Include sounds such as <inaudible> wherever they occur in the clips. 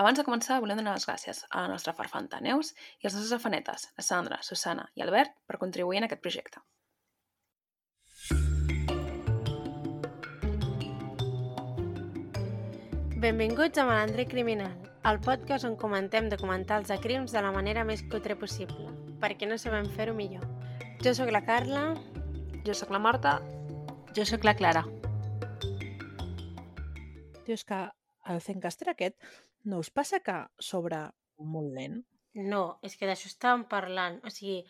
Abans de començar, volem donar les gràcies a la nostra farfanta Neus i als nostres afanetes, la Sandra, Susana i Albert, per contribuir en aquest projecte. Benvinguts a Malandre Criminal, el podcast on comentem documentals de crims de la manera més cutre possible, perquè no sabem fer-ho millor. Jo sóc la Carla. Jo sóc la Marta. Jo sóc la Clara. És que el Zencaster aquest no us passa que s'obre molt lent? No, és que d'això estàvem parlant. O sigui,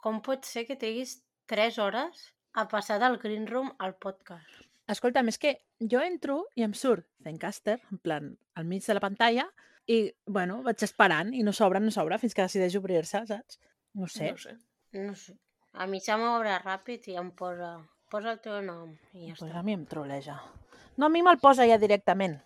com pot ser que triguis 3 hores a passar del Green Room al podcast? Escolta, és que jo entro i em surt Zencaster, en plan, al mig de la pantalla, i, bueno, vaig esperant i no s'obre, no s'obre, fins que decideix obrir-se, saps? No sé. No sé. No sé. A mi se m'obre ràpid i em posa, posa el teu nom i ja Pues està. a mi em troleja. No, a mi me'l posa ja directament.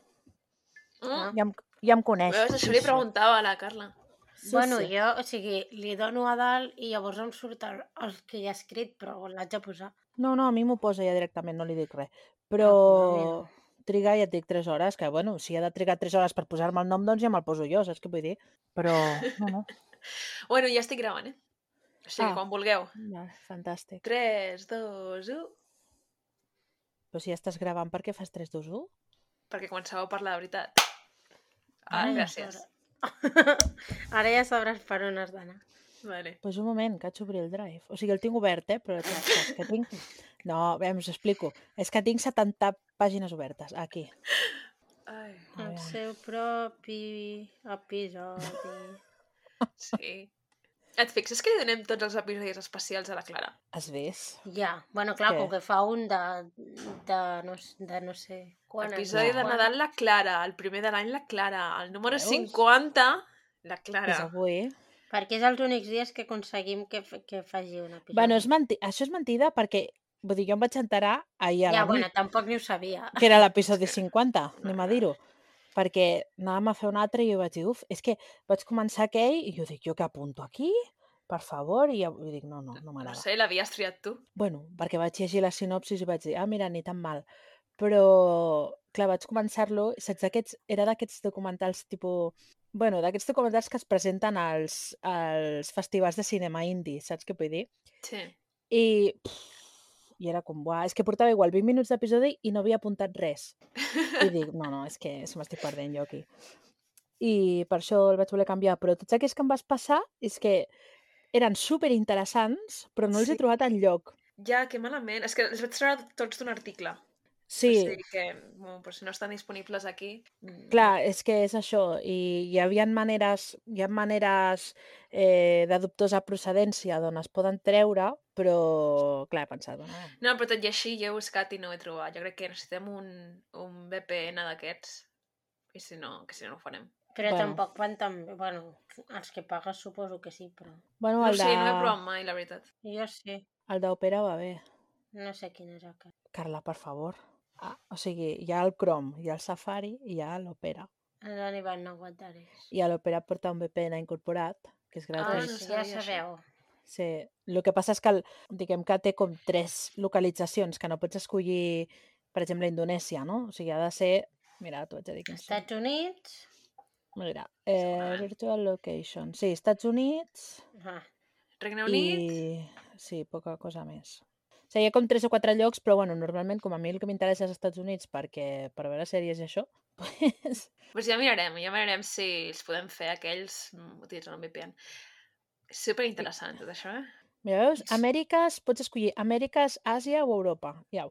Mm. Ja em, ja em coneix. Veus, això li preguntava a la Carla. Sí, bueno, sí. jo, o sigui, li dono a dalt i llavors em surt el, el que hi ha escrit, però l'haig de posar. No, no, a mi m'ho posa ja directament, no li dic res. Ah, Però pues trigar, ja et dic, 3 hores, que, bueno, si ha de trigar 3 hores per posar-me el nom, doncs ja me'l poso jo, saps què vull dir? Però, no, no. <laughs> Bueno, ja estic gravant, eh? O sigui, Ah. quan vulgueu. Va, fantàstic. 3, 2, 1... Però si ja estàs gravant, per què fas 3, 2, 1? Perquè començàveu a parlar de veritat. Ah, Ai, gràcies. <laughs> Ara ja sabràs per on has d'anar. Vale. Pues un moment, que haig d'obrir el drive. O sigui, el tinc obert, eh? Però és que tinc... <laughs> No, bé, us explico. És que tinc 70 pàgines obertes, aquí. Ai, El seu propi episodi. <laughs> sí. Et fixes que li donem tots els episodis especials a la Clara? Has vist? Ja, bueno, clar, Què? com que fa un de, de, no, de no sé quan. Episodi de quan- Nadal, la Clara. El primer de l'any, la Clara. El número Veus? 50, la És Clara. avui. Perquè és els únics dies que aconseguim que, que faci un episodi. Bueno, és menti... això és mentida perquè, vull dir, jo em vaig enterar ahir a Ja, la bueno, nit, tampoc ni ho sabia. que era l'episodi <laughs> 50, anem a dir-ho. Perquè anàvem a fer un altre i jo vaig dir, uf, és que vaig començar aquell i jo dic, jo que apunto aquí? Per favor? I jo i dic, no, no, no No m'agrada. sé, l'havies triat tu. Bueno, perquè vaig llegir la sinopsis i vaig dir, ah, mira, ni tan mal. Però, clar, vaig començar-lo, saps, aquests, era d'aquests documentals tipus... Bueno, d'aquests documentals que es presenten als, als festivals de cinema indie, saps què vull dir? Sí. I, pff, i era com, buah, és que portava igual 20 minuts d'episodi i no havia apuntat res. I dic, no, no, és que se m'estic perdent jo aquí. I per això el vaig voler canviar. Però tots aquells que em vas passar és que eren super interessants, però no els Sí. he trobat en lloc. Ja, que malament. És que els vaig treure tots d'un article. Sí, O sigui que, bueno, però si no estan disponibles aquí... mm, Clar, és que és això, i hi havia maneres, hi ha maneres eh, de dubtosa procedència d'on es poden treure, però, clar, he pensat, no, No, però tot i així jo he buscat i no ho he trobat. Jo crec que necessitem un, un VPN d'aquests. I si no, que si no ho farem. Però Bueno. tampoc van tan bé. Bueno, els que pagues suposo que sí, però... Bueno, No el sé, no he de- provat mai, la veritat. Jo sí. el d'Opera va bé. No sé quin és aquest. Carla, per favor. Ah, o sigui, hi ha el Chrome, hi ha el Safari i hi ha l'Opera. No n'hi van aguantar res. I a l'Opera porta un VPN incorporat, que és Ah, Ah, gratis. no sí, sabia ja sabeu. Sí. El que passa és que, el, diguem que té com tres localitzacions, que no pots escollir, per exemple, Indonèsia, no? O sigui, ha de ser... Mira, t'ho haig de dir són. Estats Units... Mira, eh. Virtual Location. Sí, Estats Units Ah, Regne Unit... i... Sí, poca cosa més. Sigui, hi ha com tres o quatre llocs, però bueno, normalment, com a mi el que m'interessa és als Estats Units perquè per veure sèries i això, <laughs> pues, Pues ja mirarem, ja mirarem si els podem fer aquells mm, utilitzant un VPN. És superinteressant tot això, eh? mira, veus? Amèriques, pots escollir Amèriques, Àsia o Europa. Ja.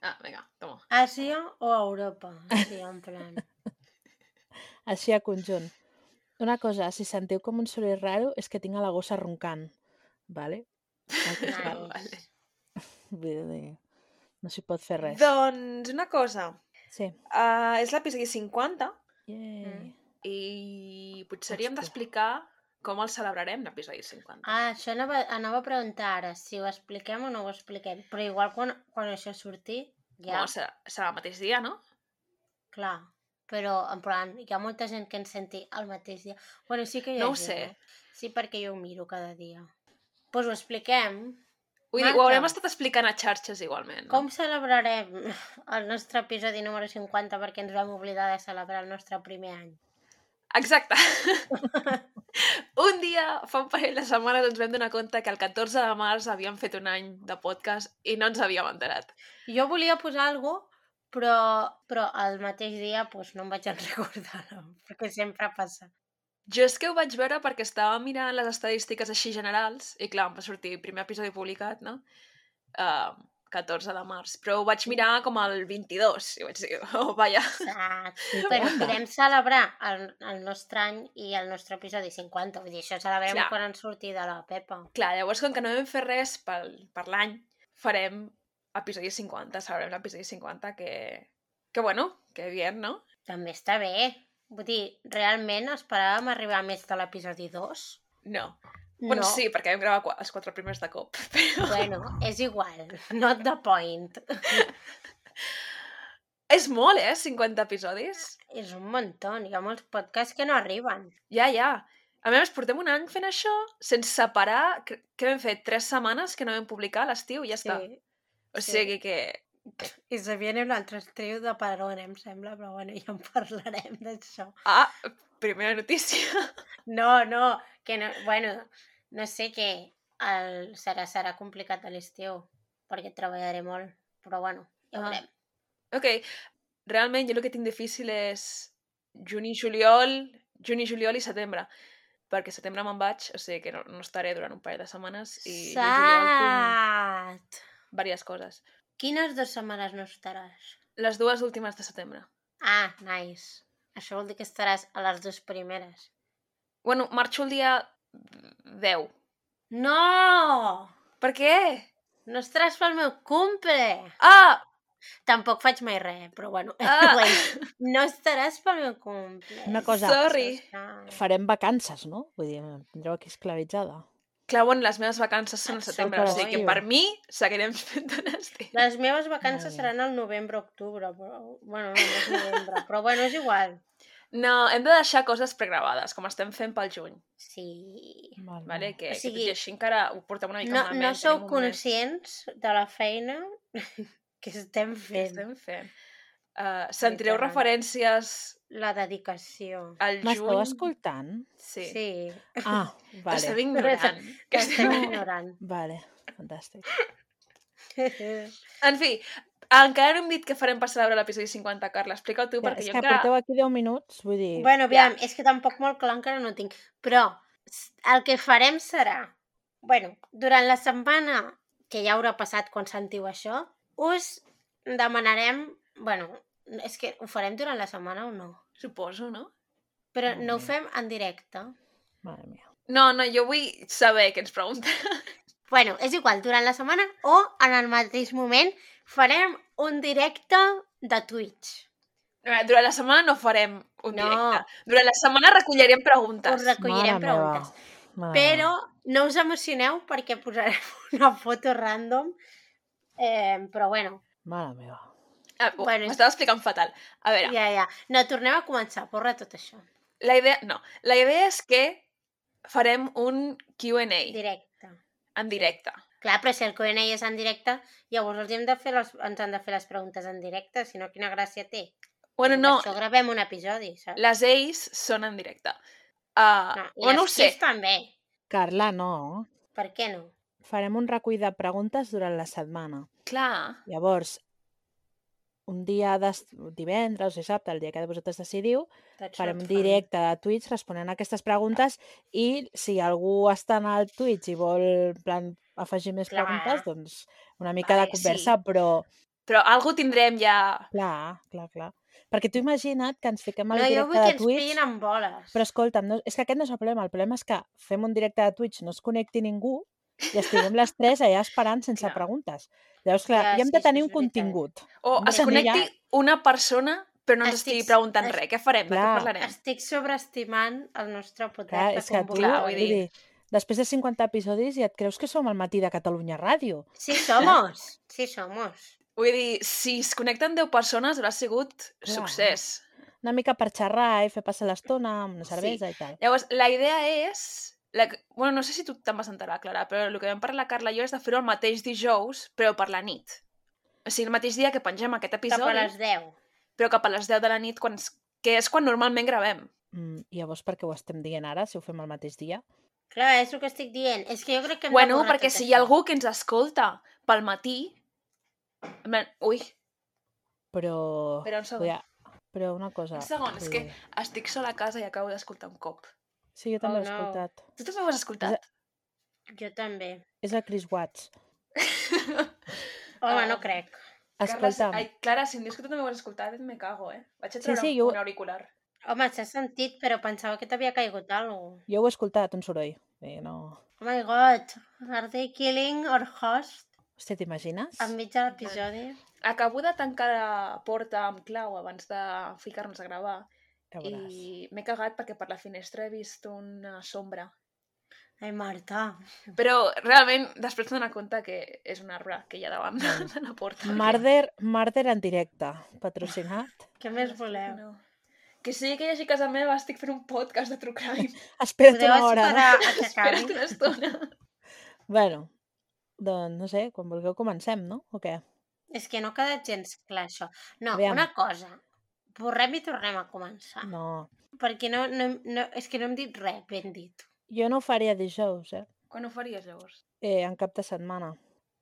Ah, vinga, toma. Àsia o Europa? Sí, en plan... <laughs> Així a conjunt. Una cosa, si sentiu com un soroll raro, és que tinc a la gossa roncant. Vale? <laughs> Nice. vale. Vull dir, no s'hi pot fer res. Doncs una cosa, Sí. uh, és l'episodi 50 Yay. Mm. i potser hauríem d'explicar com el celebrarem, l'episodi 50. Ah, això anava, anava a preguntar ara, si ho expliquem o no ho expliquem. Però igual quan, quan això surti, ja, Bueno, serà, serà el mateix dia, no? clar. Però, en plan, hi ha molta gent que ens senti el mateix dia. Bueno, sí que hi ha No ho gent, sé. eh? Sí, perquè jo ho miro cada dia. Doncs pues ho expliquem. Vull dir, ho Marta. haurem estat explicant a xarxes igualment. Com celebrarem el nostre episodi número 50 perquè ens vam oblidar de celebrar el nostre primer any? Exacte. <laughs> un dia, fa un parell de setmanes, ens vam donar compte que el 14 de març havíem fet un any de podcast i no ens havíem enterat. Jo volia posar alguna cosa, però, però el mateix dia pues, no em vaig <laughs> recordar, perquè sempre passa. Jo és que ho vaig veure perquè estava mirant les estadístiques així generals i clar, em va sortir primer episodi publicat, no? Uh, 14 de març, però ho vaig mirar com el 22 i vaig dir, oh, vaja. Exacte. <laughs> Però podem celebrar el, el nostre any i el nostre episodi 50, vull dir, això celebrem Clar. quan en surti de la Pepa. Clar, llavors, com que no vam fer res pel, per l'any, farem episodi 50, celebrem l'episodi 50, que, que bueno, que bien, no? També està bé. Vull dir, realment esperàvem arribar més de l'episodi 2? No. Bueno, no. sí, perquè vam gravar els quatre primers de cop. <laughs> Però... Bueno, és igual. Not the point. <laughs> És molt, eh? 50 episodis. És un muntó. Hi ha molts podcasts que no arriben. Ja, ja. A més, portem un any fent això sense parar. Què vam fer? Tres setmanes que no vam publicar a l'estiu i ja està. O sí. sigui que... I se viene un altre estiu de Parón, em sembla, però bueno, ja en parlarem d'això. Ah, primera notícia. <laughs> No, no, que no, bueno, no sé què, el, serà, serà complicat a l'estiu, perquè treballaré molt, però bueno, ja Ah. veurem. Ok, realment jo el que tinc difícil és juny, juliol, juny, juliol i setembre. Perquè setembre me'n vaig, o sigui que no, no estaré durant un parell de setmanes i juny, juliol tinc Sat! diverses coses. Quines dues setmanes no estaràs? Les dues últimes de setembre. Ah, nice. Això vol dir que estaràs a les dues primeres. Bueno, marxo el dia 10. No! Per què? No estaràs pel meu cumple! Ah! Tampoc faig mai res, però bueno. Ah. <laughs> No estaràs pel meu cumple. Una cosa, Sorry. farem vacances, no? Vull dir, em tindreu aquí esclavitzada. Clar, bueno, les meves vacances són al Són setembre, o sigui que per mi seguirem <laughs> fent un estiu. Les meves vacances seran al novembre-octubre, però... Bueno, no, no és novembre, però bueno, és igual. No, hem de deixar coses pregravades, com estem fent pel juny, Sí. Val, vale? val. que, O que sigui, tot i així encara ho portem una mica No, malament. no sou conscients de la feina <laughs> que estem que fent. estem fent. Uh, sentireu referències La dedicació. al M'esteu juny. escoltant? Sí. Sí. Ah, <laughs> vale. T'estem ignorant. Que estem ignorant. Vale, fantàstic. <laughs> En fi, encara no hem dit què farem per celebrar l'episodi 50, Carla. Explica-ho tu, Ja, perquè és jo que encara... porteu aquí 10 minuts, vull dir... bueno, aviam, és que tampoc molt clar encara no tinc. Però el que farem serà... Bueno, durant la setmana que ja haurà passat quan sentiu això, us demanarem... Bueno, és que ho farem durant la setmana o no? Suposo, no? Però Molt no ho fem en directe. Mare mia. No, no, jo vull saber què ens pregunta. <laughs> Bueno, és igual, durant la setmana o en el mateix moment farem un directe de Twitch. Eh, Durant la setmana no farem un No. directe. Durant la setmana recollirem preguntes. Us recollirem Mare meva. preguntes. Mare Però meva. no us emocioneu perquè posarem <laughs> una foto random. Eh, però bueno, Mare meva. Oh, <laughs> Bueno, M'estava explicant fatal. A veure, ja, ja. No, tornem a començar, porra tot això. la idea... No, la idea és que farem un Q&A Directe. en directe. Clar, però si el Q&A és en directe, llavors els hem de fer les, ens han de fer les preguntes en directe, si no, quina gràcia té. Bueno, Per no, això gravem un episodi, saps? les A's són en directe. Uh, No, I bueno, les sé. També. Carla, no. Per què no? Farem un recull de preguntes durant la setmana. Clar. Llavors, un dia de divendres dissabte, el dia que vosaltres decidiu, farem un directe de Twitch responent a aquestes preguntes i si algú està en el Twitch i vol en plan, afegir més Clar. preguntes, doncs una mica Vale, de conversa, però Però algú tindrem ja... clar, clar, clar. Perquè tu imagina't que ens fiquem al No, jo directe vull que de ens Twitch, pillin amb boles. però escolta'm, no, és que aquest no és el problema, el problema és que fem un directe de Twitch, no es connecti ningú i estiguem les tres allà esperant sense Clar. preguntes. Llavors, clar, Ja, ja, hem sí, de tenir és un contingut. O es connecti ja- una persona però no ens Estic- estigui preguntant es- res. Què farem? De què Clar. parlarem? Estic sobreestimant el nostre poder Clar, de és que tu, convocar. Clar, vull dir- dir, després de 50 episodis ja et creus que som al matí de Catalunya Ràdio. Sí, somos. Sí, somos. Vull dir, si es connecten 10 persones haurà sigut Clar. succés. Una mica per xerrar i fer passar l'estona amb una Sí. cervesa i tal. Llavors, la idea és... La... Bueno, no sé si tu te'n vas enterar, Clara, però el que vam parlar la Carla i jo és de fer-ho el mateix dijous, però per la nit. O sigui, el mateix dia que pengem aquest Cap episodi, a les 10. però cap a les 10 de la nit, quan... es- que és quan normalment gravem. Mm, I llavors per què ho estem dient ara, si ho fem el mateix dia? Clar, és el que estic dient. És que jo crec que Bueno, perquè si hi ha això. algú que ens escolta pel matí... Ui, Però... Espera un segon. Però una cosa... un segon, és que estic sola a casa i acabo d'escoltar un cop. Sí, jo també Oh, l'he no. escoltat. Tu també ho has escoltat? Jo també. És el Chris Watts. <laughs> Home, Ah. no crec. Carles, Escolta'm, ai, Clara, si em dius que tu també ho has escoltat, me cago, eh? Vaig a Sí, treure sí, un, jo- un auricular. Home, s'ha sentit, però pensava que t'havia caigut alguna cosa. jo ho he escoltat, un soroll. Eh, no... Oh my god, are they killing our host Hòstia, t'imagines? enmig de l'episodi? Acabo de tancar la porta amb clau abans de ficar-nos a gravar. I m'he cagat perquè per la finestra he vist una sombra. Ai, Marta. Però realment després m'he donat compte que és un arbre que hi ha davant de <laughs> la porta. Marder, Marder en directe, patrocinat. <laughs> Què més voleu? No. Que sí que hi hagi a casa meva, estic fent un podcast de True Crime. <laughs> Espera't Podeu una hora. Espera't una estona. Bueno, doncs no sé, quan vulgueu comencem, no? O què? És que no ha quedat gens clar, això. No, Aviam. una cosa. Borrem i tornem a començar. No, Perquè no, no, no, és que no hem dit res ben dit. jo no ho faria dijous, eh? Quan ho faries, llavors? eh? En cap de setmana.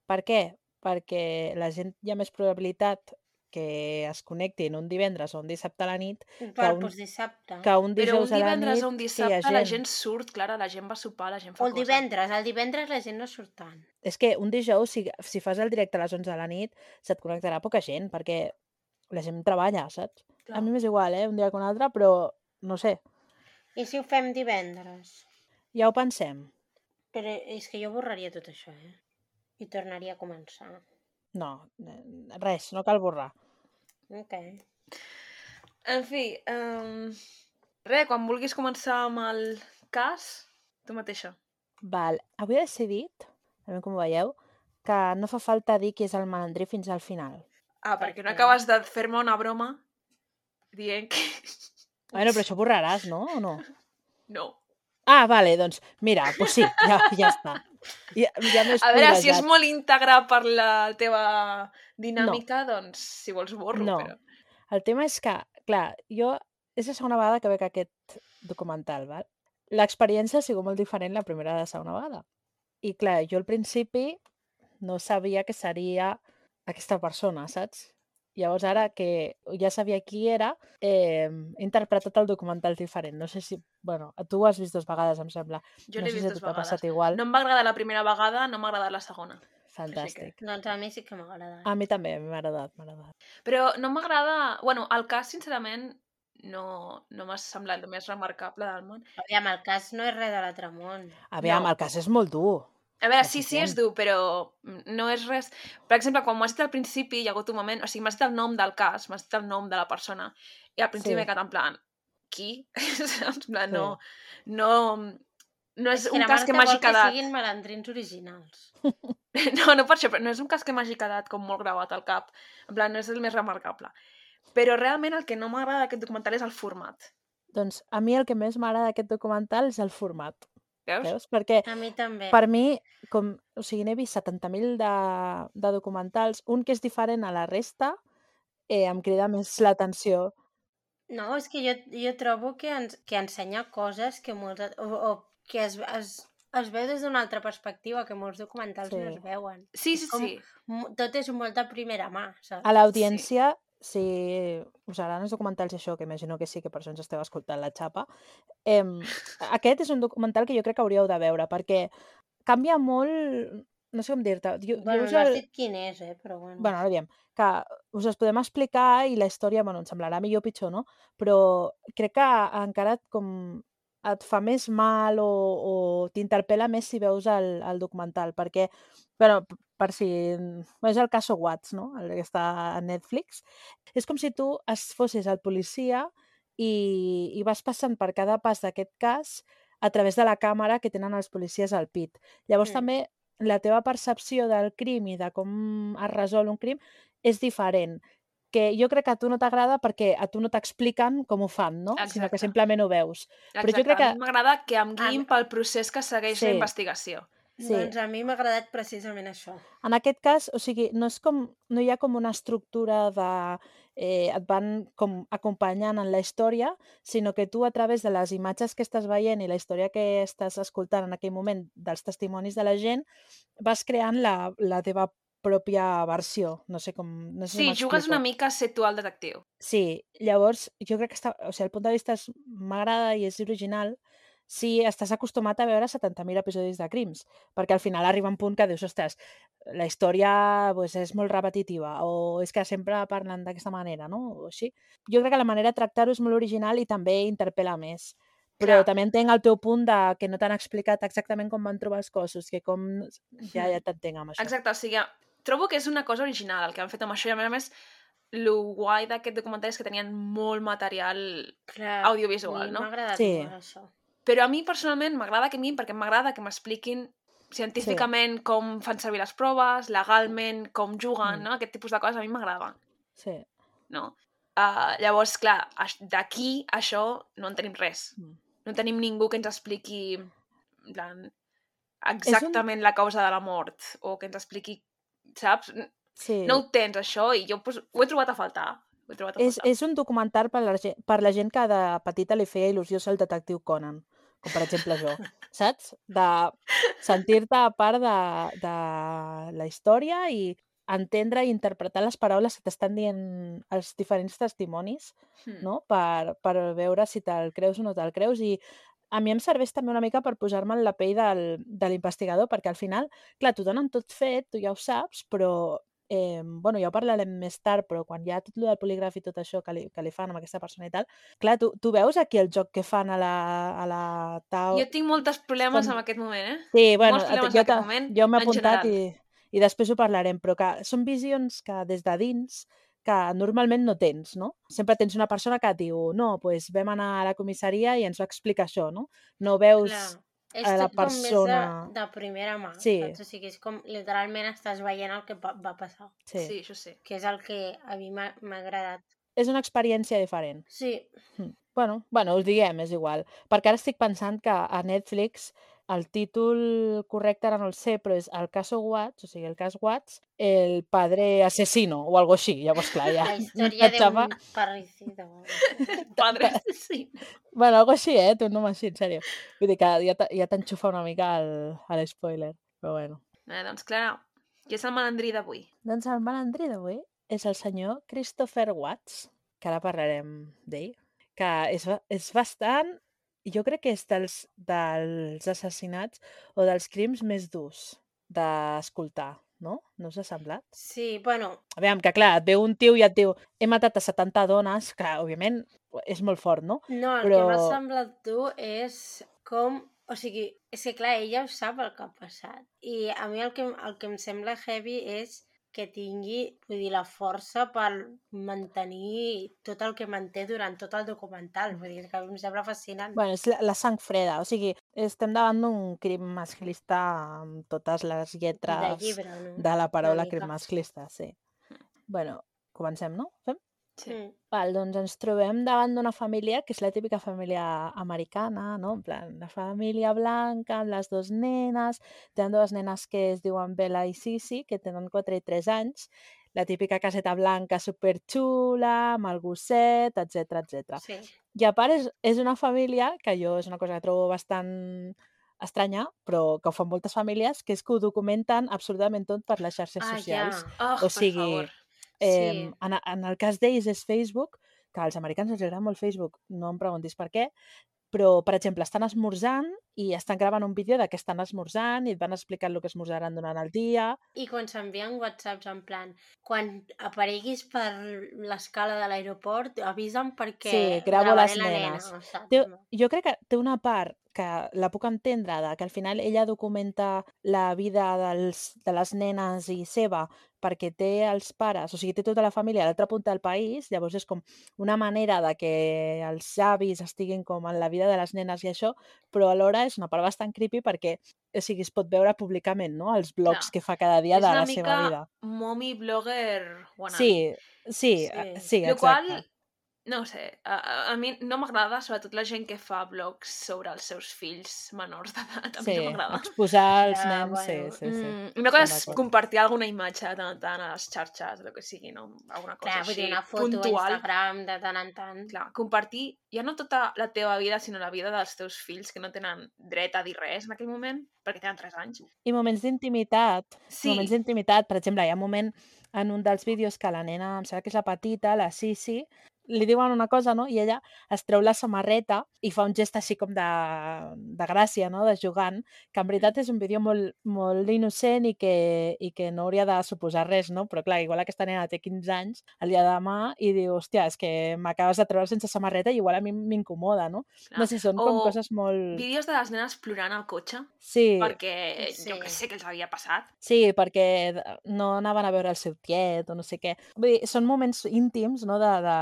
Per què? Perquè la gent hi ha més probabilitat que es connectin un divendres o un dissabte a la nit Per, un- doncs dissabte. que un Però un dijous a la divendres nit o un que dissabte la gent surt, Clara, la gent va sopar, la gent fa O el coses. divendres. El divendres la gent no surt tant. És que un dijous, si, si fas el directe a les 11 de la nit, se't connectarà poca gent, perquè la gent treballa, saps? Clar. A mi m'és igual, eh? Un dia que un altre, però no sé, I si ho fem divendres? ja ho pensem. Però és que jo borraria tot això, eh? I tornaria a començar. No, eh, res, no cal borrar. Ok. En fi, um... res, quan vulguis començar amb el cas, tu mateixa. Val, avui he decidit, a veure com ho veieu, que no fa falta dir qui és el malandrí fins al final. Ah, perquè no acabes de fer-me una broma dient que... <laughs> Bueno, però això borraràs, no? O no? <laughs> No. Ah, vale, doncs mira, doncs sí, ja, ja està. Ja, ja m'he A veure, si és molt íntegre per la teva dinàmica, doncs si vols borro, No. però... El tema és que, clar, jo és la segona vegada que veig aquest documental, val? L'experiència ha sigut molt diferent la primera i la segona vegada. I clar, jo al principi no sabia que seria aquesta persona, saps? Llavors ara que ja sabia qui era, eh, he interpretat el documental diferent. No sé si... Bueno, tu ho has vist dues vegades, em sembla. Jo no l'he sé vist si dues t'ha vegades. passat igual. No em va agradar la primera vegada, no m'ha agradat la segona. Fantàstic. Doncs a mi sí que m'ha agradat. A mi també, a mi m'ha agradat, m'ha agradat. Però no m'agrada... Bueno, el cas, sincerament, no, no m'ha semblat el més remarcable del món. Aviam, el cas no és res de l'altre món. Aviam, No. el cas és molt dur. A veure, sí, sí, és Suficient. dur, però no és res... Per exemple, quan m'ho has dit al principi, hi ha hagut un moment... O sigui, m'has dit el nom del cas, m'has dit el nom de la persona, i al principi Sí. m'he quedat en plan... Qui? <laughs> En plan, Sí. no... No, no és, que un cas que m'hagi vol que quedat... siguin malandrins originals. <laughs> No, no per això, però no és un cas que m'hagi quedat com molt gravat al cap. En plan, no és el més remarcable. Però realment el que no m'agrada d'aquest documental és el format. Doncs a mi el que més m'agrada d'aquest documental és el format, Veus? veus? Perquè A mi també. per mi, com, o sigui, n'he vist 70.000 de, de documentals, un que és diferent a la resta, eh, em crida més l'atenció. No, és que jo, jo trobo que, ens, que ensenya coses que molts... O, o que es, es, es veu des d'una altra perspectiva, que molts documentals Sí. no es veuen. Sí, sí, Com- sí. Tot és molt de primera mà, saps? A l'audiència, si us agraden els documentals i això, que imagino que sí, que per això ens esteu escoltant la xapa, eh, aquest és un documental que jo crec que hauríeu de veure, perquè canvia molt... No sé com dir-te. Bueno, us no has dit quin és, eh? Però bueno. bueno, ara diem, que us els podem explicar i la història, bueno, ens semblarà millor o pitjor, no? Però crec que encara com, et fa més mal o, o t'interpel·la més si veus el, el documental, perquè, bueno, per si... És el cas Watts, no? El que està a Netflix. És com si tu es fossis el policia i, i vas passant per cada pas d'aquest cas a través de la càmera que tenen els policies al pit. Llavors Mm. també la teva percepció del crim i de com es resol un crim és diferent que jo crec que a tu no t'agrada perquè a tu no t'expliquen com ho fan, no? Sinó que Exacte. simplement ho veus. Però jo Exacte. crec que- A mi m'agrada que em guiïn pel procés que segueix la Sí. investigació. Sí. Doncs a mi m'ha agradat precisament això. En aquest cas, o sigui, no, és com, no hi ha com una estructura de eh, et van com acompanyant en la història, sinó que tu a través de les imatges que estàs veient i la història que estàs escoltant en aquell moment dels testimonis de la gent, vas creant la, la teva pròpia versió. No sé com... No sé Sí, si jugues una mica a ser tu el detectiu. Sí, llavors jo crec que està, o sigui, el punt de vista m'agrada i és original si estàs acostumat a veure 70.000 episodis de crims, perquè al final arriba un punt que dius, ostres, la història pues, és molt repetitiva o és que sempre parlen d'aquesta manera, no? O així. Jo crec que la manera de tractar-ho és molt original i també interpel·la més. Però Clar. també entenc el teu punt de que no t'han explicat exactament com van trobar els cossos, que com... Ja, ja t'entenc amb això. Exacte, o sigui, trobo que és una cosa original el que han fet amb això i a més a més el guai d'aquest documental és que tenien molt material Clar, audiovisual, no? M'ha agradat Sí. molt això. Però a mi personalment m'agrada que a mi perquè m'agrada que m'expliquin científicament sí. com fan servir les proves, legalment, com juguen, Mm. no? Aquest tipus de coses a mi m'agrada, Sí. no? Uh, llavors, clar, d'aquí, això, no en tenim res. Mm. No tenim ningú que ens expliqui en plan, exactament un... la causa de la mort o que ens expliqui, saps? Sí. No ho tens, això, i jo pues, ho he trobat a faltar. Ho he trobat a És, faltar. és un documental per la, gent, per la gent que de petita li feia il·lusió ser el detectiu Conan, com per exemple jo, <laughs> saps? De sentir-te a part de, de la història i entendre i interpretar les paraules que t'estan dient els diferents testimonis, Hmm. no? Per, per veure si te'l creus o no te'l creus i a mi em serveix també una mica per posar-me en la pell del, de l'investigador, perquè al final, clar, t'ho donen tot fet, tu ja ho saps, però eh, bueno, ja ho parlarem més tard, però quan hi ha tot el del polígraf i tot això que li, que li fan amb aquesta persona i tal, clar, tu, tu veus aquí el joc que fan a la, a la tau... Jo tinc moltes problemes Com- amb aquest moment, eh? Sí, bueno, molts jo, en moment, jo m'he en apuntat general. i, i després ho parlarem, però que són visions que des de dins que normalment no tens, no? Sempre tens una persona que et diu no, pues vam anar a la comissaria i ens va explicar això, no? No veus... Clar. És a la persona- més de, de primera mà, Sí. saps? O sigui, és com literalment estàs veient el que va, va passar, Sí. Sí, això sí. que és el que a mi m'ha m'ha agradat. És una experiència diferent. Sí, Bueno, bueno, us diguem, és igual. Perquè ara estic pensant que a Netflix el títol correcte ara no el sé, però és el caso Watts, o sigui, el cas Watts, el padre asesino o algo així. Llavors, clar, ja... la història d'un parricido. Padre, sí. Bueno, algo així, eh? Té un nom així, en sèrio. Vull dir que ja, ja t'enxufa una mica a l'espoiler. Però bueno. Eh, doncs, Clara, qui és el malandrí d'avui? Doncs el malandrí d'avui és el senyor Christopher Watts, que ara parlarem d'ell, que és, és bastant... Jo crec que és dels, dels assassinats o dels crims més durs d'escoltar, no? No us ha semblat? Sí, bueno, Aviam, que clar, et veu un tio i et diu he matat a 70 dones, clar, òbviament és molt fort, no? no, el que m'ha Però- semblat tu és com... O sigui, és que clar, ella ho sap el que ha passat. I a mi el que, el que em sembla heavy és que tingui, vull dir, la força per mantenir tot el que manté durant tot el documental. Vull dir, que em sembla fascinant. Bueno, és la, la sang freda, o sigui, estem davant d'un crim masclista amb totes les de lletres llibre, no? de la paraula crim masclista, sí. Bueno, comencem, no? Fem? Sí. Mm. Val, doncs ens trobem davant d'una família que és la típica família americana, no? En plan, la família blanca amb les dues nenes, tenen dues nenes que es diuen Bella i Sisi, que tenen 4 i 3 anys, la típica caseta blanca superxula, amb el gosset, etc etc. Sí. I a part és, és una família, que jo és una cosa que trobo bastant estranya, però que ho fan moltes famílies, que és que ho documenten absolutament tot per les xarxes Ah, socials. ja. Oh, O sigui, per favor. Eh, Sí. en, en el cas d'ells és Facebook, que als americans els agrada molt Facebook, no em preguntis per què, però, per exemple, estan esmorzant i estan gravant un vídeo de que estan esmorzant i et van explicant el que esmorzaran durant el dia. I quan s'envien whatsapps en plan, quan apareguis per l'escala de l'aeroport, avisa'm perquè Sí, gravo les nenes. nena? Té, jo crec que té una part que la puc entendre, de que al final ella documenta la vida dels, de les nenes i seva perquè té els pares, o sigui, té tota la família a l'altra punta del país, llavors és com una manera de que els avis estiguin com en la vida de les nenes i això, però alhora és una part bastant creepy perquè o sigui, es pot veure públicament, no?, els blogs Clar. que fa cada dia és de una la mica seva vida. mommy blogger wannabe. Sí, sí, Sí. eh, sí, Lo qual exacte. No sé, a, a, mi no m'agrada, sobretot la gent que fa blogs sobre els seus fills menors <laughs> d'edat. A mi Sí, no m'agrada. exposar els Ja, nens, bueno, sí, sí, sí. Mm, una cosa és compartir alguna imatge de tant en tant a les xarxes, el que sigui, no? Alguna cosa Clar, vull així, dir, una foto puntual. a Instagram de tant en tant. Clar, compartir ja no tota la teva vida, sinó la vida dels teus fills que no tenen dret a dir res en aquell moment, perquè tenen 3 anys. I moments d'intimitat, Sí, moments d'intimitat, per exemple, hi ha un moment en un dels vídeos que la nena, em sembla que és la petita, la Sisi, li diuen una cosa, no? I ella es treu la samarreta i fa un gest així com de, de gràcia, no? De jugant, que en veritat és un vídeo molt, molt innocent i que, i que no hauria de suposar res, no? Però clar, igual aquesta nena té 15 anys el dia de demà i diu, hòstia, és que m'acabes de treure sense samarreta i igual a mi m'incomoda, no? clar. No sé, són com O coses molt... Vídeos de les nenes plorant al cotxe Sí, perquè jo Sí. que sé que els havia passat. Sí, perquè no anaven a veure el seu tiet o no sé què. Vull dir, són moments íntims no, de, de,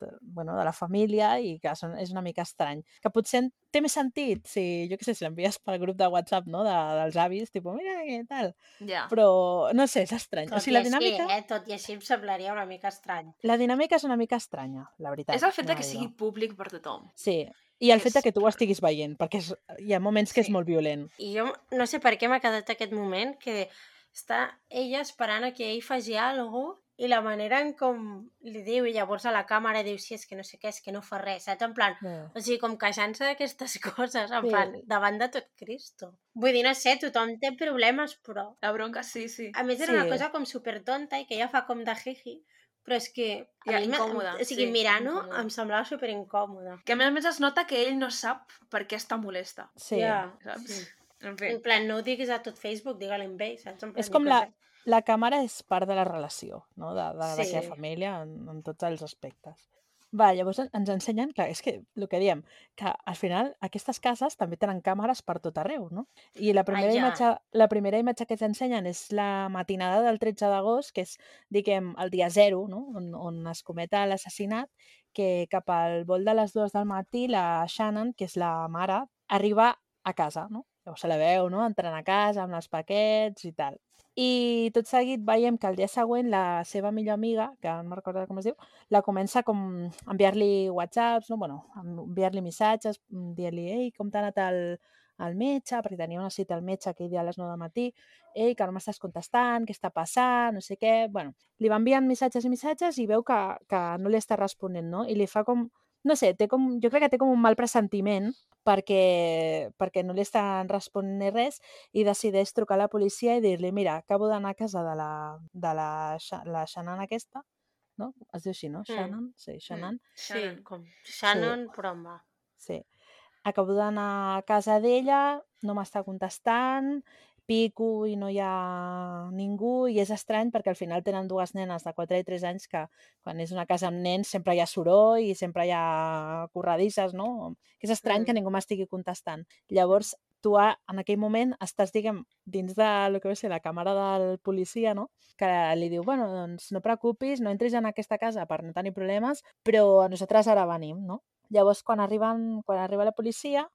de, bueno, de la família i que són, és una mica estrany. Que potser té més sentit si, jo què sé, si l'envies pel grup de WhatsApp no, de, dels avis, tipus, mira què tal. Ja. Però, no sé, és estrany. Tot O sigui, la així, dinàmica, eh? Tot i així em semblaria una mica estrany. la dinàmica és una mica estranya, la veritat. És el fet no que sigui públic per tothom. Sí, i el fet que tu ho estiguis veient, perquè és, hi ha moments que és Sí. molt violent. I jo no sé per què m'ha quedat aquest moment que està ella esperant a que ell faci alguna i la manera en com li diu i llavors a la càmera diu sí, és que no sé què, és que no fa res, saps? En plan, Yeah. o sigui, com queixant-se d'aquestes <laughs> coses, en Sí. plan, davant de tot Cristo. Vull dir, no sé, tothom té problemes, però... La bronca, sí, sí. A més, era una Sí. cosa com super tonta i que ella fa com de jiji, però és que a Ja, mi incòmoda, o sigui, sí, mirant-ho em semblava super incòmoda. Que a més a més es nota que ell no sap per què està molesta, Sí. Ja, saps? sí. En fi. En plan, no ho diguis a tot Facebook, digue-li amb ell, saps? En plan, És com la, sé. La càmera és part de la relació, no? de, de, Sí. d'aquella família en, en tots els aspectes. Va, llavors en- ens ensenyen, clar, és que el que diem, que al final aquestes cases també tenen càmeres per tot arreu, no? I la primera, ja. imatge, la primera imatge que ens ensenyen és la matinada del 13 d'agost, que és, diguem, el dia zero, no? on, on es cometa l'assassinat, que cap al vol de les dues del matí la Shannon, que és la mare, arriba a casa, no? Llavors se la veu, no? Entrant a casa amb els paquets i tal. I tot seguit veiem que el dia següent la seva millor amiga, que no recordo com es diu, la comença com a enviar-li whatsapps, no? bueno, enviar-li missatges, mm, dient-li, ei, com t'ha anat el, el metge, perquè tenia una cita al metge aquell dia a les 9 del matí, ei, que no m'estàs contestant, què està passant, no sé què... bueno, li va enviant missatges i missatges i veu que, que no li està responent, no? I li fa com, no sé, té com, jo crec que té com un mal pressentiment perquè, perquè no li estan responent res i decideix trucar a la policia i dir-li, mira, acabo d'anar a casa de la, de la, la Shannon aquesta, no? Es diu així, no? Shannon? Sí, Shannon. Sí, Shannon. com Shannon, però amb A. Sí. Acabo d'anar a casa d'ella, no m'està contestant, pico i no hi ha ningú i és estrany perquè al final tenen dues nenes de 4 i 3 anys que quan és una casa amb nens sempre hi ha soroll i sempre hi ha corredisses, no? Que és estrany que Mm. ningú m'estigui contestant. Llavors, tu a- en aquell moment estàs, diguem, dins de lo que va ser la càmera del policia, no? Que li diu, bueno, doncs no preocupis, no entris en aquesta casa per no tenir problemes, però nosaltres ara venim, no? Llavors, quan, arriben, quan arriba la policia,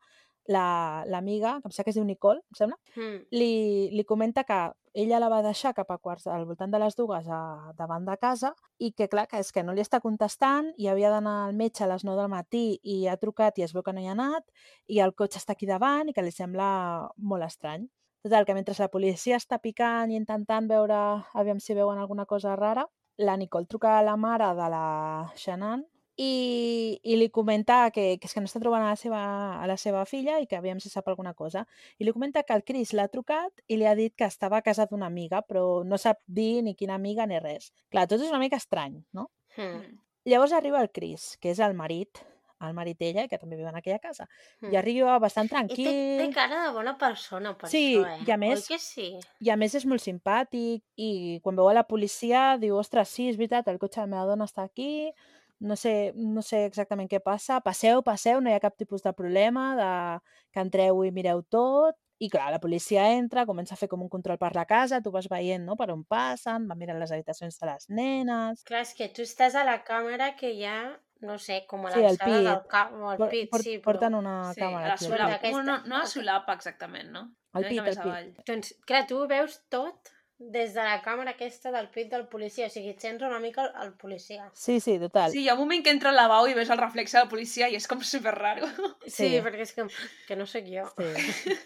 la- l'amiga, que em sembla que es diu Nicole, em sembla, Mm. li, li comenta que ella la va deixar cap a quarts al voltant de les dues a, davant de casa i que, clar, que és que no li està contestant i havia d'anar al metge a les 9 del matí i ha trucat i es veu que no hi ha anat i el cotxe està aquí davant i que li sembla molt estrany. Total, que mentre la policia està picant i intentant veure aviam si veuen alguna cosa rara, la Nicole truca a la mare de la Shannon i, i li comenta que, que és que no està trobant a la, seva, a la seva filla i que aviam si sap alguna cosa. I li comenta que el Chris l'ha trucat i li ha dit que estava a casa d'una amiga, però no sap dir ni quina amiga ni res. Clar, tot és una mica estrany, no? Mm. Mm. Llavors arriba el Chris, que és el marit, el marit d'ella, que també viu en aquella casa. I Mm. arriba bastant I té, té tranquil, cara de bona persona, per Sí, això, eh? i a més- Oi que sí? i a més és molt simpàtic, i quan veu a la policia diu, ostres, sí, és veritat, el cotxe de la meva dona està aquí, no sé, no sé exactament què passa, passeu, passeu, no hi ha cap tipus de problema, de que entreu i mireu tot, i clar, la policia entra, comença a fer com un control per la casa, tu vas veient no, per on passen, va mirar les habitacions de les nenes... Clar, és que tu estàs a la càmera que hi ha, no sé, com a Sí, l'alçada del cap, o al Por- pit, por- sí, però... porten una Sí, càmera la solapa. Aquesta- No, no a la solapa exactament, no? Al Una pit, al pit. avall. Doncs, clar, tu veus tot des de la càmera aquesta del pit del policia, o sigui, et sents una mica el, el policia. Sí, sí, total. Sí, hi ha un moment que entra al lavabo i ves el reflex de la policia i és com super raro. Sí, Sí. perquè és que, que no sóc jo. Sí.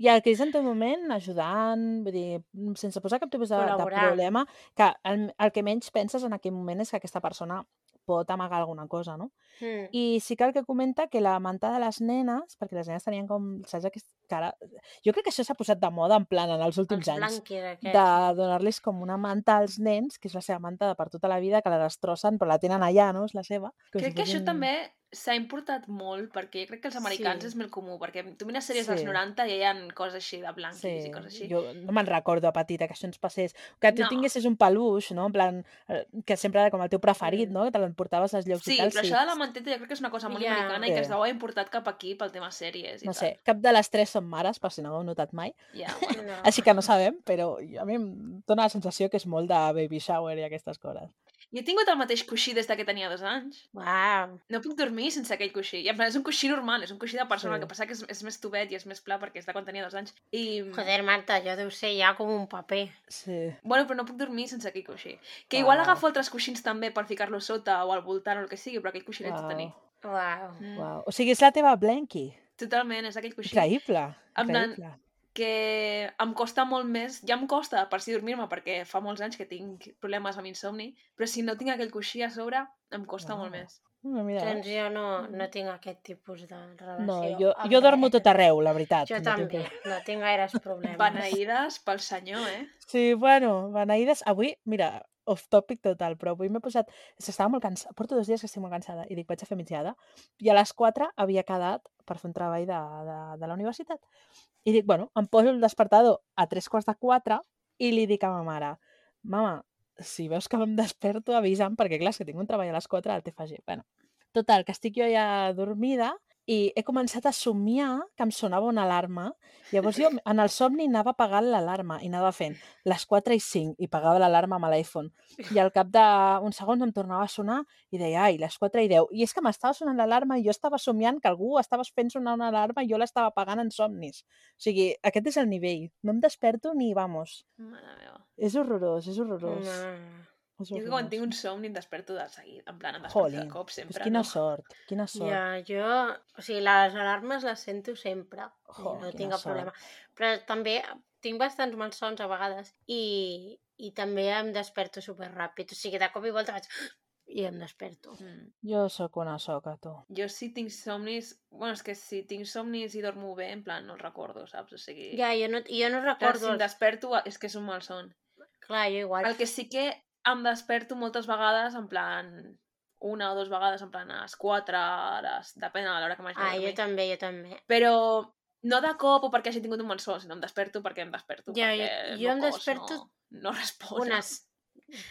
I el Chris en té un moment ajudant, vull dir, sense posar cap tipus de, de problema, que el, el que menys penses en aquell moment és que aquesta persona pot amagar alguna cosa, no? Mm. I sí que el que comenta que la manta de les nenes, perquè les nenes tenien com, saps, aquest cara... Jo crec que això s'ha posat de moda en plan en els últims Els anys, de donar-los com una manta als nens, que és la seva manta de per tota la vida, que la destrossen, però la tenen allà, no? És la seva. Com Crec que fos això també s'ha importat molt, perquè crec que els americans Sí. és molt comú, perquè tu mires sèries dels Sí. 90 i hi ha coses així de blanquis Sí, i coses així. jo no me'n recordo a petita que això ens passés. Que tu No. tinguessis un peluix, no? En plan, eh, que sempre era com el teu preferit, Mm. no? Que te l'emportaves als llocs Sí, i tal. però això de la manteta jo crec que és una cosa molt Ja. americana i que Sí. es deu haver importat cap aquí pel tema sèries i No tal. sé, cap de les tres són mares, per si no ho heu notat mai. Ja, bueno. No. <laughs> Així que no sabem, però a mi em dóna la sensació que és molt de baby shower i aquestes coses. Jo he tingut el mateix coixí des de que tenia dos anys. Uau. No puc dormir sense aquell coixí. I en plan, és un coixí normal, és un coixí de persona, Sí. el que passa que és, és més tubet i és més pla perquè és de quan tenia dos anys. I... Joder, Marta, jo deu ser ja com un paper. Sí. Bueno, però no puc dormir sense aquell coixí. Que igual Uau. agafo altres coixins també per ficar-lo sota o al voltant o el que sigui, però aquell coixí l'haig de tenir. Uau. Mm. Uau. O sigui, és la teva blankie. Totalment, és aquell coixí. Increïble. En plan, Increïble. Que em costa molt més, ja em costa per si dormir-me perquè fa molts anys que tinc problemes amb insomni, però si no tinc aquell coixí a sobre, em costa molt Uau. més. No, mira, Doncs jo no, no tinc aquest tipus de relació. no, jo, jo dormo tot arreu, la veritat. Jo no tinc també, pro- no tinc gaires problemes. Beneïdes pel senyor, eh? Sí, bueno, beneïdes. Avui, mira, off topic total, però avui m'he posat... Estava molt cansada, porto dos dies que estic molt cansada i dic, vaig a fer migdiada. I a les 4 havia quedat per fer un treball de, de, de la universitat. I dic, bueno, em poso el despertador a tres quarts de 4 i li dic a ma mare, mama, si veus que em desperto, avisa'm, perquè clar, que tinc un treball a les 4 al TFG. Bueno, total, que estic jo ja dormida i he començat a somiar que em sonava una alarma. Llavors jo en el somni anava apagant l'alarma i anava fent les 4 i 5 i pagava l'alarma amb l'iPhone. I al cap d'uns segons em tornava a sonar i deia, ai, les 4 i 10. I és que m'estava sonant l'alarma i jo estava somiant que algú estava fent sonar una alarma i jo l'estava apagant en somnis. O sigui, aquest és el nivell. No em desperto ni, vamos. Mare meva. És horrorós, és horrorós. No. És Jo que quan tinc un somni em desperto de seguida, en plan, em desperto Jolín, de cop Pues sempre, quina no? sort, quina sort. Ja, jo... O sigui, les alarmes les sento sempre. i Jo, no tinc cap sort. problema. Però també tinc bastants malsons a vegades i, i també em desperto super ràpid. O sigui, de cop i volta faig... i em desperto. Mm. Jo sóc una soca, tu. Jo sí tinc somnis... Bueno, és que si tinc somnis i dormo bé, en plan, no els recordo, saps? O sigui... Ja, jo no, jo no clar, si recordo... em desperto és que és un mal son. Clar, jo igual. El que sí que em desperto moltes vegades, en plan, una o dues vegades, en plan, a les 4 hores, depèn de l'hora que m'hagi de Ah, jo també, jo també. Però no de cop o perquè hagi tingut un mal son, sinó em desperto perquè em desperto. Ja, perquè jo- jo em cos desperto No, no respon. Unes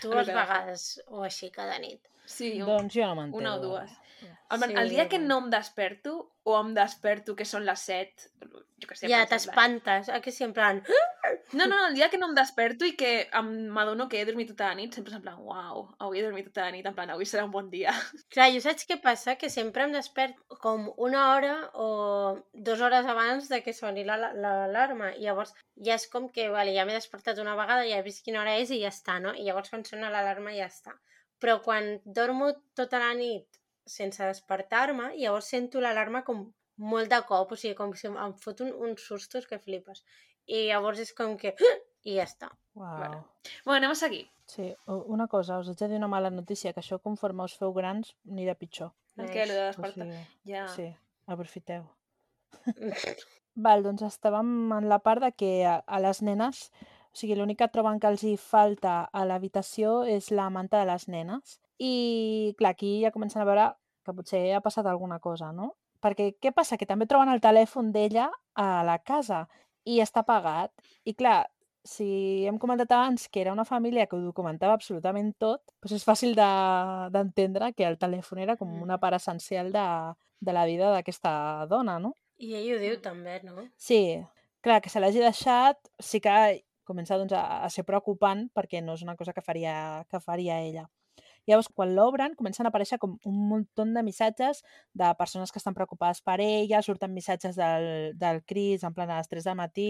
dues vegades o així cada nit. Sí, un, Doncs jo no m'entero. una o dues. El, sí, el dia que no em desperto, o em desperto que són les 7, jo que sé, Ja, t'espantes. Ah, que sí, en plan... No, no, el dia que no em desperto i que m'adono que he dormit tota la nit, sempre és en plan, uau, avui he dormit tota la nit, en plan, avui serà un bon dia. <laughs> Clar, jo saps què passa? Que sempre em despert com una hora o dues hores abans de que soni la- la- l'alarma. I llavors ja és com que, vale, ja m'he despertat una vegada, ja he vist quina hora és i ja està, no? I llavors quan sona l'alarma ja està. Però quan dormo tota la nit sense despertar-me, llavors sento l'alarma com molt de cop, o sigui, com si em fot un, uns sustos que flipes. I llavors és com que... <gasps> I ja està. Uau. Bueno. Bueno, anem a seguir. Sí, una cosa, us haig de dir una mala notícia, que això conforme us feu grans anirà pitjor. El que, lo de O despertar. sigui, Ja. sí, aprofiteu. <laughs> <laughs> Val, doncs estàvem en la part de que a, a les nenes, o sigui, l'únic que troben que els hi falta a l'habitació és la manta de les nenes. I, clar, aquí ja comencen a veure que potser ha passat alguna cosa, no? Perquè què passa? Que també troben el telèfon d'ella a la casa i està apagat. I clar, si hem comentat abans que era una família que ho documentava absolutament tot, doncs és fàcil de- d'entendre de, que el telèfon era com Mm. una part essencial de, de la vida d'aquesta dona, no? I ell ho diu també, no? Sí, clar, que se l'hagi deixat sí que comença doncs, a, a ser preocupant perquè no és una cosa que faria, que faria ella. Llavors, quan l'obren, comencen a aparèixer com un munt de missatges de persones que estan preocupades per ella, surten missatges del, del Cris en plan a les 3 del matí,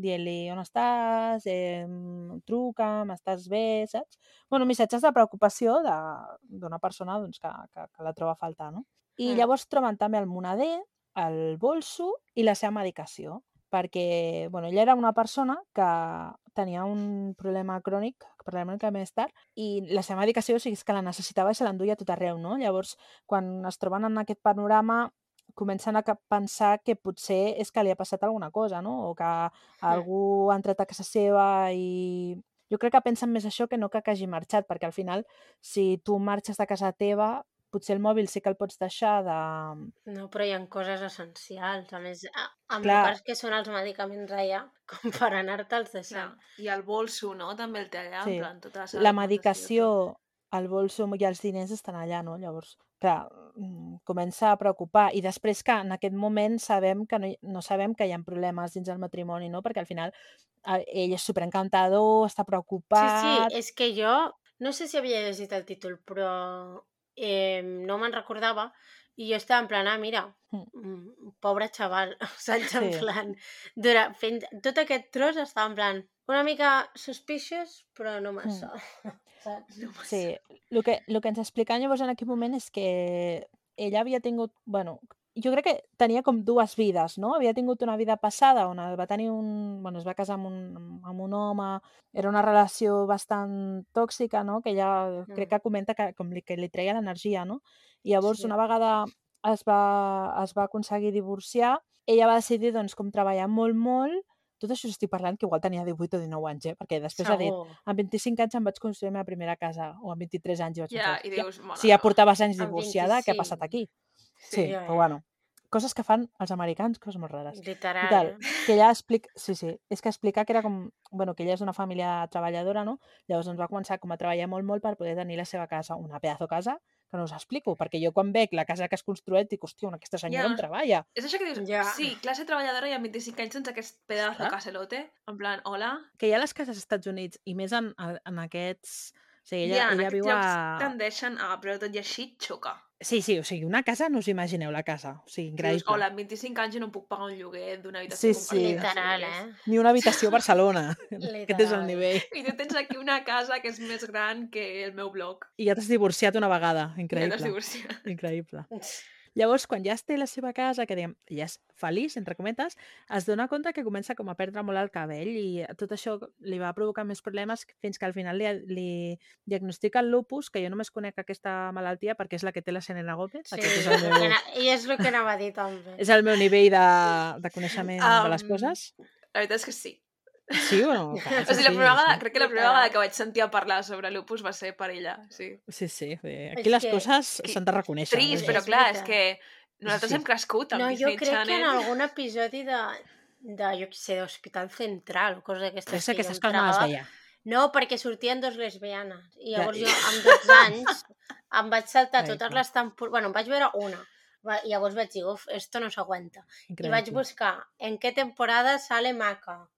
dient-li on estàs, eh, truca'm, estàs bé, saps? bueno, missatges de preocupació de- d'una persona doncs, que, que, que la troba a faltar, no? I Mm. llavors troben també el moneder, el bolso i la seva medicació, perquè bueno, ella era una persona que tenia un problema crònic, que parlarem una mica més tard, i la seva medicació o sigui, és que la necessitava i se l'enduia a tot arreu, no? Llavors, quan es troben en aquest panorama, comencen a pensar que potser és que li ha passat alguna cosa, no? O que algú ha entrat a casa seva i... Jo crec que pensen més això que no que, que hagi marxat, perquè al final, si tu marxes de casa teva, potser el mòbil sí que el pots deixar de... No, però hi ha coses essencials. A més, a- amb Clar. Clar. que són els medicaments allà, <laughs> com per anar-te'ls deixant. I el bolso, no? També el té allà, Sí. en plan, tota la seva La medicació, el bolso i els diners estan allà, no? Llavors, clar, mm, comença a preocupar. I després que en aquest moment sabem que no, no sabem que hi ha problemes dins del matrimoni, no? Perquè al final eh, ell és superencantador, està Sí, preocupat... sí, és que jo no sé si havia llegit el títol, però eh, no me'n recordava i jo estava en plan, ah, mira, Mm. mm, pobre xaval, <laughs> saps? En Sí. plan, dura, fent, tot aquest tros estava en plan, una mica suspicious, però no massa. <laughs> Saps? No massa. Sí, el que, el que ens explicaven llavors en aquell moment és que ella havia tingut, bueno, jo crec que tenia com dues vides, no? Havia tingut una vida passada on va tenir un... Bueno, es va casar amb un, amb un home, era una relació bastant tòxica, no? Que ella crec Mm. que comenta que, com li, que li treia l'energia, no? I llavors, Sí. una vegada es va, es va aconseguir divorciar, ella va decidir, doncs, com treballar molt, molt, tot això estic parlant que igual tenia 18 o 19 anys, eh? Perquè després ha dit, Segur. amb 25 anys em vaig construir la meva primera casa, o amb 23 anys vaig Ja, pensar, i "Hòstia, dius, mare si ja portaves anys divorciada, què ha 25. passat aquí? Sí, Sí, ja, però ja. bueno, coses que fan els americans, coses molt rares. Literal, Total, eh? que ella explica... Sí, sí, és que explica que era com... Bueno, que ella és d'una família treballadora, no? Llavors doncs va començar com a treballar molt, molt per poder tenir la seva casa, una pedazo casa, que no us explico, perquè jo quan veig la casa que has construït dic, hòstia, aquesta senyora Ja. on treballa? És això que dius, Ja. sí, classe treballadora i amb 25 anys sense aquest pedazo Clar. caselote, en plan, hola, Que hi ha les cases als Estats Units, i més en, en aquests... O sigui, ella, ja, en ella viu a... tendeixen a, però tot i així xoca. Sí, sí, o sigui, una casa, no us imagineu la casa. O sigui, dius, increïble. hola, amb 25 anys jo no puc pagar un lloguer d'una habitació Sí, sí. Literal, eh? Ni una habitació a Barcelona. <laughs> Aquest és el nivell. I tu tens aquí una casa que és més gran que el meu blog. I ja t'has divorciat una vegada. I ja Increïble. t'has divorciat. Increïble. Llavors, quan ja es té la seva casa, que diguem, ja és feliç, entre cometes, es dona compte que comença com a perdre molt el cabell i tot això li va provocar més problemes fins que al final li, li diagnostica el lupus, que jo només conec aquesta malaltia perquè és la que té la Selena Gómez. Sí, és el meu, i és el que anava a dir també. és el meu nivell de, de coneixement de les coses. La veritat és que sí. Sí o no? Clar, O sigui, la primera vegada, sí. crec que la primera vegada que vaig sentir a parlar sobre lupus va ser per ella, sí. Sí, sí. És Aquí les que- coses que- s'han de reconèixer. Trist, però clar, és que nosaltres Sí. hem crescut amb No, jo Disney crec que en Channel. algun episodi de, de jo què sé, d'Hospital Central o coses d'aquestes Jo sé que que jo aquestes em coses no les tragava. veia. No, perquè sortien dos lesbianes. I Ja. llavors jo, amb 12 anys, em vaig saltar Ai, totes les temporades... Bueno, em vaig veure una. Va- I llavors vaig dir, uf, esto no s'aguanta. I vaig buscar en què temporada sale Maca.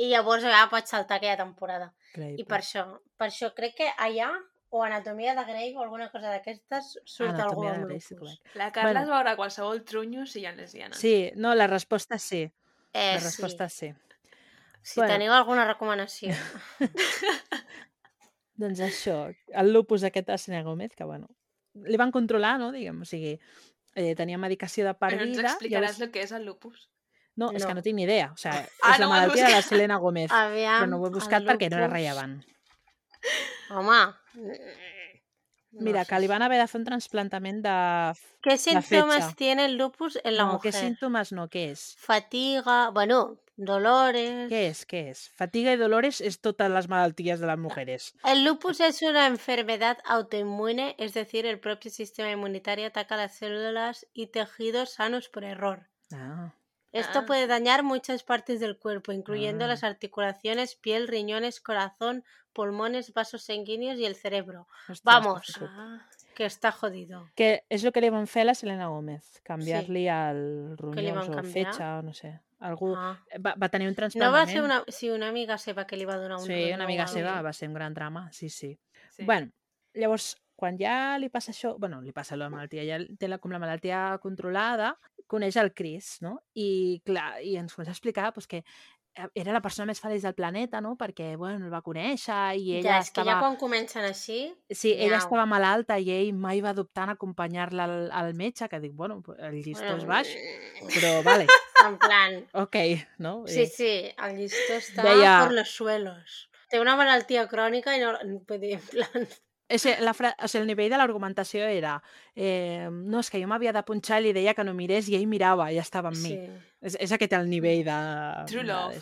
I llavors ja vaig saltar aquella temporada. I Increïble. per això, per això crec que allà, o Anatomia de Grey o alguna cosa d'aquestes, surt algú Anatomia de amb Grey, sí La Carla Bueno. es veurà qualsevol trunyo si hi ha lesbianes. Sí, no, la resposta és sí. Eh, La resposta és sí. Si Bueno. teniu alguna recomanació. <laughs> Doncs això, el lupus aquest de Selena Gómez, que bueno, li van controlar, no? Diguem, o sigui, eh, tenia medicació de per Però ens vida. explicaràs el que és el lupus. No, és que No. no tinc ni idea. O sigui, <laughs> Ah, és la <laughs> no has malaltia de la. Selena Gómez. Aviam, però no ho he buscat perquè no lupus. rellevant. Home... Mira, no que sé li van haver de fer un trasplantament de... ¿Qué síntomas tiene el lupus en la no, mujer? símptomes no, què és? Fatiga, bueno, dolores... Què és, què és? Fatiga i dolores és totes les malalties de les mujeres. El lupus <laughs> es una enfermedad autoinmune, es decir, el propio sistema inmunitario ataca las células y tejidos sanos por error. Ah, Esto Ah. puede dañar muchas partes del cuerpo, incluyendo Ah. las articulaciones, piel, riñones, corazón, pulmones, vasos sanguíneos y el cerebro, ostres, Vamos. Ah, que está jodido. Que és el que li van a la Selena Gómez, li ronyons van o fetge, o no sé. Algú... Ah. Va, va tenir un No trasplantament. va ser una... Sí, una amiga seva que li va donar un Sí, una amiga seva, va ser un gran drama, sí, sí. sí. Bueno, llavors, quan ja li passa això, bueno, li passa la malaltia, ja té la, com la malaltia controlada, coneix el Chris, no? I, clar, i ens comença a explicar pues, que eh, era la persona més feliç del planeta, no? Perquè, bueno, el va conèixer i ella Ja, és que estava... ja quan comencen així... Sí, ella Miau. estava malalta i ell mai va dubtar en acompanyar-la al, al metge, que dic, bueno, el llistó és baix, però vale, <laughs> En plan... ok, no? Sí, I- sí, el llistó està Deia- por los suelos. Té una malaltia crònica i no... Vull dir, en plan... És, la fra... o sigui, el nivell de l'argumentació era eh, no, és que jo m'havia de punxar i li deia que no mirés i ell mirava i estava amb mi. Sí, És, és aquest el nivell de... True de- love.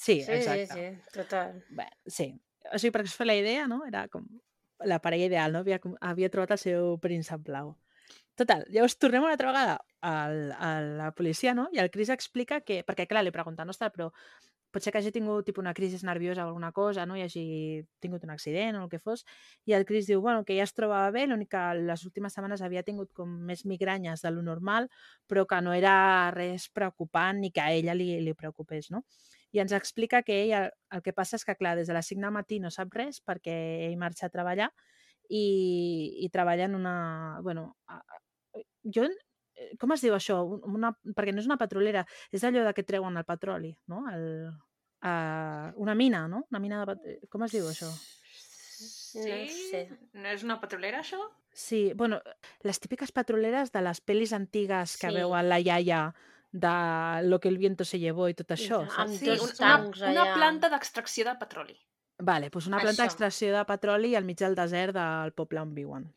Sí, sí, sí, exacte. sí, total. Bé, sí. O sigui, perquè es fa la idea, no? Era com la parella ideal, no? Havia, havia trobat el seu príncep blau. Total, llavors tornem una altra vegada al, a la policia, no? I el Cris explica que... Perquè, clar, li pregunten, ostres, però pot ser que hagi tingut tipus, una crisi nerviosa o alguna cosa, no? I hagi tingut un accident o el que fos. I el Cris diu, bueno, que ja es trobava bé, l'únic que les últimes setmanes havia tingut com més migranyes de lo normal, però que no era res preocupant ni que a ella li, li preocupés, no? I ens explica que ell, el, que passa és que, clar, des de les 5 del matí no sap res perquè ell marxa a treballar i, i treballa en una... Bueno, jo, com es diu això? Un- Una, perquè no és una petrolera, és allò de que treuen el petroli, no? El, uh, una mina, no? Una mina de... pet- Com es diu això? Sí? No sé. No és una petrolera, això? Sí, bueno, les típiques petroleres de les pel·lis antigues que Sí. veuen la iaia de Lo que el viento se llevó i tot això, saps? Sí, un- una, una allà. planta d'extracció de petroli. Vale, doncs una planta d'extracció de petroli al mig del desert del poble on viuen.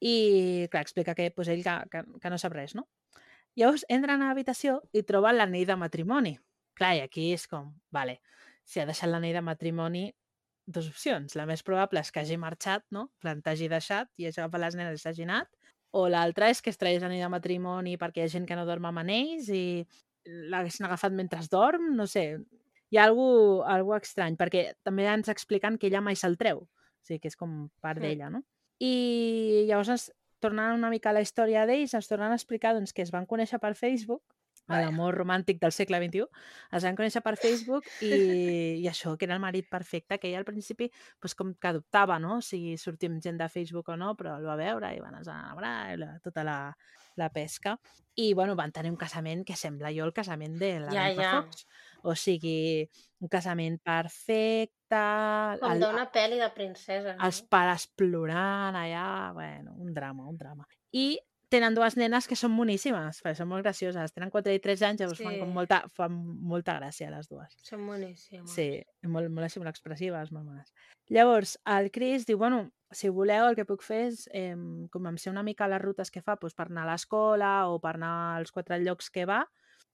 I, clar, explica que pues, ell que, que, que no sap res, no? Llavors entren a l'habitació i troben l'anell de matrimoni. Clar, i aquí és com, vale, si ha deixat l'anell de matrimoni, dues opcions. La més probable és que hagi marxat, no? En plan, t'hagi deixat i hagi agafat les nenes i s'hagi anat. O l'altra és que es tragués l'anell de matrimoni perquè hi ha gent que no dorm amb anells i l'haguessin agafat mentre dorm, no sé. Hi ha algú, algú estrany, perquè també ens expliquen que ella mai se'l treu. O sigui, que és com part Mm. d'ella, no? I llavors, ens, tornant una mica a la història d'ells, ens tornen a explicar doncs, que es van conèixer per Facebook, a l'amor romàntic del segle XXI, es van conèixer per Facebook i, i això, que era el marit perfecte, que ella al principi pues, com que adoptava, no? Si sortim gent de Facebook o no, però el va veure i van enamorar, i la, tota la, la pesca. I, bueno, van tenir un casament que sembla jo el casament de la Ja, Lampa ja. Fox. O sigui, un casament perfecte, Com el, d'una pel·li de princesa. No? els pares plorant allà, bueno, un drama, un drama. I tenen dues nenes que són moníssimes, perquè són molt gracioses. Tenen 4 i 3 anys, llavors fan, Sí. com molta, fan molta gràcia les dues. Són boníssimes. Sí, molt, molt, molt expressives, molt mones. Llavors, el Cris diu, bueno, si voleu, el que puc fer és eh, començar una mica les rutes que fa doncs, per anar a l'escola o per anar als quatre llocs que va,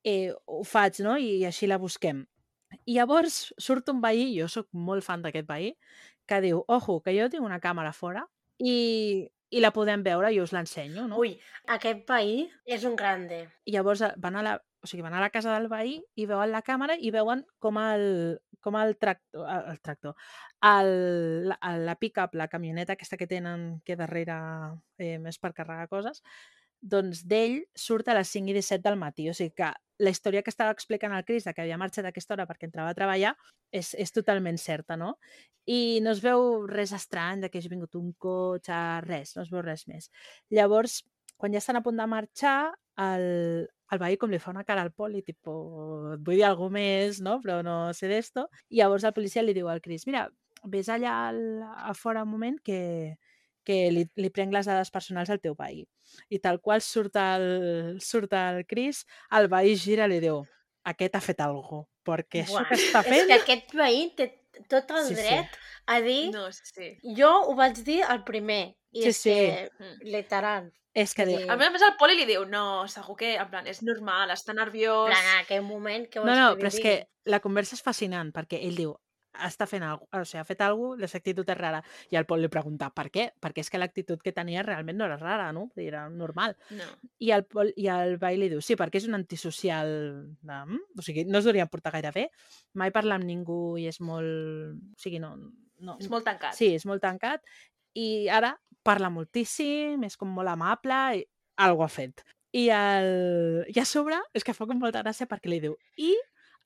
eh, ho faig, no? I així la busquem. I llavors surt un veí, jo sóc molt fan d'aquest veí, que diu, ojo, que jo tinc una càmera fora i, i la podem veure i us l'ensenyo, no? Ui, aquest país és un grande. I llavors eh, van a la, o sigui, van a la casa del veí i veuen la càmera i veuen com el, com el tractor, el, el tractor, el, la, la pick-up, la camioneta aquesta que tenen que darrere eh, més per carregar coses, doncs d'ell surt a les 5 i 17 del matí. O sigui que la història que estava explicant el Cris, que havia marxat aquesta hora perquè entrava a treballar, és, és totalment certa, no? I no es veu res estrany de que hagi vingut un cotxe, res, no es veu res més. Llavors, quan ja estan a punt de marxar, el, el veí com li fa una cara al poli, tipo, vull dir alguna més, no? Però no sé d'esto. I llavors el policia li diu al Cris, mira, vés allà al, a fora un moment que, que li, li prenc les dades personals al teu veí. I tal qual surt el, surt el Cris, el veí gira i li diu, aquest ha fet alguna cosa, perquè això Buah, que està És fent... que aquest veí té tot el Sí, sí. dret a dir... No, sí. Jo ho vaig dir el primer. I Sí, és sí. que, Mm. literal, És que diu, Sí. A més a més, el Poli li diu, no, segur que, en plan, és normal, està en nerviós... plan, en aquell moment, què No, vols no, que li però és que la conversa és fascinant, perquè ell diu, està fent alguna o sigui, ha fet alguna cosa, la seva actitud és rara. I el Pol li pregunta, per què? Perquè és que l'actitud que tenia realment no era rara, no? Era normal. No. I el, Pol, i el Bai li diu, sí, perquè és un antisocial, de... O sigui, no es devia portar gaire bé, mai parla amb ningú i és molt... O sigui, no... no És molt tancat. Sí, és molt tancat. I ara parla moltíssim, és com molt amable, i algo ha fet. I, el... I a sobre és que fa com molta gràcia perquè li diu i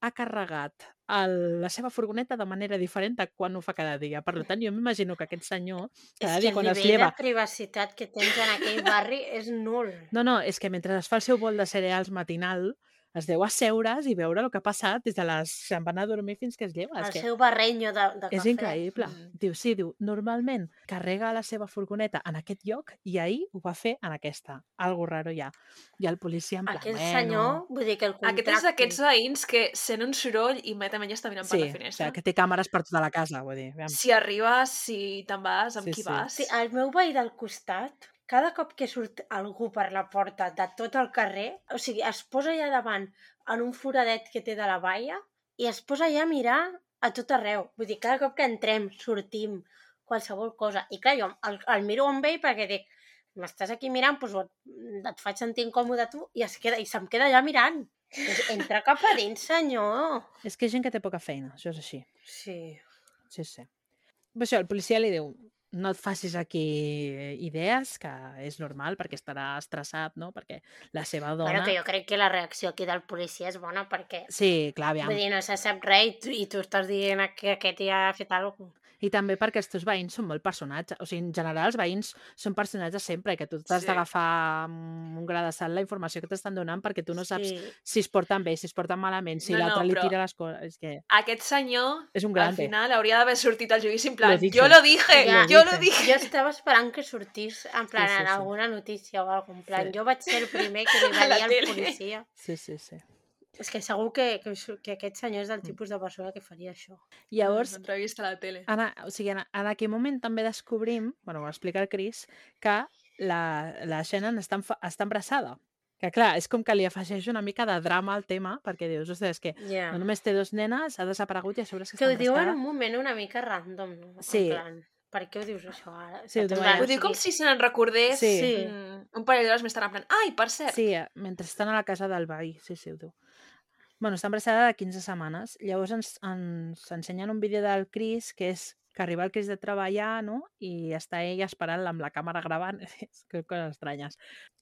ha carregat el, la seva furgoneta de manera diferent de quan ho fa cada dia. Per tant, jo m'imagino que aquest senyor cada és dia que el quan es nivell lleva... de privacitat que tens en aquell barri és nul. No, no, és que mentre es fa el seu bol de cereals matinal, es deu asseure's i veure el que ha passat des de les... se'n va anar a dormir fins que es lleva. El és que seu barrenyo de, de és cafè. increïble. Mm. Diu, sí, diu, normalment carrega la seva furgoneta en aquest lloc i ahir ho va fer en aquesta. Algo raro ha. I el policia en plan, Aquest bueno... senyor, vull dir que el Aquest és d'aquests veïns que sent un soroll immediatament ja està mirant per Sí, la o finestra. sigui, que té càmeres per tota la casa, vull dir. Aviam. Si arribes, si te'n vas, amb Sí, qui sí. vas. Sí, el meu veí del costat, cada cop que surt algú per la porta de tot el carrer, o sigui, es posa allà davant en un foradet que té de la valla i es posa allà a mirar a tot arreu. Vull dir, cada cop que entrem, sortim, qualsevol cosa. I clar, jo el, el miro amb ell perquè dic, m'estàs aquí mirant, doncs et, faig sentir incòmode tu i, es queda, i se'm queda allà mirant. Doncs entra cap a dins, senyor. És que hi ha gent que té poca feina, això és així. Sí. Sí, sí. Per això el policia li diu no et facis aquí idees, que és normal perquè estarà estressat, no? Perquè la seva dona... Bueno, que jo crec que la reacció aquí del policia és bona perquè Sí, clar, aviam. Vull dir, no se sap res i tu, i tu estàs dient que aquest ja ha fet alguna cosa. I també perquè els teus veïns són molt personatges. O sigui, en general, els veïns són personatges sempre i que tu t'has Sí. d'agafar un gra de sal la informació que t'estan donant perquè tu no saps Sí. si es porten bé, si es porten malament, si No, no, l'altre li però- tira les coses... És que Aquest senyor, és un al grande. final, hauria d'haver sortit al judici en plan, Lo dije. jo lo dije, Ja. jo Lo lo dije. Jo estava esperant que sortís en plan Sí, sí, en sí. alguna notícia o alguna En plan, Sí. jo vaig ser el primer que li <laughs> A va la dir al policia. Sí, sí, sí. És que segur que, que, que aquest senyor Mm. és del tipus de persona que faria això. Llavors, Entrevista a la tele. en, a- o sigui, en, en aquell moment també descobrim, bueno, ho explica el Chris, que la, la Shannon està, està embarassada. Que clar, és com que li afegeix una mica de drama al tema, perquè dius, ostres, és que Ja. no només té dos nenes, ha desaparegut i a sobre és que, Que està ho diu en embarassada. un moment una mica random, no? Sí. En plan, per què ho dius això ara? Sí, ho. Ho diu com si se n'en recordés Sí. Sí. mm, un parell d'hores més tard, en plan, ai, per cert, Sí, eh, mentre estan a la casa del veí, sí, sí, ho diu. Bueno, està embarassada de 15 setmanes. Llavors ens, ens ensenyen un vídeo del Cris, que és que arriba el Cris de treballar, no? I està ella esperant amb la càmera gravant. <laughs> És que coses estranyes.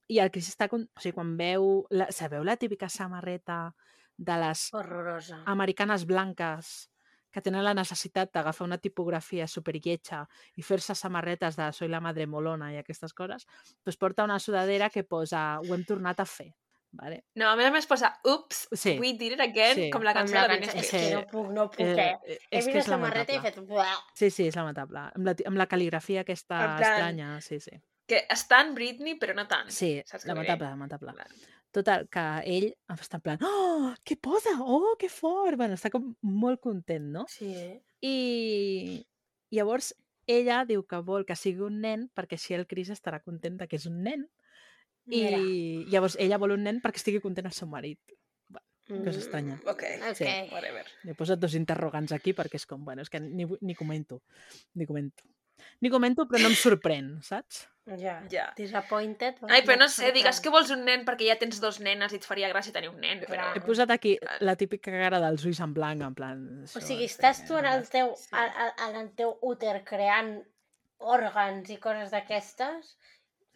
I el Cris està... con- O sigui, quan veu... La, sabeu la típica samarreta de les Horrorosa. americanes blanques que tenen la necessitat d'agafar una tipografia superlletja i fer-se samarretes de Soy la madre molona i aquestes coses, doncs porta una sudadera que posa ho hem tornat a fer. Vale? No, a més a més posa, ups, Sí. we did it again, Sí. com la cançó la de Britney és Spears. que no puc, no puc, Eh, eh? eh, He és vist la és samarreta i he lamentable. fet... Sí, sí, és lamentable. Amb la, amb la cal·ligrafia aquesta plan- estranya, sí, sí. Que està en Britney, però no tant. Sí, Saps dir? lamentable, lamentable. Clar. Total, que ell està en plan, oh, què posa? Oh, que fort! Bueno, està com molt content, no? Sí, eh? I llavors ella diu que vol que sigui un nen perquè així el Cris estarà content de que és un nen. Mira. I llavors ella vol un nen perquè estigui content el seu marit. Cosa estranya. Ok, Ok. Sí. whatever. He posat dos interrogants aquí perquè és com, bueno, és que ni, ni comento. Ni comento. Ni comento, però no em sorprèn, saps? Ja. Ja. Disappointed. Ai, però no sé, digues que vols un nen perquè ja tens dos nenes i et faria gràcia tenir un nen, però... He posat aquí la típica cara dels ulls en blanc, en plan... O això, sigui, sí, estàs tu en el teu, sí. a, en el teu úter creant òrgans i coses d'aquestes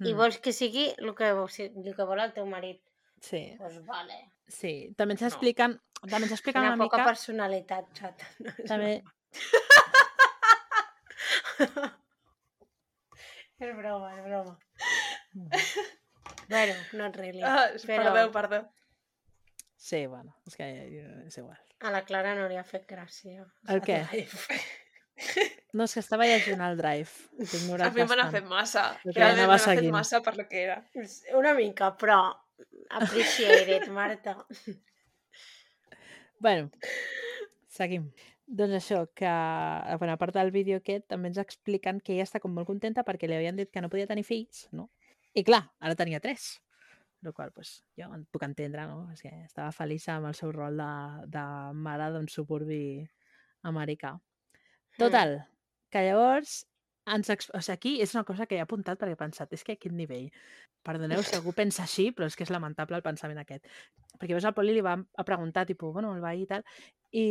i Mm, vols que sigui el que, el que vol el teu marit. Sí, Doncs pues vale. sí. També ens expliquen, també ens expliquen Una una, poca mica... personalitat, xata. <laughs> No, També... broma. <laughs> és broma, és broma. Bueno, not really. Ah, però Perdó, perdó. Sí, bueno, és que eh, és igual. a la Clara no li ha fet gràcia. El què? No, és que estava llegint el drive. <laughs> A mi me n'ha fet massa. Realment anava me n'ha fet seguint. massa per lo que era. Una mica, però appreciate it, <laughs> Marta. Bueno, seguim. Doncs això, que a bona part del vídeo aquest també ens expliquen que ella està com molt contenta perquè li havien dit que no podia tenir fills, no? I clar, ara tenia tres. El qual, pues, jo en puc entendre, no? És que estava feliç amb el seu rol de, de mare d'un suburbi americà. Total, que llavors ens ex... o sigui, aquí és una cosa que he apuntat perquè he pensat, és que a quin nivell? Perdoneu si algú pensa així, però és que és lamentable el pensament aquest. Perquè llavors el Poli li va a preguntar, tipus, bueno, el veí i tal, i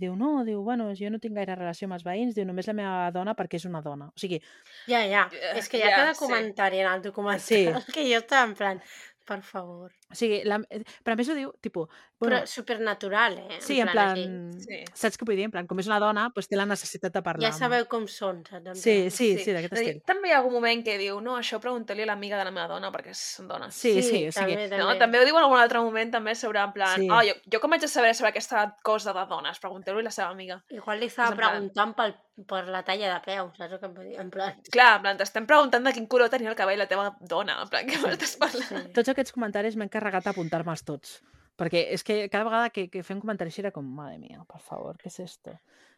diu, no, diu, bueno, jo no tinc gaire relació amb els veïns, diu, només la meva dona perquè és una dona. O sigui, Ja, ja. Ja, És que hi ha ja, cada sí. comentari en el documental Sí. <laughs> que jo estava en plan, per favor. O sigui, la, eh, però a més ho diu, tipus... Però Bueno, supernatural, eh? sí, en plan, plan... Sí. Saps què vull dir? En plan, com és una dona, doncs té la necessitat de parlar. Ja sabeu com són, saps? En Sí, plan. sí, sí, d'aquest a estil. També hi ha algun moment que diu, no, això pregunta-li a l'amiga de la meva dona, perquè són dones. Sí, sí, o sigui... també, No, també ho diu en algun altre moment, també, sobre, en plan, Sí. oh, jo, jo com haig de saber sobre aquesta cosa de dones? Pregunteu-li a la seva amiga. Igual li estava en plan- preguntant pel, per la talla de peu, saps el que em vull dir? En plan... <laughs> Clar, en plan, t'estem preguntant de quin color tenia el cabell la teva dona, en plan, què m'estàs parlant? Sí. Tots aquests comentaris m'he encarregat d'apuntar-me'ls tots. Perquè és que cada vegada que, que fem comentaris així era com, madre mía, per favor, què és esto?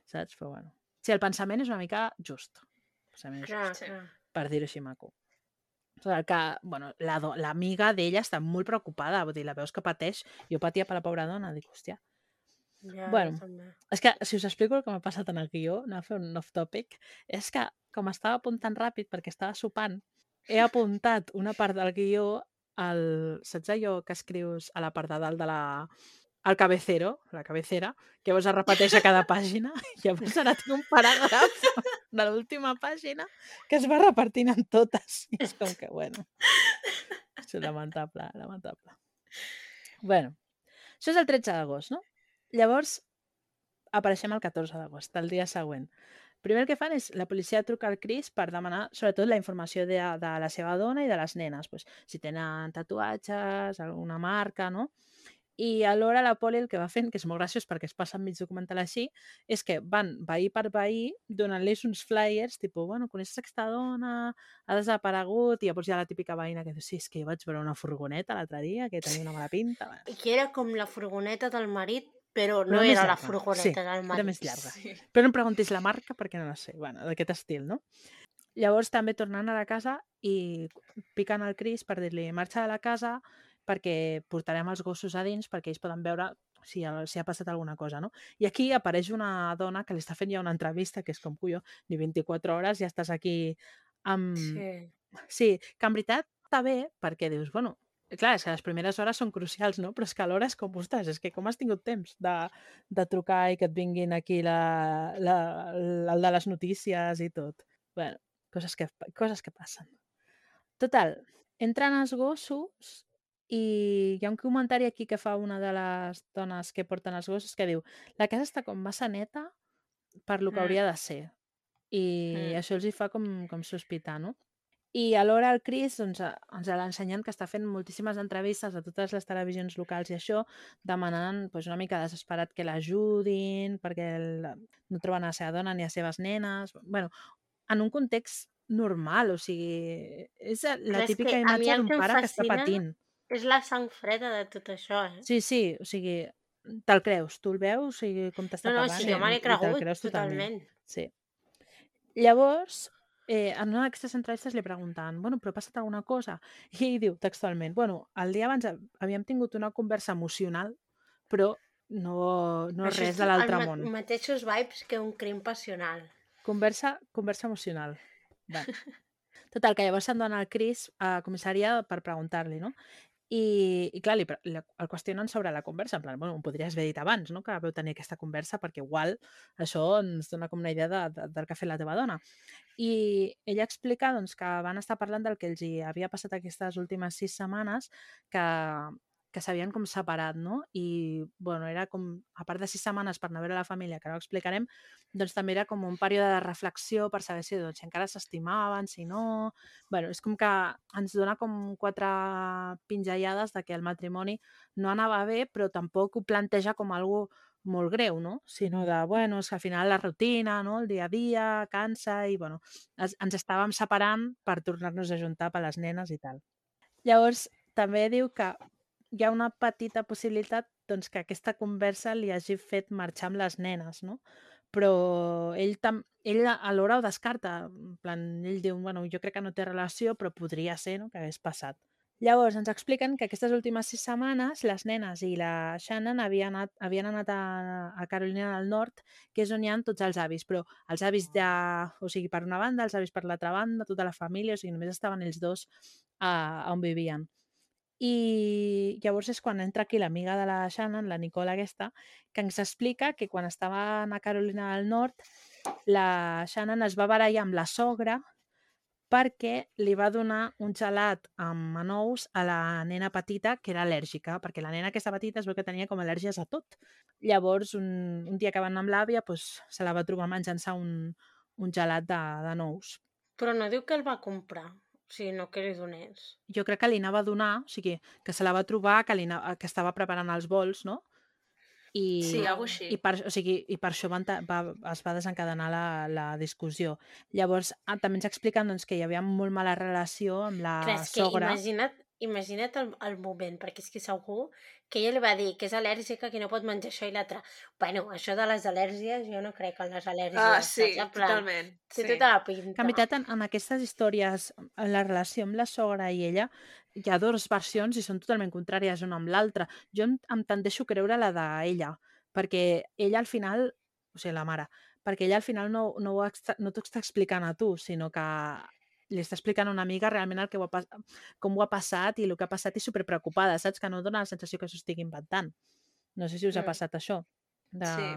Saps? Però bueno. Sí, el pensament és una mica just. El pensament és Clar, just, Sí. clar. per dir-ho així maco. O sigui, que, bueno, la l'amiga d'ella està molt preocupada, vull dir, la veus que pateix, jo patia per la pobra dona, dic, hòstia. Ja, Bueno. És que, si us explico el que m'ha passat en el guió, anem a fer un off-topic, és que, com estava apuntant ràpid perquè estava sopant, he apuntat una part del guió al... Saps allò que escrius a la part de dalt de la... al cabecero, la cabecera, que llavors es repeteix a cada pàgina, <laughs> i llavors ara tinc un paràgraf <laughs> de l'última pàgina que es va repartint en totes. I és com que, bueno, és lamentable, lamentable. Bueno, això és el 13 d'agost, no? Llavors, apareixem el 14 d'agost, el dia següent. Primer que fan és, la policia truca al Cris per demanar, sobretot, la informació de, de la seva dona i de les nenes, pues, si tenen tatuatges, alguna marca, no? I alhora la poli el que va fent, que és molt graciós perquè es passa mig documental així, és que van veí per veí donant-los uns flyers, tipus, bueno, coneixes aquesta dona, ha desaparegut, i llavors hi ha la típica veïna que diu, sí, és que vaig veure una furgoneta l'altre dia, que tenia una mala pinta. <laughs> I que era com la furgoneta del marit, però Però no més era la furgoneta Sí, del era marit. més llarga. Sí. Però no em preguntis la marca perquè no la sé. Bueno, d'aquest estil, no? Llavors també tornant a la casa i piquen el Cris per dir-li marxa de la casa perquè portarem els gossos a dins perquè ells poden veure si, si ha passat alguna cosa, no? I aquí apareix una dona que li està fent ja una entrevista que és com, cuyo, ni 24 hores ja estàs aquí amb... Sí. Sí, que en veritat està bé perquè dius, bueno, clar, és que les primeres hores són crucials, no? Però és que alhora és com, ostres, és que com has tingut temps de, de trucar i que et vinguin aquí la, la, la, el de les notícies i tot. bueno, coses que, coses que passen. Total, entren els gossos i hi ha un comentari aquí que fa una de les dones que porten els gossos que diu la casa està com massa neta per lo que Mm. hauria de ser. I Mm. això els hi fa com, com sospitar, no? I alhora el Cris doncs, a- ens l'ha ensenyant que està fent moltíssimes entrevistes a totes les televisions locals i això, demanant doncs, una mica desesperat que l'ajudin, perquè el, no troben a la seva dona ni a seves nenes... bueno, en un context normal, o sigui, és la Però és típica mi imatge d'un pare que està patint. És la sang freda de tot això, eh? Sí, sí, o sigui, te'l creus, tu el veus i com t'està no, no, parlant sí, jo me l'he cregut creus totalment. Sí. Llavors, eh, en una d'aquestes entrevistes li pregunten, bueno, però ha passat alguna cosa? <laughs> I ell diu textualment, bueno, el dia abans ha- havíem tingut una conversa emocional, però no, no Això res és de l'altre món. mateixos vibes que un crim passional. Conversa, conversa emocional. Va. <laughs> Total, que llavors se'n dona el Cris a comissaria per preguntar-li, no? I, i clar, li, li, el qüestionen sobre la conversa, en plan, bueno, ho podries haver dit abans, no?, que vau tenir aquesta conversa, perquè igual això ens dona com una idea de, de, del que ha fet la teva dona. I ella explica doncs, que van estar parlant del que els hi havia passat aquestes últimes sis setmanes, que, que s'havien com separat, no? I, bueno, era com, a part de sis setmanes per anar a veure la família, que ho explicarem, doncs també era com un període de reflexió per saber si, doncs, si encara s'estimaven, si no... bueno, és com que ens dona com quatre pinzellades de que el matrimoni no anava bé, però tampoc ho planteja com algo molt greu, no? Sinó de, bueno, és que al final la rutina, no? el dia a dia, cansa i, bueno, es, ens estàvem separant per tornar-nos a juntar per les nenes i tal. Llavors, també diu que hi ha una petita possibilitat doncs, que aquesta conversa li hagi fet marxar amb les nenes, no? Però ell, tam ell alhora ho descarta. En plan, ell diu, bueno, jo crec que no té relació, però podria ser no? que hagués passat. Llavors, ens expliquen que aquestes últimes sis setmanes les nenes i la Shannon havien anat, havien anat a, a Carolina del Nord, que és on hi ha tots els avis, però els avis de... O sigui, per una banda, els avis per l'altra banda, tota la família, o sigui, només estaven ells dos a, a on vivien. I llavors és quan entra aquí l'amiga de la Shannon, la Nicole aquesta, que ens explica que quan estaven a Carolina del Nord, la Shannon es va barallar amb la sogra perquè li va donar un gelat amb anous a la nena petita que era al·lèrgica, perquè la nena aquesta petita es veu que tenia com al·lèrgies a tot. Llavors, un, un dia que van amb l'àvia, doncs, se la va trobar menjant-se un, un gelat de, de nous. Però no diu que el va comprar, sigui, no que li donés. Jo crec que li anava a donar, o sigui, que se la va trobar, que, li anava, que estava preparant els vols, no? I, Sí, cosa així. i per, o sigui, i per això van, ta- va, es va desencadenar la, la discussió. Llavors, ah, també ens expliquen doncs, que hi havia molt mala relació amb la Clar, és que sogra. imagina't, imagina't el, el moment, perquè és que segur que ella li va dir que és al·lèrgica, que no pot menjar això i l'altre. Bueno, això de les al·lèrgies, jo no crec en les al·lèrgies. Ah, sí, plan, totalment. Té Sí. tota la pinta. Que en veritat, en, en aquestes històries, en la relació amb la sogra i ella, hi ha dues versions i són totalment contràries una amb l'altra. Jo em, em tendeixo a creure la d'ella, perquè ella al final, o sigui, la mare, perquè ella al final no, no, ho extra, no t'ho està explicant a tu, sinó que li està explicant a una amiga realment el que ho ha, com ho ha passat i el que ha passat i superpreocupada, saps? Que no dona la sensació que s'ho estigui inventant. No sé si us ha Mm. passat això. De... Sí.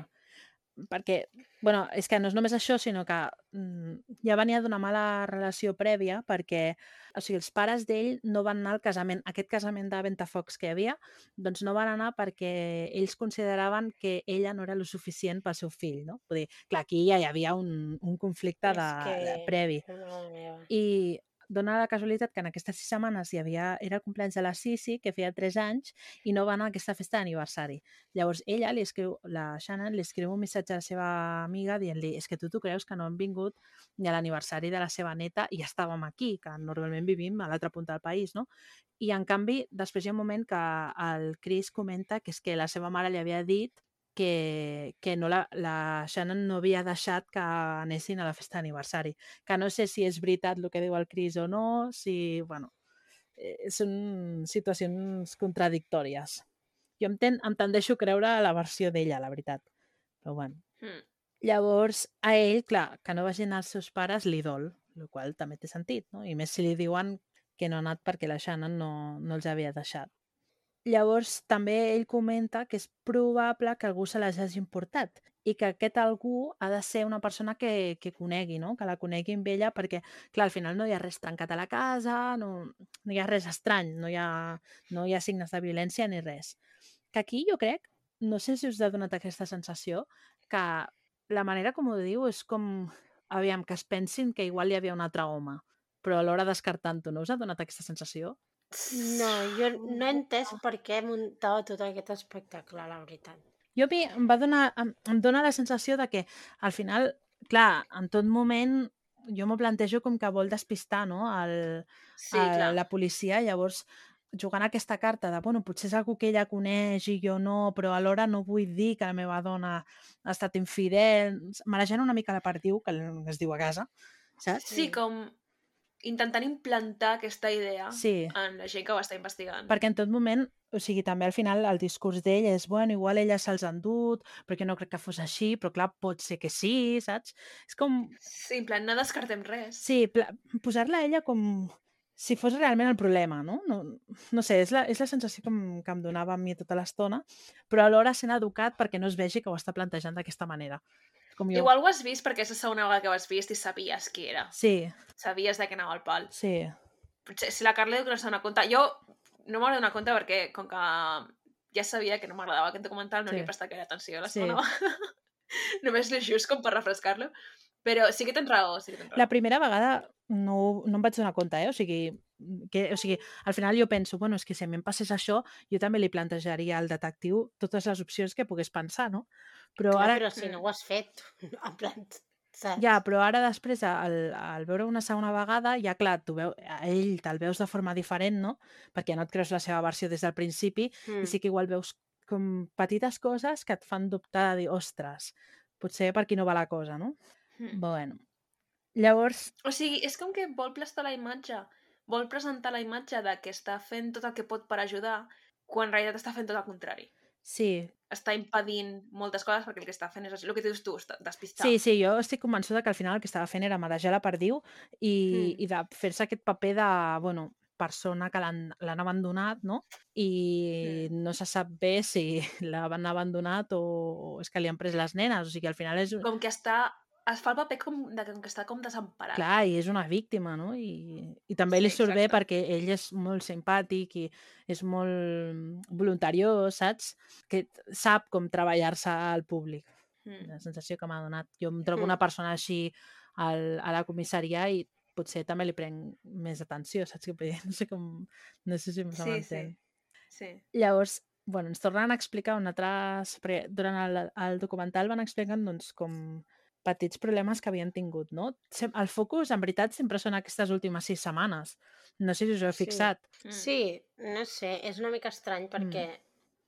Perquè, bueno, és que no és només això, sinó que mm, ja venia d'una mala relació prèvia perquè, o sigui, els pares d'ell no van anar al casament, aquest casament de Ventafocs que hi havia, doncs no van anar perquè ells consideraven que ella no era lo suficient pel seu fill, no? Vull dir, clar, aquí ja hi havia un, un conflicte de, de que- previ. Mare meva. I dona la casualitat que en aquestes sis setmanes hi havia, era el cumpleaños de la Sisi, que feia 3 anys, i no va anar a aquesta festa d'aniversari. Llavors ella li escriu, la Shannon li escriu un missatge a la seva amiga dient-li és que tu t'ho creus que no hem vingut ni a l'aniversari de la seva neta i estàvem aquí, que normalment vivim a l'altra punta del país, no? I en canvi, després hi ha un moment que el Chris comenta que és que la seva mare li havia dit que, que no la, la Shannon no havia deixat que anessin a la festa d'aniversari. Que no sé si és veritat el que diu el Chris o no, si, bueno, eh, són situacions contradictòries. Jo em, ten, em tendeixo a creure la versió d'ella, la veritat. Però bueno. Mm. Llavors, a ell, clar, que no vagin els seus pares li dol, el qual també té sentit, no? I més si li diuen que no ha anat perquè la Shannon no, no els havia deixat. Llavors, també ell comenta que és probable que algú se les hagi importat i que aquest algú ha de ser una persona que, que conegui, no? que la conegui amb ella, perquè, clar, al final no hi ha res trencat a la casa, no, no hi ha res estrany, no hi ha, no hi ha signes de violència ni res. Que aquí jo crec, no sé si us ha donat aquesta sensació, que la manera com ho diu és com, aviam, que es pensin que igual hi havia un altre home, però alhora descartant-ho, no us ha donat aquesta sensació? No, jo no he entès per què muntava tot aquest espectacle, la veritat. Jo mi em va donar, em, em dona la sensació de que al final, clar, en tot moment jo m'ho plantejo com que vol despistar no? el, Sí, el, clar. la policia, llavors jugant aquesta carta de, bueno, potser és algú que ella coneix i jo no, però alhora no vull dir que la meva dona ha estat infidel, marejant una mica la perdiu, que es diu a casa, saps? Sí, com intentant implantar aquesta idea Sí. en la gent que ho està investigant. Perquè en tot moment, o sigui, també al final el discurs d'ell és, bueno, igual ella se'ls ha endut, perquè no crec que fos així, però clar, pot ser que sí, saps? És com, Sí, en plan, no descartem res. sí, pla- posar-la a ella com si fos realment el problema, no? No, no sé, és la, és la sensació que em, que em donava a mi tota l'estona, però alhora sent educat perquè no es vegi que ho està plantejant d'aquesta manera. Com jo... Igual ho has vist perquè és la segona vegada que ho has vist i sabies qui era. Sí, Sabies de què anava el pal. sí, Potser si la Carla diu que no s'ha donat compte... Jo no m'ha donat compte perquè, com que ja sabia que no m'agradava aquest documental, no Sí. li he prestat gaire atenció a la Sí. segona vegada. <laughs> Només l'he just com per refrescar-lo. Però sí que tens raó, sí que tens raó. La primera vegada no, no em vaig donar compte, eh? O sigui, que, o sigui, al final jo penso, bueno, és que si a mi em passés això, jo també li plantejaria al detectiu totes les opcions que pogués pensar, no? Però Clar, ara... però si no ho has fet, <laughs> en plan, saps? Ja, però ara després, al, al veure una segona vegada, ja clar, tu veu, a ell te'l veus de forma diferent, no? Perquè no et creus la seva versió des del principi Mm. i sí que igual veus com petites coses que et fan dubtar de dir, ostres, potser per aquí no va la cosa, no? Mm. Bueno, llavors, O sigui, és com que vol plastar la imatge, vol presentar la imatge de que està fent tot el que pot per ajudar, quan en realitat està fent tot el contrari. sí, Està impedint moltes coses perquè el que està fent és el que dius tu, despistar. Sí, sí, jo estic convençuda que al final el que estava fent era marejar la perdiu i, Mm. i de fer-se aquest paper de, bueno, persona que l'han abandonat, no? I no se sap bé si <laughs> l'han abandonat o és que li han pres les nenes, o sigui, al final és... Com que està es fa el paper com, de, que està com desemparat. Clar, i és una víctima, no? I, i també li Sí, surt bé perquè ell és molt simpàtic i és molt voluntariós, saps? Que sap com treballar-se al públic. Mm. La sensació que m'ha donat. Jo em trobo Mm. una persona així al, a la comissaria i potser també li prenc més atenció, saps què vull dir? <laughs> No sé com... No sé si se Sí, m'entén. sí. sí. Llavors, bueno, ens tornen a explicar un altre... Durant el, el documental van explicant doncs, com petits problemes que havien tingut, no? Sem- El focus, en veritat, sempre són aquestes últimes sis setmanes. No sé si us heu Sí. fixat. Mm. Sí, no sé, és una mica estrany perquè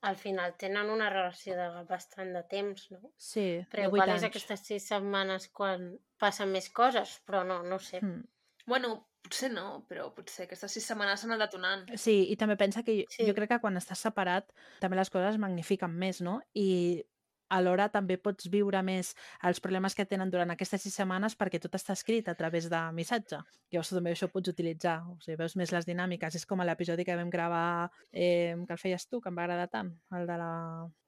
al final tenen una relació de bastant de temps, no? Sí, Però igual és anys. aquestes sis setmanes quan passen més coses, però no, no sé. Mm. Bueno, potser no, però potser aquestes sis setmanes s'han anat detonant. Sí, i també pensa que jo, Sí. jo crec que quan estàs separat també les coses es magnifiquen més, no? I alhora també pots viure més els problemes que tenen durant aquestes sis setmanes perquè tot està escrit a través de missatge. Llavors també això ho pots utilitzar, o sigui, veus més les dinàmiques. És com a l'episodi que vam gravar, eh, que el feies tu, que em va agradar tant, el de la,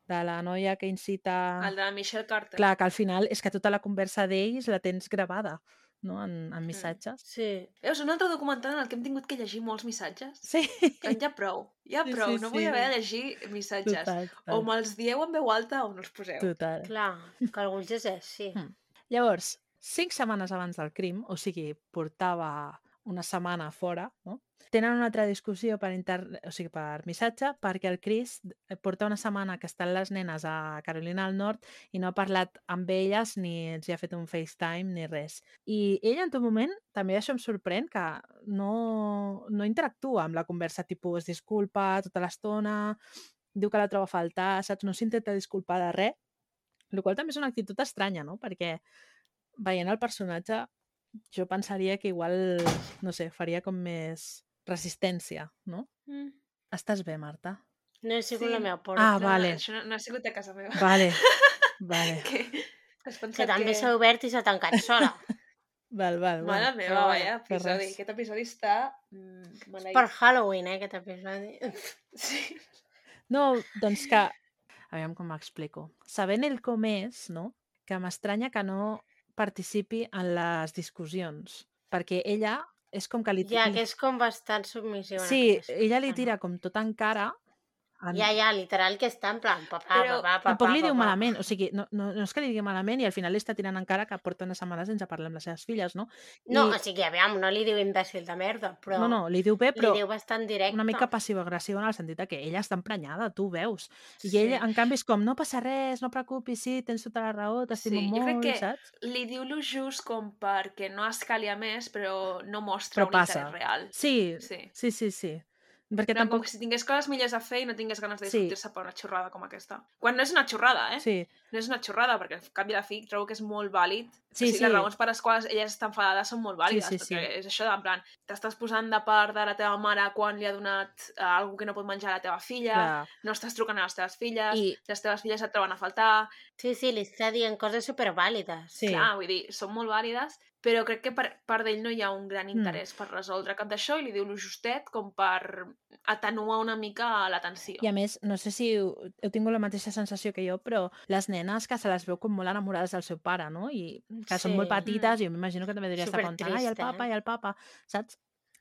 de la noia que incita... El de Michelle Carter. Clar, que al final és que tota la conversa d'ells la tens gravada, no?, en, en missatges. Sí, Veus, un altre documental en el que hem tingut que llegir molts missatges? Sí, Que ja prou, ja Sí, prou, sí, no vull sí. haver de llegir missatges. total, O total. me'ls dieu en veu alta o no els poseu. total. clar, que algú els llegeix, sí. Mm. Llavors, cinc setmanes abans del crim, o sigui, portava una setmana fora, no? Tenen una altra discussió per, inter... o sigui, per missatge perquè el Chris eh, porta una setmana que estan les nenes a Carolina del Nord i no ha parlat amb elles ni els hi ha fet un FaceTime ni res. I ell en tot moment, també això em sorprèn, que no, no interactua amb la conversa, tipus es disculpa tota l'estona, diu que la troba a faltar, saps? No s'intenta disculpar de res, el qual també és una actitud estranya, no? Perquè veient el personatge jo pensaria que igual, no sé, faria com més resistència, no? Mm. Estàs bé, Marta? No he sigut Sí. la meva porta. Ah, No, vale. Això no, no ha sigut a casa meva. Vale, <laughs> vale, que has que pensat també que... s'ha obert i s'ha tancat sola. <laughs> val, val. Mare Bueno. meva, però per episodi. Aquest episodi està... Mm, maleït. per Halloween, eh, aquest episodi. <laughs> Sí. No, doncs que... Aviam com m'explico. Sabent ell com és, no? Que m'estranya que no participi en les discussions. Perquè ella és com que li... Ja, que és com bastant submissiva. Sí, ella li tira com tot en cara. No? En... Ja, ja, literal, que està en plan... Papà, Però papà, papà, Tampoc li diu papà. malament, o sigui, no, no, no és que li digui malament i al final li està tirant en cara que porta una setmana sense parlar amb les seves filles, no? No, I- o sigui, aviam, no li diu imbècil de merda, però No, no, li diu bé, però li diu bastant directe. una mica passiva-agressiva en el sentit que ella està emprenyada, tu veus. I Sí. ell, en canvi, és com, no passa res, no preocupis, sí, tens tota la raó, t'estimo Sí, jo crec molt, que saps? Li diu lo just com perquè no escalia més, però no mostra Però un passa. interès real. Sí, Sí. sí, sí, sí. Perquè Però com tampoc... que si tingués coses millors a fer i no tingués ganes de Sí. discutir-se per una xorrada com aquesta. Quan no és una xorrada, eh? Sí, No és una xorrada, perquè al cap i a la fi trobo que és molt vàlid. Sí, o sigui, sí. les raons per les quals ella està enfadada són molt vàlides, sí, sí. perquè és això de, en plan, t'estàs posant de part de la teva mare quan li ha donat uh, algú que no pot menjar a la teva filla, clar. no estàs trucant a les teves filles, I, les teves filles et troben a faltar, Sí, sí, li està dient coses supervàlides. Sí. Clar, vull dir, són molt vàlides, però crec que per part d'ell no hi ha un gran Mm. interès per resoldre cap d'això i li diu lo justet com per atenuar una mica la tensió. I a més, no sé si heu, heu tingut la mateixa sensació que jo, però les nenes que se les veu com molt enamorades del seu pare, no? I que són molt Sí. petites, i jo m'imagino que també devia estar contant, ai, el papa, eh? i el papa, saps?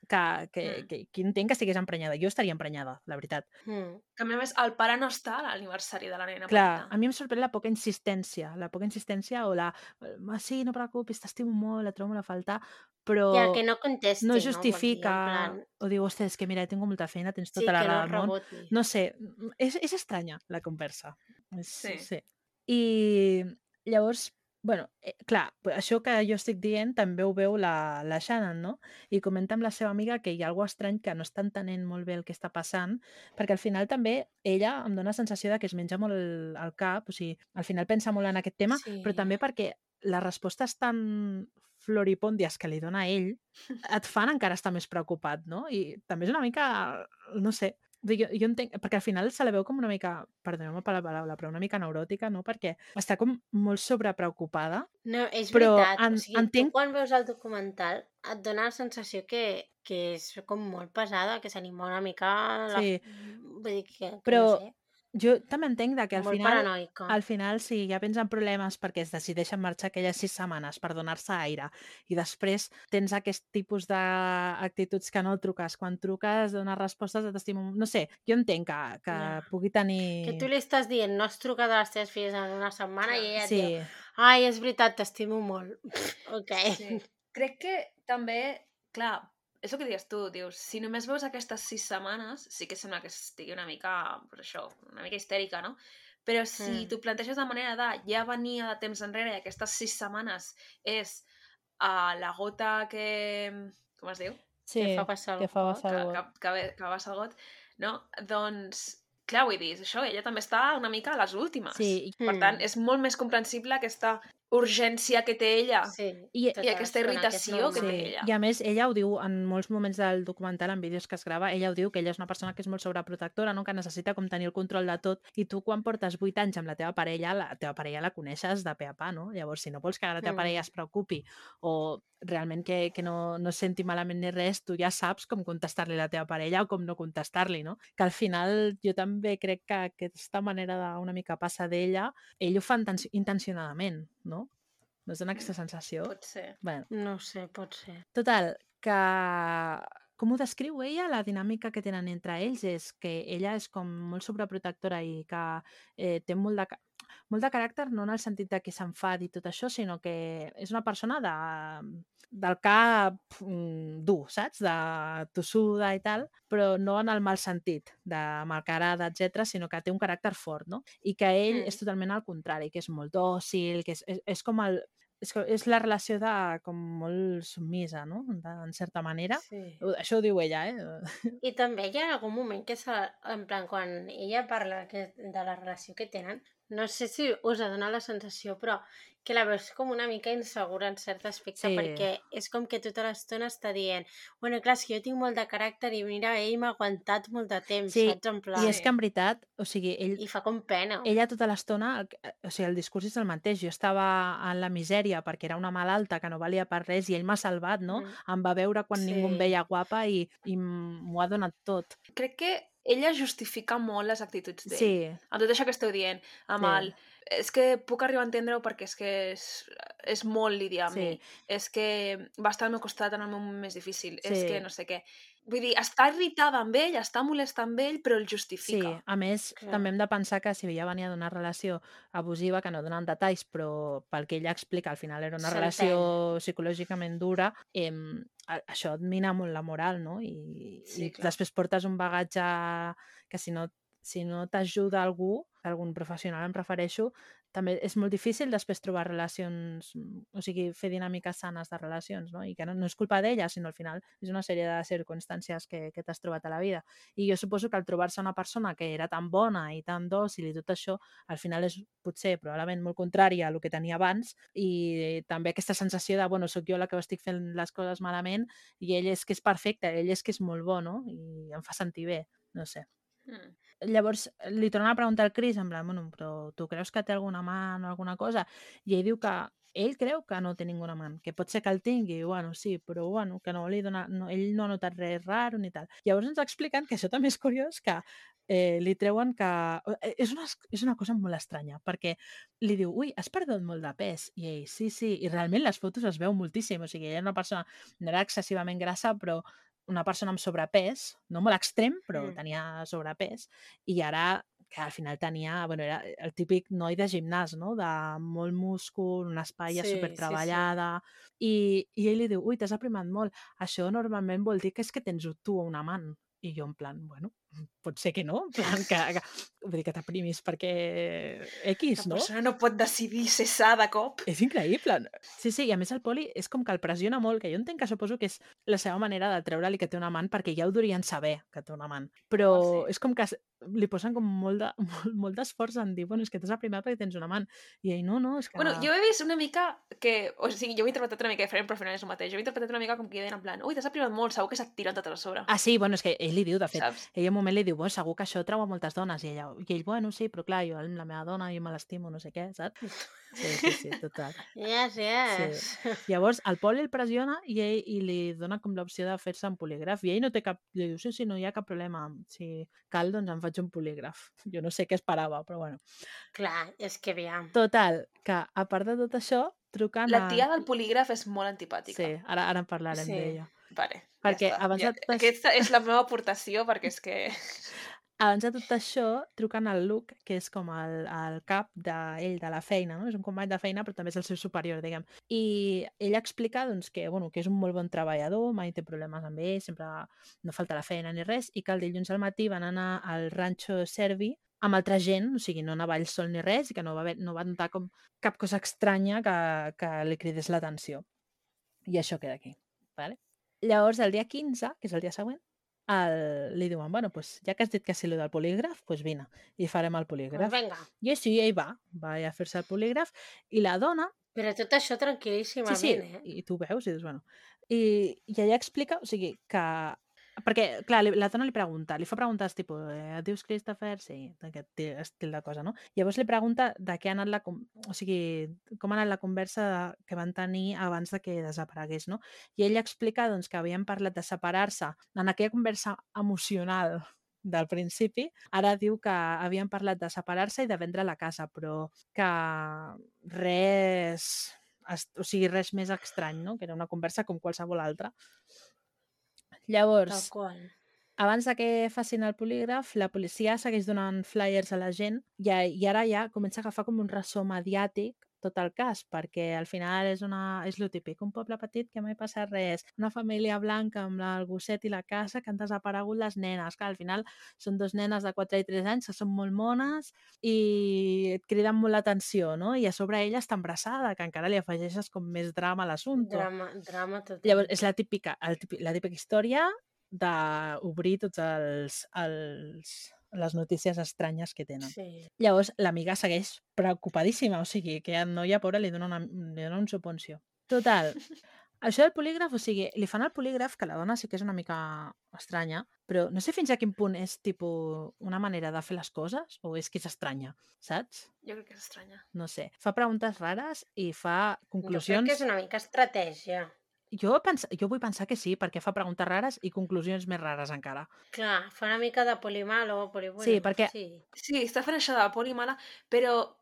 Que, que, Mm. que, que entenc que estigués emprenyada. Jo estaria emprenyada, la veritat. Mm. Que a més el pare no està a l'aniversari de la nena Clar, petita. a mi em sorprèn la poca insistència, la poca insistència o la... "Ah, Sí, no preocupis, t'estimo molt, la trobo molt a faltar, però Ja, que no contesti, no no? Vol dir, justifica... plan, O diu, ostres, és que mira, tinc molta feina, tens sí, tota la que raó no del món. reboti. No sé, mm, és, és estranya la conversa. És, Sí. sí. I llavors, bueno, eh, clar, això que jo estic dient també ho veu la, la Shannon, no? I comenta amb la seva amiga que hi ha alguna estrany que no està entenent molt bé el que està passant, perquè al final també ella em dóna la sensació de que es menja molt el, el cap, o sigui, al final pensa molt en aquest tema, Sí. però també perquè les respostes tan floripòndies que li dona ell et fan encara estar més preocupat, no? I també és una mica, no sé, jo, jo entenc, perquè al final se la veu com una mica, perdoneu-me per la paraula, però una mica neuròtica, no? Perquè està com molt sobrepreocupada. No, és Però veritat. en- o sigui, entenc- quan veus el documental et dona la sensació que, que és com molt pesada, que s'anima una mica... La... Sí. Vull dir que, que Però no sé. Jo també entenc de que al Molt final paranoica. al final sí, ja pensa en problemes perquè es decideixen marxar aquelles sis setmanes per donar-se aire i després tens aquest tipus d'actituds que no truques. Quan truques dones respostes de t'estimo... No sé, jo entenc que, que Ja. pugui tenir... Que tu li estàs dient, no has trucat a les teves filles en una setmana i ella et Sí, diu, ai, és veritat, t'estimo molt. <laughs> ok. Sí. Crec que també, clar, és el que dius tu, dius, si només veus aquestes sis setmanes, sí que sembla que estigui una mica, pues això, una mica histèrica, no? Però si Mm. t'ho planteges de manera de ja venia de temps enrere i aquestes sis setmanes és uh, la gota que... com es diu? sí, Que fa passar el que fa got, passar que, el que, got. que, ve- que va ser el got, no? Doncs, clar, vull dir, això, ella també està una mica a les últimes. Sí, Per tant, és molt més comprensible aquesta urgència que té ella Sí, I- tota i aquesta l'estona, que irritació que té. Sí, ella. i a més ella ho diu en molts moments del documental, en vídeos que es grava, ella ho diu que ella és una persona que és molt sobreprotectora, no? que necessita com tenir el control de tot, i tu quan portes 8 anys amb la teva parella, la teva parella la coneixes de pe a pa, no? Llavors, si no vols que la teva Mm. parella es preocupi o realment que, que no, no es senti malament ni res, tu ja saps com contestar-li a la teva parella o com no contestar-li, no? Que al final jo també crec que aquesta manera d'una mica passa d'ella, ell ho fa inten- intencionadament, no? No es dona aquesta sensació? Pot ser. Bueno, No sé, pot ser. Total, que com ho descriu ella, la dinàmica que tenen entre ells és que ella és com molt sobreprotectora i que eh, té molt de, molt de caràcter, no en el sentit de que s'enfadi i tot això, sinó que és una persona de, del cap mm, dur, saps? De tossuda i tal, però no en el mal sentit, de malcarada, etc, sinó que té un caràcter fort, no? I que ell Mm. és totalment al contrari, que és molt dòcil, que és, és, és com el, és, que és la relació de com molt submisa, no? De, en certa manera. Sí. Això ho diu ella, eh? I també hi ha algun moment que, se, en plan, quan ella parla que, de la relació que tenen, no sé si us ha donat la sensació, però que la veus com una mica insegura en cert aspecte, Sí. perquè és com que tota l'estona està dient bueno, clar, és que jo tinc molt de caràcter i mira, ell m'ha aguantat molt de temps, Sí, saps? En plan, I és que en veritat, o sigui, ell, I fa com pena. ella tota l'estona, o sigui, el discurs és el mateix. Jo estava en la misèria perquè era una malalta que no valia per res i ell m'ha salvat, no? Mm. Em va veure quan ningú em Sí. veia guapa i, i m'ho ha donat tot. Crec que ella justifica molt les actituds d'ell. Sí, Amb tot això que esteu dient, amb Sí. el... És que puc arribar a entendre-ho perquè és que és, és molt lidiar amb Sí. mi. És que va estar al meu costat en el meu moment més difícil. És Sí. que no sé què. Vull dir, està irritada amb ell, està molesta amb ell, però el sí. justifica. A més, Clar. també hem de pensar que si ella venia d'una relació abusiva, que no donen detalls, però pel que ella explica, al final era una relació psicològicament dura, eh, això et mina molt la moral, no? I, Sí, i clar. després portes un bagatge que si no, si no t'ajuda algú, algun professional em refereixo, també és molt difícil després trobar relacions, o sigui, fer dinàmiques sanes de relacions, no? I que no, no és culpa d'ella, sinó al final és una sèrie de circumstàncies que, que t'has trobat a la vida. I jo suposo que al trobar-se una persona que era tan bona i tan dòcil i tot això, al final és potser probablement molt contrari a el que tenia abans i també aquesta sensació de, bueno, sóc jo la que estic fent les coses malament i ell és que és perfecte, ell és que és molt bo, no? I em fa sentir bé, no sé. Mm. Llavors li tornen a preguntar al Chris, en plan, bueno, però tu creus que té alguna amant o alguna cosa? I ell diu que ell creu que no té ningú amant, que pot ser que el tingui, bueno, sí, però bueno, que no li dona, no, ell no ha notat res raro ni tal. Llavors ens expliquen que això també és curiós, que eh, li treuen que... eh, És una, és una cosa molt estranya, perquè li diu, ui, has perdut molt de pes. I ell, sí, sí, i realment les fotos es veu moltíssim, o sigui, ella era una persona, no era excessivament grassa, però una persona amb sobrepès, no molt extrem, però Mm. tenia sobrepès, i ara que al final tenia, bueno, era el típic noi de gimnàs, no? De molt múscul, una espatlla Sí, sí, sí. treballada, i, i ell li diu, ui, t'has aprimat molt, això normalment vol dir que és que tens tu un amant. I jo en plan, bueno, pot ser que no, plan que, que vull dir que t'aprimis perquè X, La no? persona no pot decidir cessar de cop. És increïble. Sí, sí, i a més el Poli és com que el pressiona molt, que jo entenc que suposo que és la seva manera de treure-li que té un amant, perquè ja ho durien saber que té un amant. Però oh, sí. és com que li posen com molt de- <laughs> molt, molt d'esforç en dir, bueno, és que t'has aprimat perquè tens un amant. I ell, no, no, és que... Bueno, jo he vist una mica que... O sigui, jo ho he interpretat una mica diferent, però al final és el mateix. Jo ho he interpretat una mica com que deien en plan ui, t'has aprimat molt, segur que se't tiren totes a sobre. Ah, sí, bueno, és que ell li diu, de fet, Saps? ell un moment li diu, bueno, segur que això treu a moltes dones, i, ella, i ell, bueno, sí, però clar, jo la meva dona, jo me l'estimo, no sé què, saps? Sí, sí, sí, total. Yes, yes. <laughs> Llavors, el Pol el pressiona i, ell, i li dona com l'opció de fer-se un polígraf. I ell no té cap... Li diu, sí, sí, no hi ha cap problema. Si cal, doncs em faig un polígraf. <laughs> Jo no sé què esperava, però bueno. Clar, és que aviam. Total, que a part de tot això, truquen La a... tia del polígraf és molt antipàtica. Sí, ara, ara en parlarem Sí. d'ella. Vale, Perquè ja abans ja, Aquesta és la meva aportació, perquè és que... <laughs> Abans de tot això, truquen al Luke, que és com el, el cap d'ell, de la feina, no? És un company de feina, però també és el seu superior, diguem. I ell explica doncs, que, bueno, que és un molt bon treballador, mai té problemes amb ell, sempre no falta la feina ni res, i que el dilluns al matí van anar al ranxo Servi amb altra gent, o sigui, no anava ell sol ni res, i que no va, haver, no va notar com cap cosa estranya que, que li cridés l'atenció. I això queda aquí. Vale? Llavors, el dia 15, que és el dia següent, el, li diuen, bueno, pues, ja que has dit que sí, lo del polígraf, pues vine, i farem el Doncs polígraf. vinga. I així ell va, va a fer-se el polígraf, i la dona, Però tot això sí, tranquil·líssimament, sí, eh? i tu veus, i dius, bueno... I, i ella explica, o sigui, que... Perquè, clar, la dona li pregunta, li fa preguntes tipus, eh, dius Christopher? Sí, d'aquest ti- estil de cosa, no? Llavors li pregunta de què ha anat la... O sigui, com ha anat la conversa que van tenir abans de que desaparegués, no? I ella explica, doncs, que havien parlat de separar-se en aquella conversa emocional del principi, ara diu que havien parlat de separar-se i de vendre la casa, però que res, es- o sigui, res més estrany, no? Que era una conversa com qualsevol altra. Llavors, abans de que facin el polígraf, la policia segueix donant flyers a la gent i, i ara ja comença a agafar com un ressò mediàtic tot el cas, perquè al final és, una, és lo típic, un poble petit que mai passa res, una família blanca amb la, el gosset i la casa que han desaparegut les nenes, que al final són dos nenes de 4 i 3 anys que són molt mones i et criden molt l'atenció, no? I a sobre ella està embarassada, que encara li afegeixes com més drama a l'assumpte. Drama, drama total. Llavors, és la típica, el típic, la típica història d'obrir tots els, els, les notícies estranyes que tenen. Sí. Llavors, l'amiga segueix preocupadíssima, o sigui, que a noia pobra li dona, una, li dona un suponció. Total, <laughs> això del polígraf, o sigui, li fan el polígraf, que la dona sí que és una mica estranya, però no sé fins a quin punt és tipus una manera de fer les coses o és que és estranya, saps? Jo crec que és estranya. No sé. Fa preguntes rares i fa Jo crec conclusions... que és una mica estratègia. Jo, pens... jo vull pensar que sí, perquè fa preguntes rares i conclusions més rares encara. Clar, fa una mica de polimalo, però bueno, Sí, perquè- Sí. Sí, està fent això de la poli mala, però...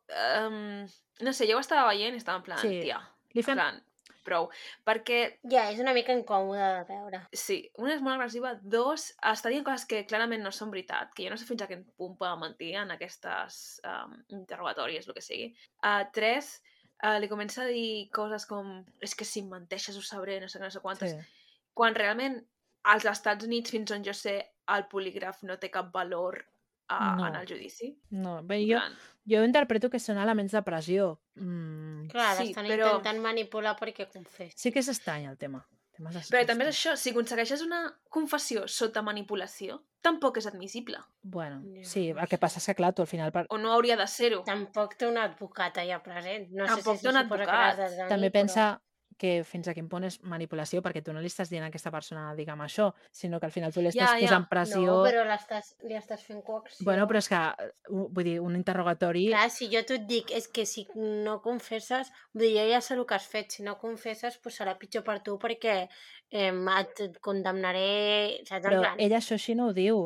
Um, no sé, jo ho estava veient i estava en plan, Sí. tia, Li en fem... plan, prou. Perquè, Ja, és una mica incòmode de veure. sí, una és molt agressiva, dos, està dient coses que clarament no són veritat, que jo no sé fins a quin punt poden mentir en aquestes um, interrogatoris, el que sigui. Uh, tres, uh, li comença a dir coses com és que si em menteixes ho sabré, no sé què, no sé quantes, Sí. quan realment als Estats Units, fins on jo sé, el polígraf no té cap valor uh, No. en el judici. No, bé, jo, plan, jo interpreto que són elements de pressió. Mm, Clar, Sí, l'estan però- intentant manipular perquè confessi. sí que és estrany el tema. Però també és això, si aconsegueixes una confessió sota manipulació, tampoc és admissible. Bueno, sí, el que sé. passa és que, clar, tu al final... Per... O no hauria de ser-ho. Tampoc té un advocat allà present. No Tampoc sé té si un suposa que advocat. tenir, També però- pensa que fins a quin punt és manipulació, perquè tu no li estàs dient a aquesta persona, digue'm això, sinó que al final tu li Ja, estàs ja. posant pressió... No, però l'estàs, li estàs fent coacció. Bueno, però és que, uh, vull dir, un interrogatori... Clar, si jo t'ho dic, és que si no confesses, vull dir, jo ja sé el que has fet, si no confesses, pues serà pitjor per tu perquè eh, et condemnaré, saps? Però plan, ella això així no ho diu.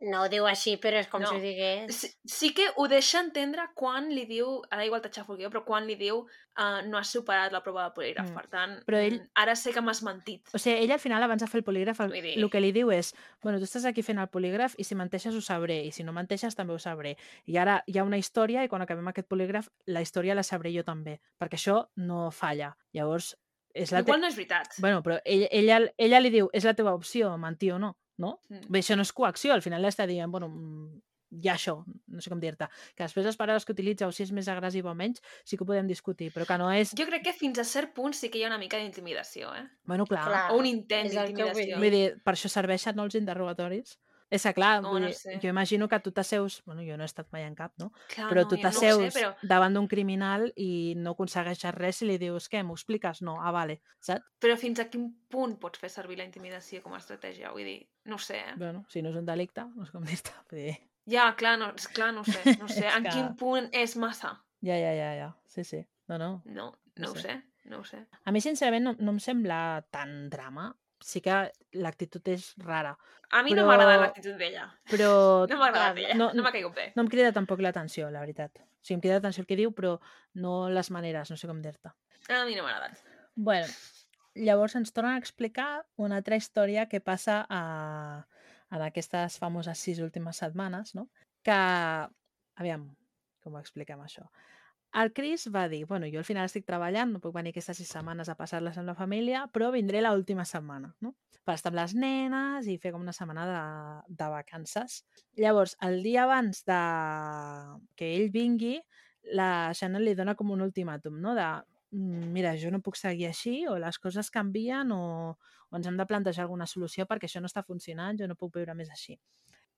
No ho diu així, però és com No. si ho digués. Sí, sí que ho deixa entendre quan li diu, ara igual t'aixafo jo, però quan li diu uh, no has superat la prova de polígraf, Mm. per tant, Però ell- mm, ara sé que m'has mentit. O sigui, ella al final, abans de fer el polígraf, el, dir- el que li diu és bueno, tu estàs aquí fent el polígraf i si menteixes ho sabré, i si no menteixes també ho sabré. I ara hi ha una història i quan acabem aquest polígraf la història la sabré jo també, perquè això no falla. Llavors, és la te... Igual no és veritat. Bueno, però ella, ella, ella li diu, és la teva opció, mentir o no, no? Mm. Bé, això no és coacció, al final l'està dient, bueno, mm, ja això, no sé com dir-te, que després les paraules que utilitza o si és més agressiva o menys, sí que ho podem discutir, però que no és... Jo crec que fins a cert punt sí que hi ha una mica d'intimidació, eh? Bueno, clar, Clar. O un intent d'intimidació. Vull dir, per això serveixen no els interrogatoris? És que, clar, No, no dir, sé. jo imagino que tu t'asseus... Bueno, jo no he estat mai en cap, no? Clar, però no, tu no t'asseus sé, però... davant d'un criminal i no aconsegueixes res i li dius, què, m'ho expliques? No, ah, vale, saps? Però fins a quin punt pots fer servir la intimidació com a estratègia? Vull dir, no sé, eh? Bueno, si no és un delicte, no sé com dir-te. Vull dir, Ja, clar, no, és clar, no sé. No sé. <laughs> És En que- quin punt és massa? ja, ja, ja, ja, sí, sí. No, no. No, No no ho sé. sé, no ho sé. A mi, sincerament, no, no em sembla tan drama. Sí que l'actitud és rara. A mi no Però- m'ha agradat l'actitud d'ella. <laughs> Però No m'ha agradat ella. no- No, m'ha caigut bé. no em crida tampoc l'atenció, la veritat. O sigui, em crida l'atenció el que diu, però no les maneres, no sé com dir-te. A mi no m'ha agradat. bueno, llavors ens tornen a explicar una altra història que passa a, en aquestes famoses sis últimes setmanes, no? Que, aviam, com ho expliquem això? El Chris va dir, bueno, jo al final estic treballant, no puc venir aquestes sis setmanes a passar-les amb la família, però vindré l última setmana, no? Per estar amb les nenes i fer com una setmana de, de vacances. Llavors, el dia abans de que ell vingui, la Shannon li dona com un ultimàtum, no? De, "Mm, mira, jo no puc seguir així, o les coses canvien, o, o ens hem de plantejar alguna solució perquè això no està funcionant, jo no puc viure més així.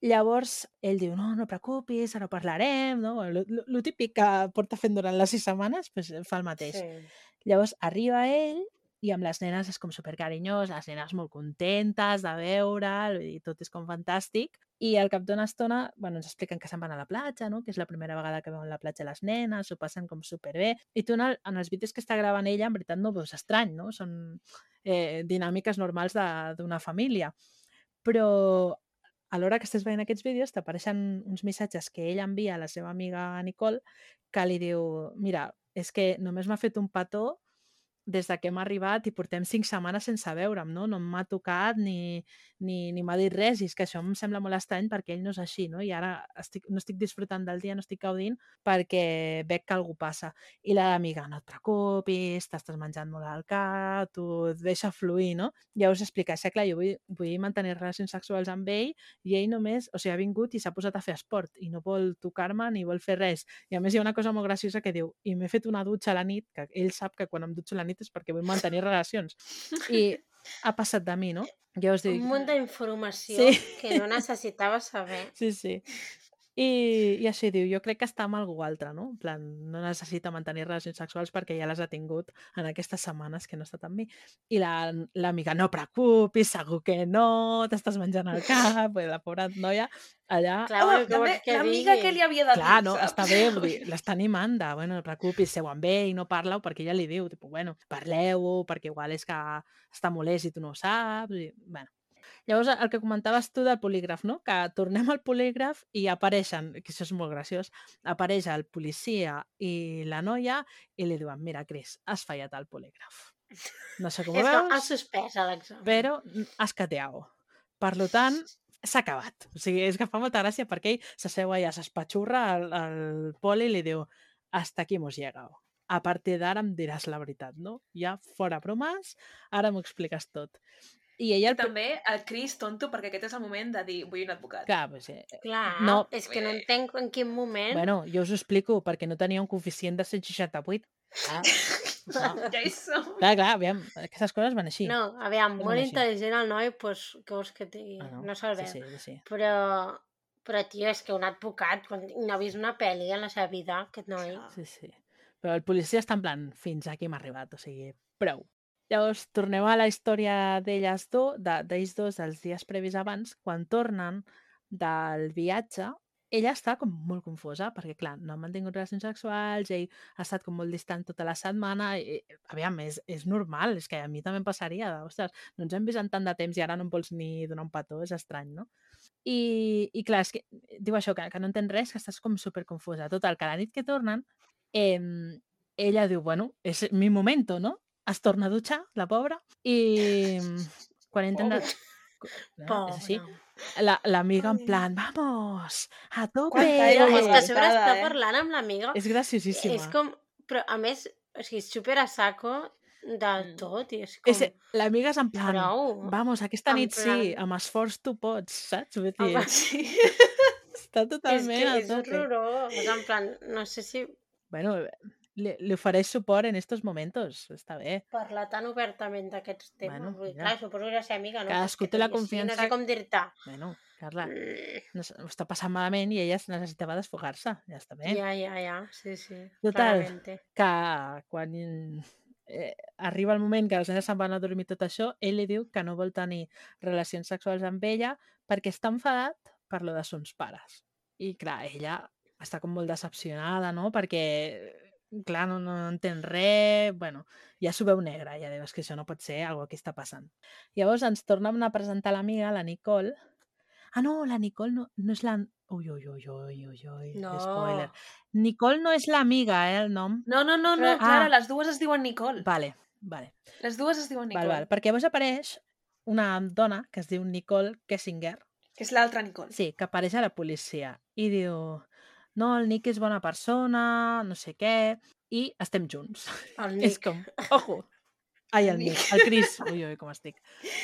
Llavors, ell diu, no, no preocupis, ara parlarem, no? Lo, lo, lo típic que porta fent durant les sis setmanes, pues, fa el mateix. Sí. Llavors arriba ell i amb les nenes és com supercarinyós, les nenes molt contentes de veure'l, dir, tot és com fantàstic. I al cap d'una estona, bueno, ens expliquen que se'n van a la platja, no? que és la primera vegada que veuen la platja les nenes, ho passen com superbé. I tu en, el, en els vídeos que està gravant ella, en veritat no ho veus estrany, no? Són eh, dinàmiques normals de- d'una família. Però a l'hora que estàs veient aquests vídeos t'apareixen uns missatges que ell envia a la seva amiga Nicole que li diu, mira, és que només m'ha fet un petó des de que hem arribat i portem cinc setmanes sense veure'm, no? No m'ha tocat ni, ni, ni m'ha dit res i és que això em sembla molt estrany perquè ell no és així, no? I ara estic, no estic disfrutant del dia, no estic gaudint perquè veig que algú passa. I l'amiga, no et preocupis, t'estàs menjant molt al cap, tu et deixa fluir, no? Ja us explica, és que clar, jo vull, vull mantenir relacions sexuals amb ell i ell només, o sigui, ha vingut i s'ha posat a fer esport i no vol tocar-me ni vol fer res. I a més hi ha una cosa molt graciosa que diu i m'he fet una dutxa a la nit, que ell sap que quan em dutxo la nit és perquè vull mantenir relacions. I ha passat de mi, no? Jo us dic... Un munt d'informació Sí. que no necessitava saber. Sí, sí. I, I així diu, jo crec que està amb algú altre, no? En plan, no necessita mantenir relacions sexuals perquè ja les ha tingut en aquestes setmanes que no ha estat amb mi. I la- l'amiga, no preocupis, segur que no, t'estàs menjant el cap, i la pobra noia allà... Clar, també vols que l'amiga que li havia de dir, Clar, no, saps? està bé, vull dir, l'està animant de, bueno, no preocupis, seu amb ell, no parla-ho, perquè ella li diu, tipus, bueno, parleu-ho, perquè igual és que està molest i tu no ho saps, i, bueno. Llavors, el que comentaves tu del polígraf, no? Que tornem al polígraf i apareixen, que això és molt graciós, apareix el policia i la noia i li diuen, mira, Cris, has fallat el polígraf. No sé com ho veus, suspès a l'examen. però has cateado. Per tant, s'ha acabat. O sigui, és que fa molta gràcia perquè ell s'asseu allà, s'espatxurra al, al poli i li diu hasta aquí hemos llegado. A partir d'ara em diràs la veritat, no? Ja fora bromes, ara m'ho expliques tot. I ella... El... també el Cris tonto, perquè aquest és el moment de dir vull un advocat. Clar, pues, eh, Clar, No. és que no entenc en quin moment... bueno, jo us ho explico perquè no tenia un coeficient de 168. Ah, <laughs> no. Ja hi som. Clar, clar, aviam, aquestes coses van així. No, aviam, És molt així. intel·ligent el noi, doncs, què vols que digui? Ah, no se'l sí, veu. sí, sí, sí. Però, però, tio, és que un advocat, quan no ha vist una pel·li en la seva vida, aquest noi... Sí, sí. Però el policia està en plan, fins aquí hem arribat, o sigui, prou. Llavors, tornem a la història d'elles dos, de- d'ells dos, dels dies previs abans, quan tornen del viatge, ella està com molt confosa, perquè, clar, no ha mantingut relacions sexuals, ell ha estat com molt distant tota la setmana, i, aviam, és, és normal, és que a mi també em passaria, de, ostres, no ens hem vist en tant de temps i ara no em vols ni donar un petó, és estrany, no? I, i clar, és que diu això, que, que no entén res, que estàs com superconfusa. Total, que la nit que tornen, eh, ella diu, bueno, és mi momento, no? Es torna a dutxar, la pobra, i quan intenta... No, és així. La- L'amiga en Ai. plan, vamos, a tope! Però és que a sobre està eh? parlant amb l'amiga. És graciosíssima. És com... Però, a més, o sigui, super a saco del Mm. tot, i és com... És, l'amiga és en plan, Prou. vamos, aquesta En nit sí, plan- amb esforç tu pots, saps? Vull dir, Home, Sí. <laughs> està és totalment que a és tope. horrorós. És en plan, no sé si Bueno, li, li ofereix suport en estos momentos, està bé. parlar tan obertament d'aquests temes. Bueno, Vull clar, suposo que era ser amiga, no? Cadascú té la confiança- No sé com dir-te. Bueno, Carla, Mm, no, ho està passant malament i ella es necessitava desfogar-se, ja està bé. Ja, ja, ja, sí, sí. Total. claramente. que quan eh, arriba el moment que les nenes se'n van a dormir tot això, ell li diu que no vol tenir relacions sexuals amb ella perquè està enfadat per lo de sons pares. I clar, ella està com molt decepcionada, no? Perquè clar, no, no entén res, bueno, ja s'ho veu negre, ja dius que això no pot ser algo que està passant. Llavors ens tornen a presentar l'amiga, la Nicole. Ah, no, la Nicole no, no és la... Ui, ui, ui, ui, ui, ui, No. spoiler. Nicole no és l'amiga, eh, el nom. No, no, no, no, Però- Clara, Ah. les dues es diuen Nicole. Vale, vale. Les dues es diuen Nicole. Val, val. Perquè llavors apareix una dona que es diu Nicole Kessinger, Que és l'altra Nicole. sí, que apareix a la policia i diu no, el Nick és bona persona, no sé què, i estem junts. El <laughs> És Nick. com, ojo, ai, el Nick. Nick, el Chris, <laughs> ui, ui, com estic.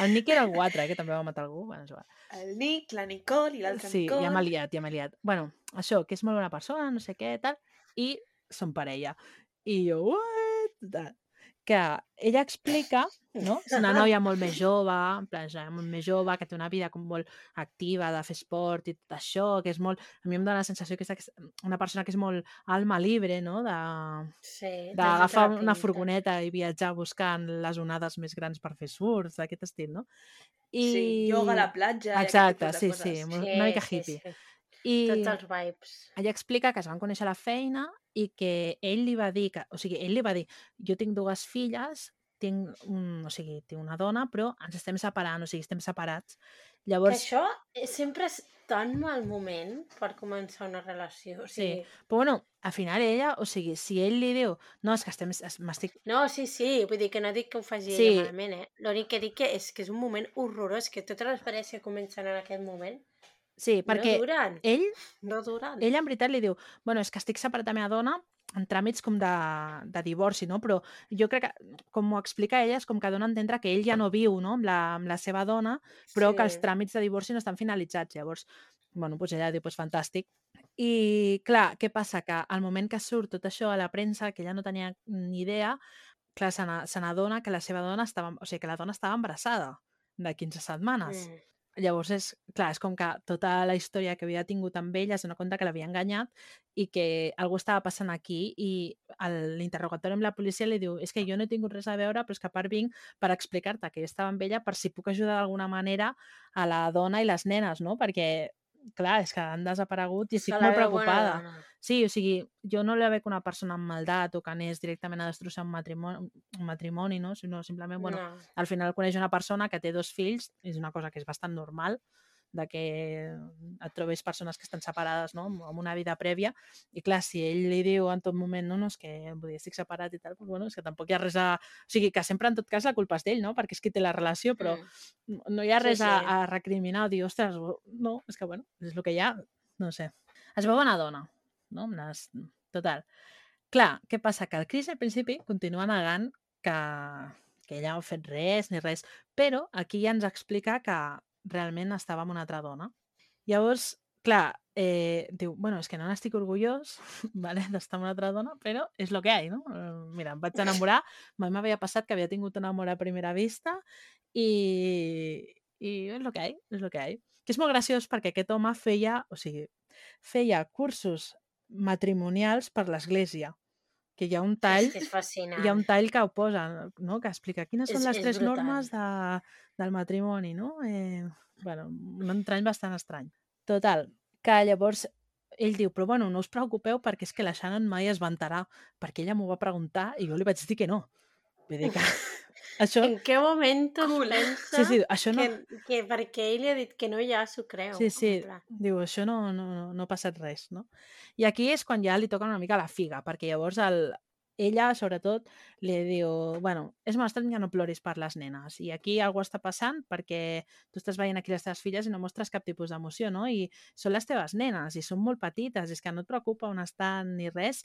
El Nick era algú altre, eh, que també va matar algú, bueno, és igual. El Nick, la Nicole i l'altra Sí, Nicole. ja m'ha liat, ja m'ha liat. Bueno, això, que és molt bona persona, no sé què, tal, i són parella. I jo, what? Que ella explica, no? És una noia molt més jove, en plan, noia molt més jove, que té una vida com molt activa, de fer esport i tot això, que és molt... A mi em dóna la sensació que és una persona que és molt alma libre, no? De, Sí, d'agafar una furgoneta i viatjar buscant les onades més grans per fer surf, d'aquest estil, no? I... Sí, yoga a la platja. Exacte, sí, sí, molt- una mica sí, hippie. sí. I Tots els vibes. ella explica que es van conèixer a la feina i que ell li va dir, que, o sigui, ell li va dir, jo tinc dues filles, tinc, un, o sigui, tinc una dona, però ens estem separant, o sigui, estem separats. Que Llavors, això eh, sempre és tan mal moment per començar una relació. O sigui, però bueno, al final ella, o sigui, si ell li diu, no, és que estem, es- m'estic... No, sí, sí, vull dir que no dic que ho faci Sí. malament, eh? L'únic que dic que és que és un moment horrorós, que totes les parelles que comencen en aquest moment Sí, perquè no duren, ell, no duren. ell en veritat li diu, bueno, és que estic separat de la meva dona en tràmits com de, de divorci, no? Però jo crec que, com ho explica ella, és com que dona a entendre que ell ja no viu no? amb, la, amb la seva dona, però que els Sí. tràmits de divorci no estan finalitzats. Llavors, bueno, doncs ella diu, doncs fantàstic. I, clar, què passa? Que al moment que surt tot això a la premsa, que ella no tenia ni idea, clar, se n'adona que la seva dona estava, o sigui, que la dona estava embarassada de 15 setmanes. Mm. Llavors, és, clar, és com que tota la història que havia tingut amb ella dona compte que l'havia enganyat i que algú estava passant aquí i l'interrogatori amb la policia li diu és que jo no he tingut res a veure, però és que a part vinc per explicar-te que jo estava amb ella per si puc ajudar d'alguna manera a la dona i les nenes, no? Perquè, clar, és que han desaparegut i estic molt bona preocupada. dona. Sí, o sigui, jo no la veig una persona amb maldat o que anés directament a destrossar un matrimoni, un matrimoni no? sinó simplement, bueno, no. al final coneix una persona que té dos fills, és una cosa que és bastant normal, de que et trobes persones que estan separades no? amb una vida prèvia, i clar, si ell li diu en tot moment, no, no, és que vull dir, estic separat i tal, doncs, bueno, és que tampoc hi ha res a... O sigui, que sempre en tot cas la culpa és d'ell, no? Perquè és qui té la relació, però Mm. no- hi ha Sí, res a, sí. a recriminar o dir, ostres, no, és que bueno, és el que hi ha, no sé. Es veu una dona, no? Les... Total. Clar, què passa? Que el Chris al principi continua negant que, que ella no ha fet res ni res, però aquí ja ens explica que realment estava amb una altra dona. Llavors, clar, eh, diu, bueno, és que no n'estic orgullós <laughs> vale, d'estar amb una altra dona, però és lo que hi ha, no? Eh, Mira, em vaig enamorar, <laughs> mai m'havia passat que havia tingut un amor a primera vista i, i és lo que hi ha, és lo que hi ha. Que és molt graciós perquè aquest home feia, o sigui, feia cursos matrimonials per l'església, que hi ha un tall És que és fascinant. hi ha un tall que ho posa, no? que explica quines són És- les és tres brutal. normes de, del matrimoni, no? Eh, bueno, un entrany bastant estrany. Total, que llavors ell diu, però bueno, no us preocupeu perquè és que la Shannon mai es vantarà, perquè ella m'ho va preguntar i jo li vaig dir que no. Vull dir que <laughs> això... En què moment Cool. pensa Sí, sí, això no... que, que perquè ell li ha dit que no ja s'ho creu? Sí, sí, diu, això no, no, no- no ha passat res, no? I aquí és quan ja li toca una mica la figa, perquè llavors el, ella, sobretot, li diu, bueno, és molt estrany que no ploris per les nenes, i aquí alguna està passant perquè tu estàs veient aquí les teves filles i no mostres cap tipus d'emoció, no? I són les teves nenes, i són molt petites, és que no et preocupa on estan ni res,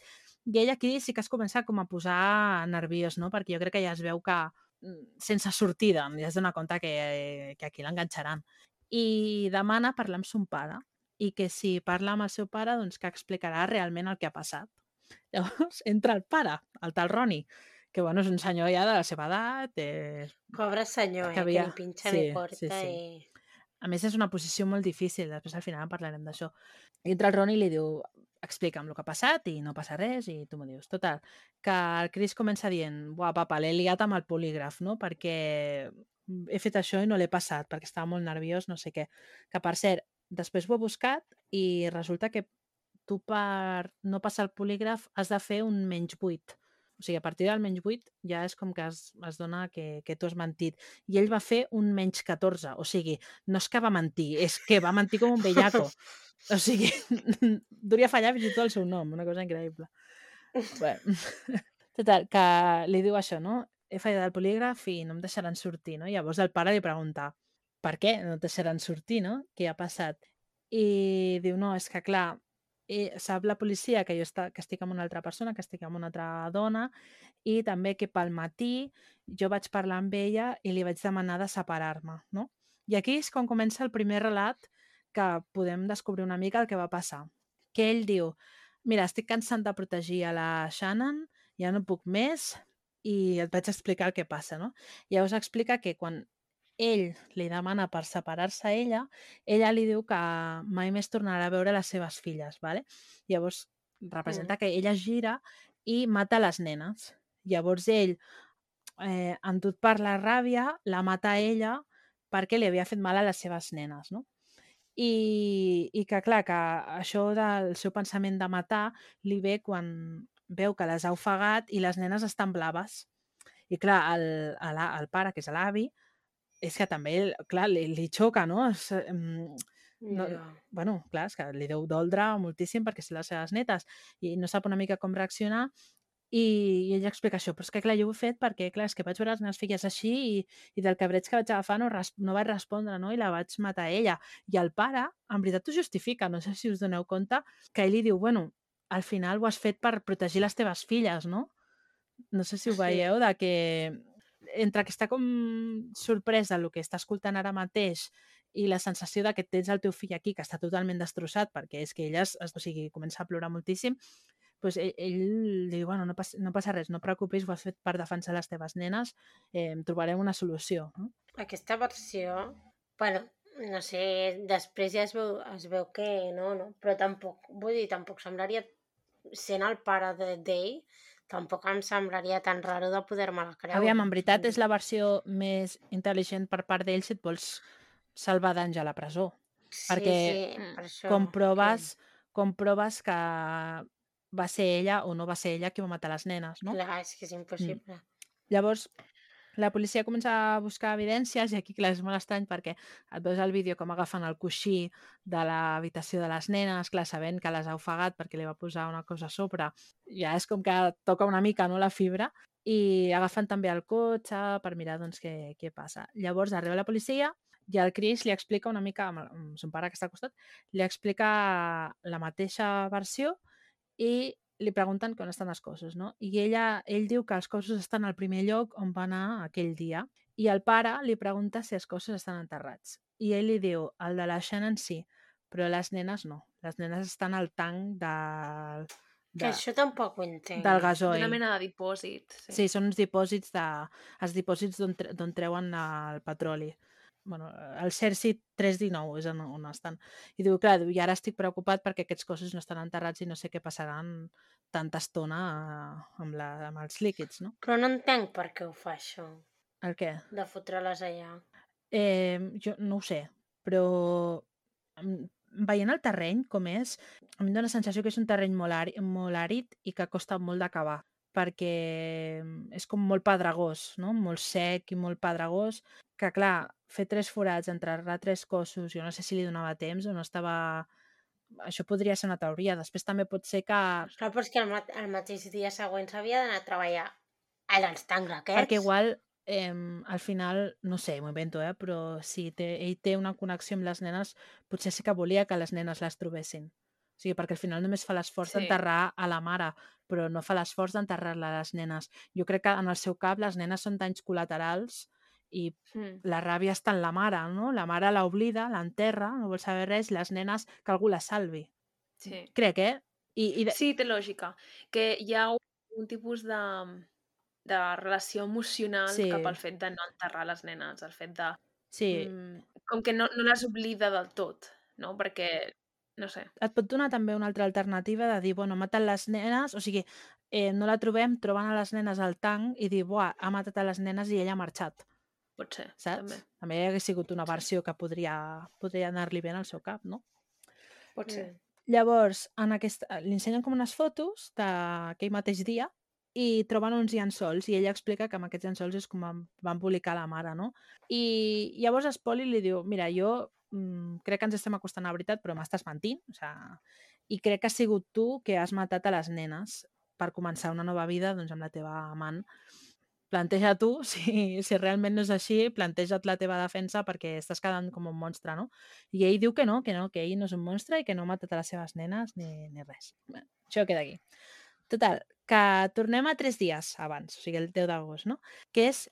i ella aquí sí que es comença com a posar nerviós, no? Perquè jo crec que ja es veu que mm, sense sortida, ja es dona compte que, que aquí l'enganxaran i demana parlar amb son pare i que si parla amb el seu pare doncs que explicarà realment el que ha passat. Llavors <laughs> entra el pare, el tal Roni, que bueno, és un senyor ja de la seva edat, eh, Pobre senyor, eh, Que que, havia- ni pinxa sí, ni corta sí, sí. i... a més és una posició molt difícil, després al final parlarem d'això. I entra el Roni i li diu explica'm el que ha passat i no passa res i tu m'ho dius. Total, que el Chris comença dient buah, papa, l'he liat amb el polígraf, no? Perquè he fet això i no l'he passat, perquè estava molt nerviós, no sé què. Que, per cert, després ho he buscat i resulta que tu per no passar el polígraf has de fer un menys 8. O sigui, a partir del menys 8 ja és com que es, es dona que, que tu has mentit. I ell va fer un menys 14. O sigui, no és que va mentir, és que va mentir com un bellaco. O sigui, <laughs> duria fallar fins i tot el seu nom, una cosa increïble. Bueno. <laughs> Total, que li diu això, no? He fallat el polígraf i no em deixaran sortir, no? Llavors el pare li pregunta, per què no et deixaran sortir, no? Què ha passat? I diu, no, és que clar, i sap la policia que jo està, que estic amb una altra persona, que estic amb una altra dona, i també que pel matí jo vaig parlar amb ella i li vaig demanar de separar-me, no? I aquí és quan comença el primer relat que podem descobrir una mica el que va passar. Que ell diu, mira, estic cansat de protegir a la Shannon, ja no puc més, i et vaig explicar el que passa, no? Llavors explica que quan ell li demana per separar-se a ella, ella li diu que mai més tornarà a veure les seves filles, ¿vale? Llavors representa que ella gira i mata les nenes. Llavors ell, eh, entut per la ràbia, la mata a ella perquè li havia fet mal a les seves nenes, no? I, i que, clar, que això del seu pensament de matar li ve quan veu que les ha ofegat i les nenes estan blaves. I clar, el, el, el pare, que és l'avi, és que també, clar, li, li xoca, no? És, no yeah. bueno, clar, és que li deu doldre moltíssim perquè són les seves netes i no sap una mica com reaccionar i, i ella explica això, però és que clar, jo ho he fet perquè, clar, és que vaig veure les meves filles així i, i del cabreig que vaig agafar no, no vaig respondre, no? I la vaig matar a ella. I el pare, en veritat, ho justifica, no sé si us doneu compte, que ell li diu, bueno, al final ho has fet per protegir les teves filles, no? No sé si ho veieu, de que entre que està com sorprès del que està escoltant ara mateix i la sensació de que tens el teu fill aquí que està totalment destrossat perquè és que ella o sigui, comença a plorar moltíssim, doncs ell, ell diu, bueno, no passa, no passa res, no preocupis, ho has fet per defensar les teves nenes, eh, trobarem una solució. No? Aquesta versió, bueno, no sé, després ja es veu, es veu que no, no, però tampoc, vull dir, tampoc semblaria sent el pare de Day, tampoc em semblaria tan raro de poder-me-la creure. Aviam, en veritat és la versió més intel·ligent per part d'ell si et vols salvar d'anys a la presó. Sí, perquè sí, per això. comproves, comproves que va ser ella o no va ser ella qui va matar les nenes, no? Clar, és que és impossible. Mm. Llavors, la policia comença a buscar evidències i aquí, clar, és molt estrany perquè et veus el vídeo com agafen el coixí de l'habitació de les nenes, clar, sabent que les ha ofegat perquè li va posar una cosa a sobre. Ja és com que toca una mica no, la fibra i agafen també el cotxe per mirar doncs, què, què passa. Llavors arriba la policia i el Chris li explica una mica, amb, son pare que està al costat, li explica la mateixa versió i li pregunten on estan les coses, no? I ella, ell diu que els cossos estan al primer lloc on va anar aquell dia i el pare li pregunta si els cossos estan enterrats. I ell li diu, el de la Shannon sí, però les nenes no. Les nenes estan al tanc del... De, que això tampoc ho entenc. Del gasoil. Una mena de dipòsit. Sí, sí són uns dipòsits de, els dipòsits d'on treuen el petroli bueno, el Cersei 319 és on, on estan. I diu, clar, i ara estic preocupat perquè aquests cossos no estan enterrats i no sé què passaran tanta estona eh, amb, la, amb els líquids, no? Però no entenc per què ho fa això. El què? De fotre-les allà. Eh, jo no ho sé, però veient el terreny com és, em dóna la sensació que és un terreny molt, àrid, molt àrid i que costa molt d'acabar perquè és com molt pedregós, no? molt sec i molt pedregós, que clar, fer tres forats, enterrar tres cossos, jo no sé si li donava temps o no estava... Això podria ser una teoria. Després també pot ser que... Clar, però és que el, mat el mateix dia següent s'havia d'anar a treballar a l'estangle aquests. Perquè igual, eh, al final, no sé, m'ho invento, eh, però si té, ell té una connexió amb les nenes, potser sí que volia que les nenes les trobessin. Sigui, perquè al final només fa l'esforç sí. d'enterrar a la mare, però no fa l'esforç d'enterrar-la a les nenes. Jo crec que en el seu cap les nenes són danys col·laterals i mm. la ràbia està en la mare, no? La mare l'oblida, l'enterra, no vol saber res, i les nenes que algú la salvi. Sí. Crec, eh? I, i de... Sí, té lògica. Que hi ha un tipus de, de relació emocional sí. cap al fet de no enterrar les nenes, el fet de... Sí. Mm, com que no, no les oblida del tot, no? Perquè, no sé. Et pot donar també una altra alternativa de dir, bueno, maten les nenes, o sigui, eh, no la trobem, troben a les nenes al tanc i dir, buah, ha matat a les nenes i ella ha marxat. Pot ser, saps? també. També hagués sigut una versió que podria, podria anar-li bé al seu cap, no? Pot ser. Llavors, en aquesta, li ensenyen com unes fotos d'aquell mateix dia i troben uns llençols i ella explica que amb aquests llençols és com van, van publicar la mare, no? I llavors es Poli li diu, mira, jo mm, crec que ens estem acostant a la veritat, però m'estàs mentint, o sigui, i crec que has sigut tu que has matat a les nenes per començar una nova vida doncs, amb la teva amant. Planteja tu, <laughs> si, si realment no és així, planteja't la teva defensa perquè estàs quedant com un monstre, no? I ell diu que no, que no, que ell no és un monstre i que no ha matat a les seves nenes ni, ni res. Bé, això queda aquí. Total, que tornem a tres dies abans, o sigui, el 10 d'agost, no? Que és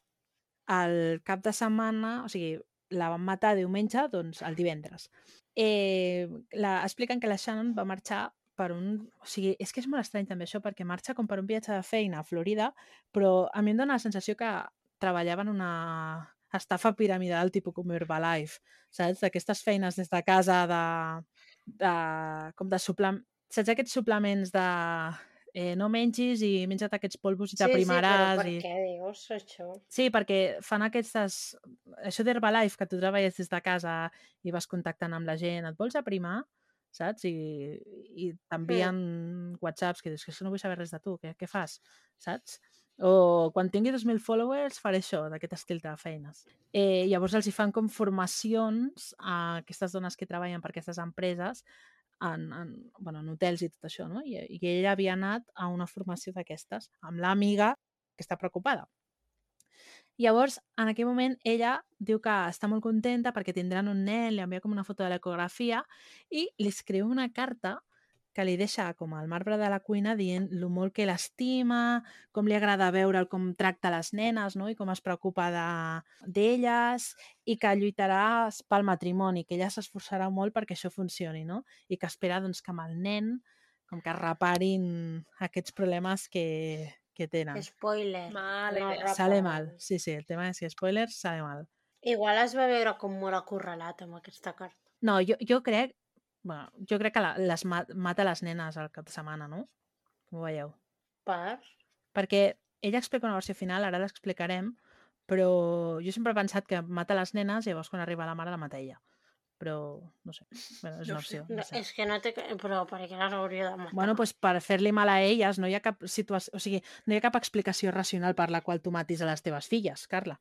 el cap de setmana, o sigui, la van matar diumenge, doncs el divendres. Eh, la, expliquen que la Shannon va marxar per un... O sigui, és que és molt estrany també això, perquè marxa com per un viatge de feina a Florida, però a mi em dóna la sensació que treballava en una estafa piramidal tipus com Herbalife, saps? D'aquestes feines des de casa de, de, com de suplement... Saps aquests suplements de eh, no mengis i menja't aquests polvos i Sí, sí, però t'aprimaràs. per i... què dius això? Sí, perquè fan aquestes... Això d'Herbalife, que tu treballes des de casa i vas contactant amb la gent, et vols aprimar? Saps? I, i t'envien whatsapps que dius que no vull saber res de tu, què, què fas? Saps? O quan tingui 2.000 followers faré això, d'aquest estil de feines. Eh, llavors els hi fan com formacions a aquestes dones que treballen per aquestes empreses en, en, bueno, en hotels i tot això, no? I, i ella havia anat a una formació d'aquestes amb l'amiga que està preocupada. Llavors, en aquell moment, ella diu que està molt contenta perquè tindran un nen, li envia com una foto de l'ecografia i li escriu una carta que li deixa com al marbre de la cuina dient lo molt que l'estima, com li agrada veure'l com tracta les nenes no? i com es preocupa d'elles de, i que lluitarà pel matrimoni, que ella s'esforçarà molt perquè això funcioni no? i que espera doncs, que amb el nen com que reparin aquests problemes que, que tenen. Spoiler. Mala no idea. Sale mal, sí, sí, el tema és que spoilers sale mal. Igual es va veure com molt acorralat amb aquesta carta. No, jo, jo crec bueno, jo crec que la, les ma mata les nenes al cap de setmana, no? Com ho veieu? Per? Perquè ella explica una versió final, ara l'explicarem, però jo sempre he pensat que mata les nenes i llavors quan arriba la mare la mata ella. Però, no sé, bueno, és una opció. No, No sé. és que no té... Però per què les hauria de matar? Bueno, doncs per fer-li mal a elles no hi ha cap situació, o sigui, no hi ha cap explicació racional per la qual tu matis a les teves filles, Carla.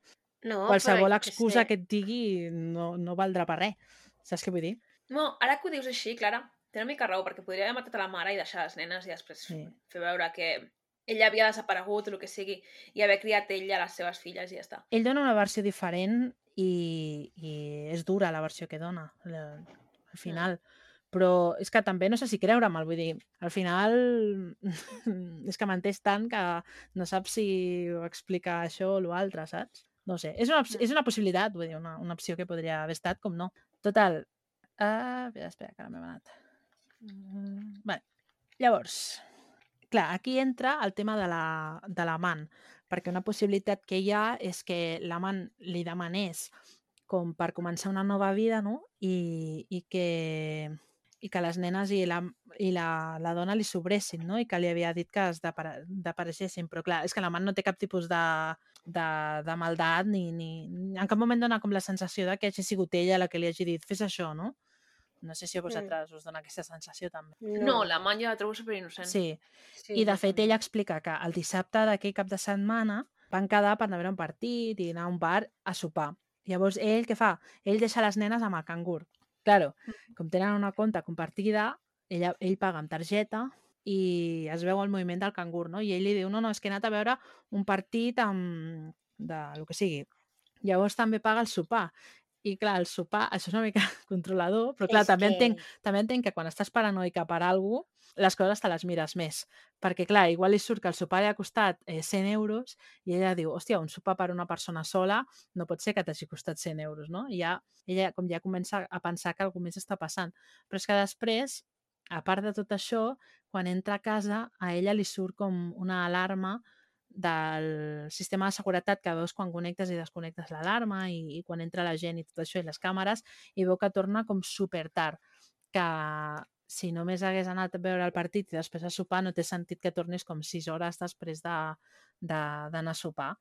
no, Qualsevol excusa sé. que et digui no, no valdrà per res. Saps què vull dir? No, ara que ho dius així, Clara, té una mica raó, perquè podria haver matat a la mare i deixar les nenes i després Sí. fer veure que ella havia desaparegut o el que sigui i haver criat ella les seves filles i ja està. Ell dona una versió diferent i, i és dura la versió que dona la, al final. Però és que també no sé si creure'm, vull dir, al final <laughs> és que menteix tant que no saps si explica això o l'altre, saps? No sé, és una, op- és una possibilitat, vull dir, una, una opció que podria haver estat, com no. Total, uh, espera, que ara m'he anat. Uh, vale. Llavors, clar, aquí entra el tema de la- de l'amant, perquè una possibilitat que hi ha és que l'amant li demanés com per començar una nova vida, no? I, i que i que les nenes i la, i la, la dona li sobressin, no? I que li havia dit que es depara- desapareixessin. Però clar, és que l'amant no té cap tipus de, de, de maldat ni, ni... En cap moment dona com la sensació de que hagi sigut ella la que li hagi dit fes això, no? No sé si a vosaltres us dona aquesta sensació també. No, la man jo la trobo superinnocent. Sí, sí, i de fet ella explica que el dissabte d'aquell cap de setmana van quedar per anar a veure un partit i anar a un bar a sopar. Llavors ell què fa? Ell deixa les nenes amb el cangur. Claro, com tenen una compta compartida, ella, ell paga amb targeta i es veu el moviment del cangur, no? I ell li diu, no, no, és que he anat a veure un partit amb... de lo que sigui. Llavors també paga el sopar. I clar, el sopar, això és una mica <laughs> controlador, però clar, És també que- entenc també entenc que quan estàs paranoica per alguna cosa, les coses te les mires més. Perquè, clar, igual li surt que el sopar li ha costat eh, 100 euros i ella diu, hòstia, un sopar per una persona sola no pot ser que t'hagi costat 100 euros, no? I ja, ella com ja comença a pensar que alguna més està passant. Però és que després, a part de tot això, quan entra a casa, a ella li surt com una alarma del sistema de seguretat que veus quan connectes i desconnectes l'alarma i, i quan entra la gent i tot això i les càmeres i veu que torna com super tard que si només hagués anat a veure el partit i després a sopar no té sentit que tornis com 6 hores després de- de- d'anar a sopar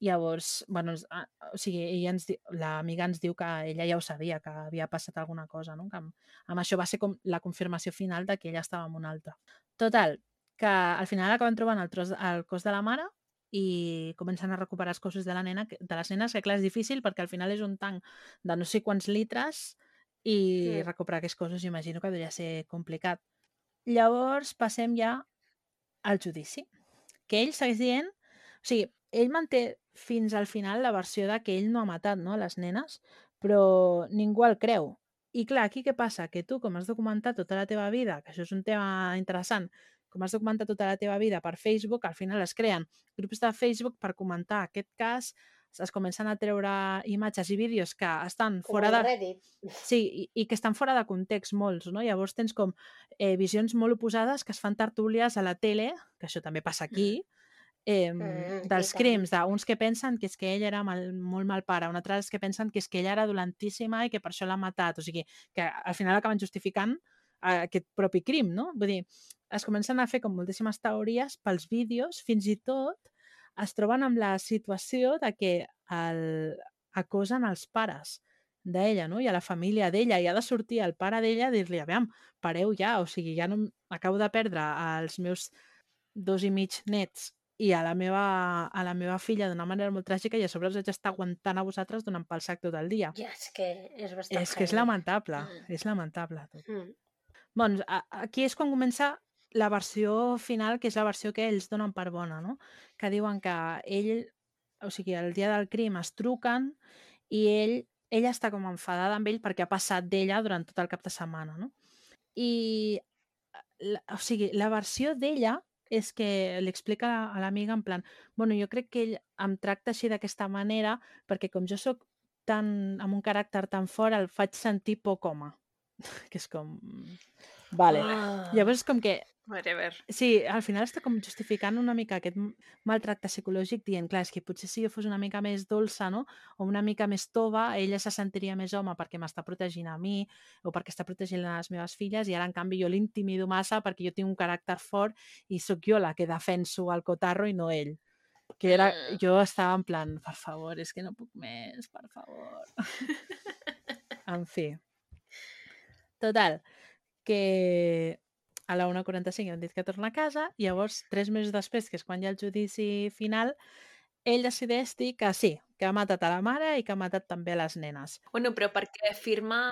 Llavors, bueno, ens- a- o sigui, ens, l'amiga ens diu que ella ja ho sabia, que havia passat alguna cosa, no? Que amb, amb això va ser com la confirmació final de que ella estava amb un altre. Total, que al final acaben trobant el, tros, el cos de la mare i comencen a recuperar els cossos de, la nena, de les nenes, que clar, és difícil perquè al final és un tanc de no sé quants litres i Mm. recuperar aquests cossos imagino que devia ser complicat. Llavors passem ja al judici, que ell segueix dient, o sigui, ell manté fins al final la versió de que ell no ha matat no, les nenes, però ningú el creu. I clar, aquí què passa? Que tu, com has documentat tota la teva vida, que això és un tema interessant, com has documentat tota la teva vida per Facebook, al final es creen grups de Facebook per comentar aquest cas, es comencen a treure imatges i vídeos que estan Com fora de... Reddit. Sí, i, i que estan fora de context molts, no? Llavors tens com eh, visions molt oposades que es fan tertúlies a la tele, que això també passa aquí, eh, Mm, dels crims, d'uns que pensen que és que ell era mal, molt mal pare, un altres que pensen que és que ella era dolentíssima i que per això l'ha matat, o sigui, que al final acaben justificant eh, aquest propi crim, no? Vull dir, es comencen a fer com moltíssimes teories pels vídeos, fins i tot es troben amb la situació de que el, acosen els pares d'ella, no? I a la família d'ella, i ha de sortir el pare d'ella a dir-li, aviam, pareu ja, o sigui, ja no acabo de perdre els meus dos i mig nets i a la meva, a la meva filla d'una manera molt tràgica i a sobre us haig d'estar aguantant a vosaltres donant pel sac tot el dia. Ja, és que és bastant És que és lamentable, Mm. és lamentable tot. Mm. Doncs aquí és quan comença la versió final, que és la versió que ells donen per bona, no? Que diuen que ell, o sigui, el dia del crim es truquen i ell, ella està com enfadada amb ell perquè ha passat d'ella durant tot el cap de setmana, no? I, la, o sigui, la versió d'ella és que li explica a- l'amiga en plan, bueno, jo crec que ell em tracta així d'aquesta manera perquè com jo sóc tan, amb un caràcter tan fort, el faig sentir poc home. <laughs> que és com... Vale. Ah, Llavors, com que Whatever. Sí, al final està com justificant una mica aquest maltracte psicològic dient, clar, és que potser si jo fos una mica més dolça, no? O una mica més tova, ella se sentiria més home perquè m'està protegint a mi o perquè està protegint les meves filles i ara, en canvi, jo l'intimido massa perquè jo tinc un caràcter fort i sóc jo la que defenso el cotarro i no ell. Que era, Mm. jo estava en plan, per favor, és que no puc més, per favor. <laughs> en fi. Total, que a la 1.45 han dit que torna a casa, i llavors, tres mesos després, que és quan hi ha el judici final, ell decideix dir que sí, que ha matat a la mare i que ha matat també a les nenes. Bueno, però perquè firma...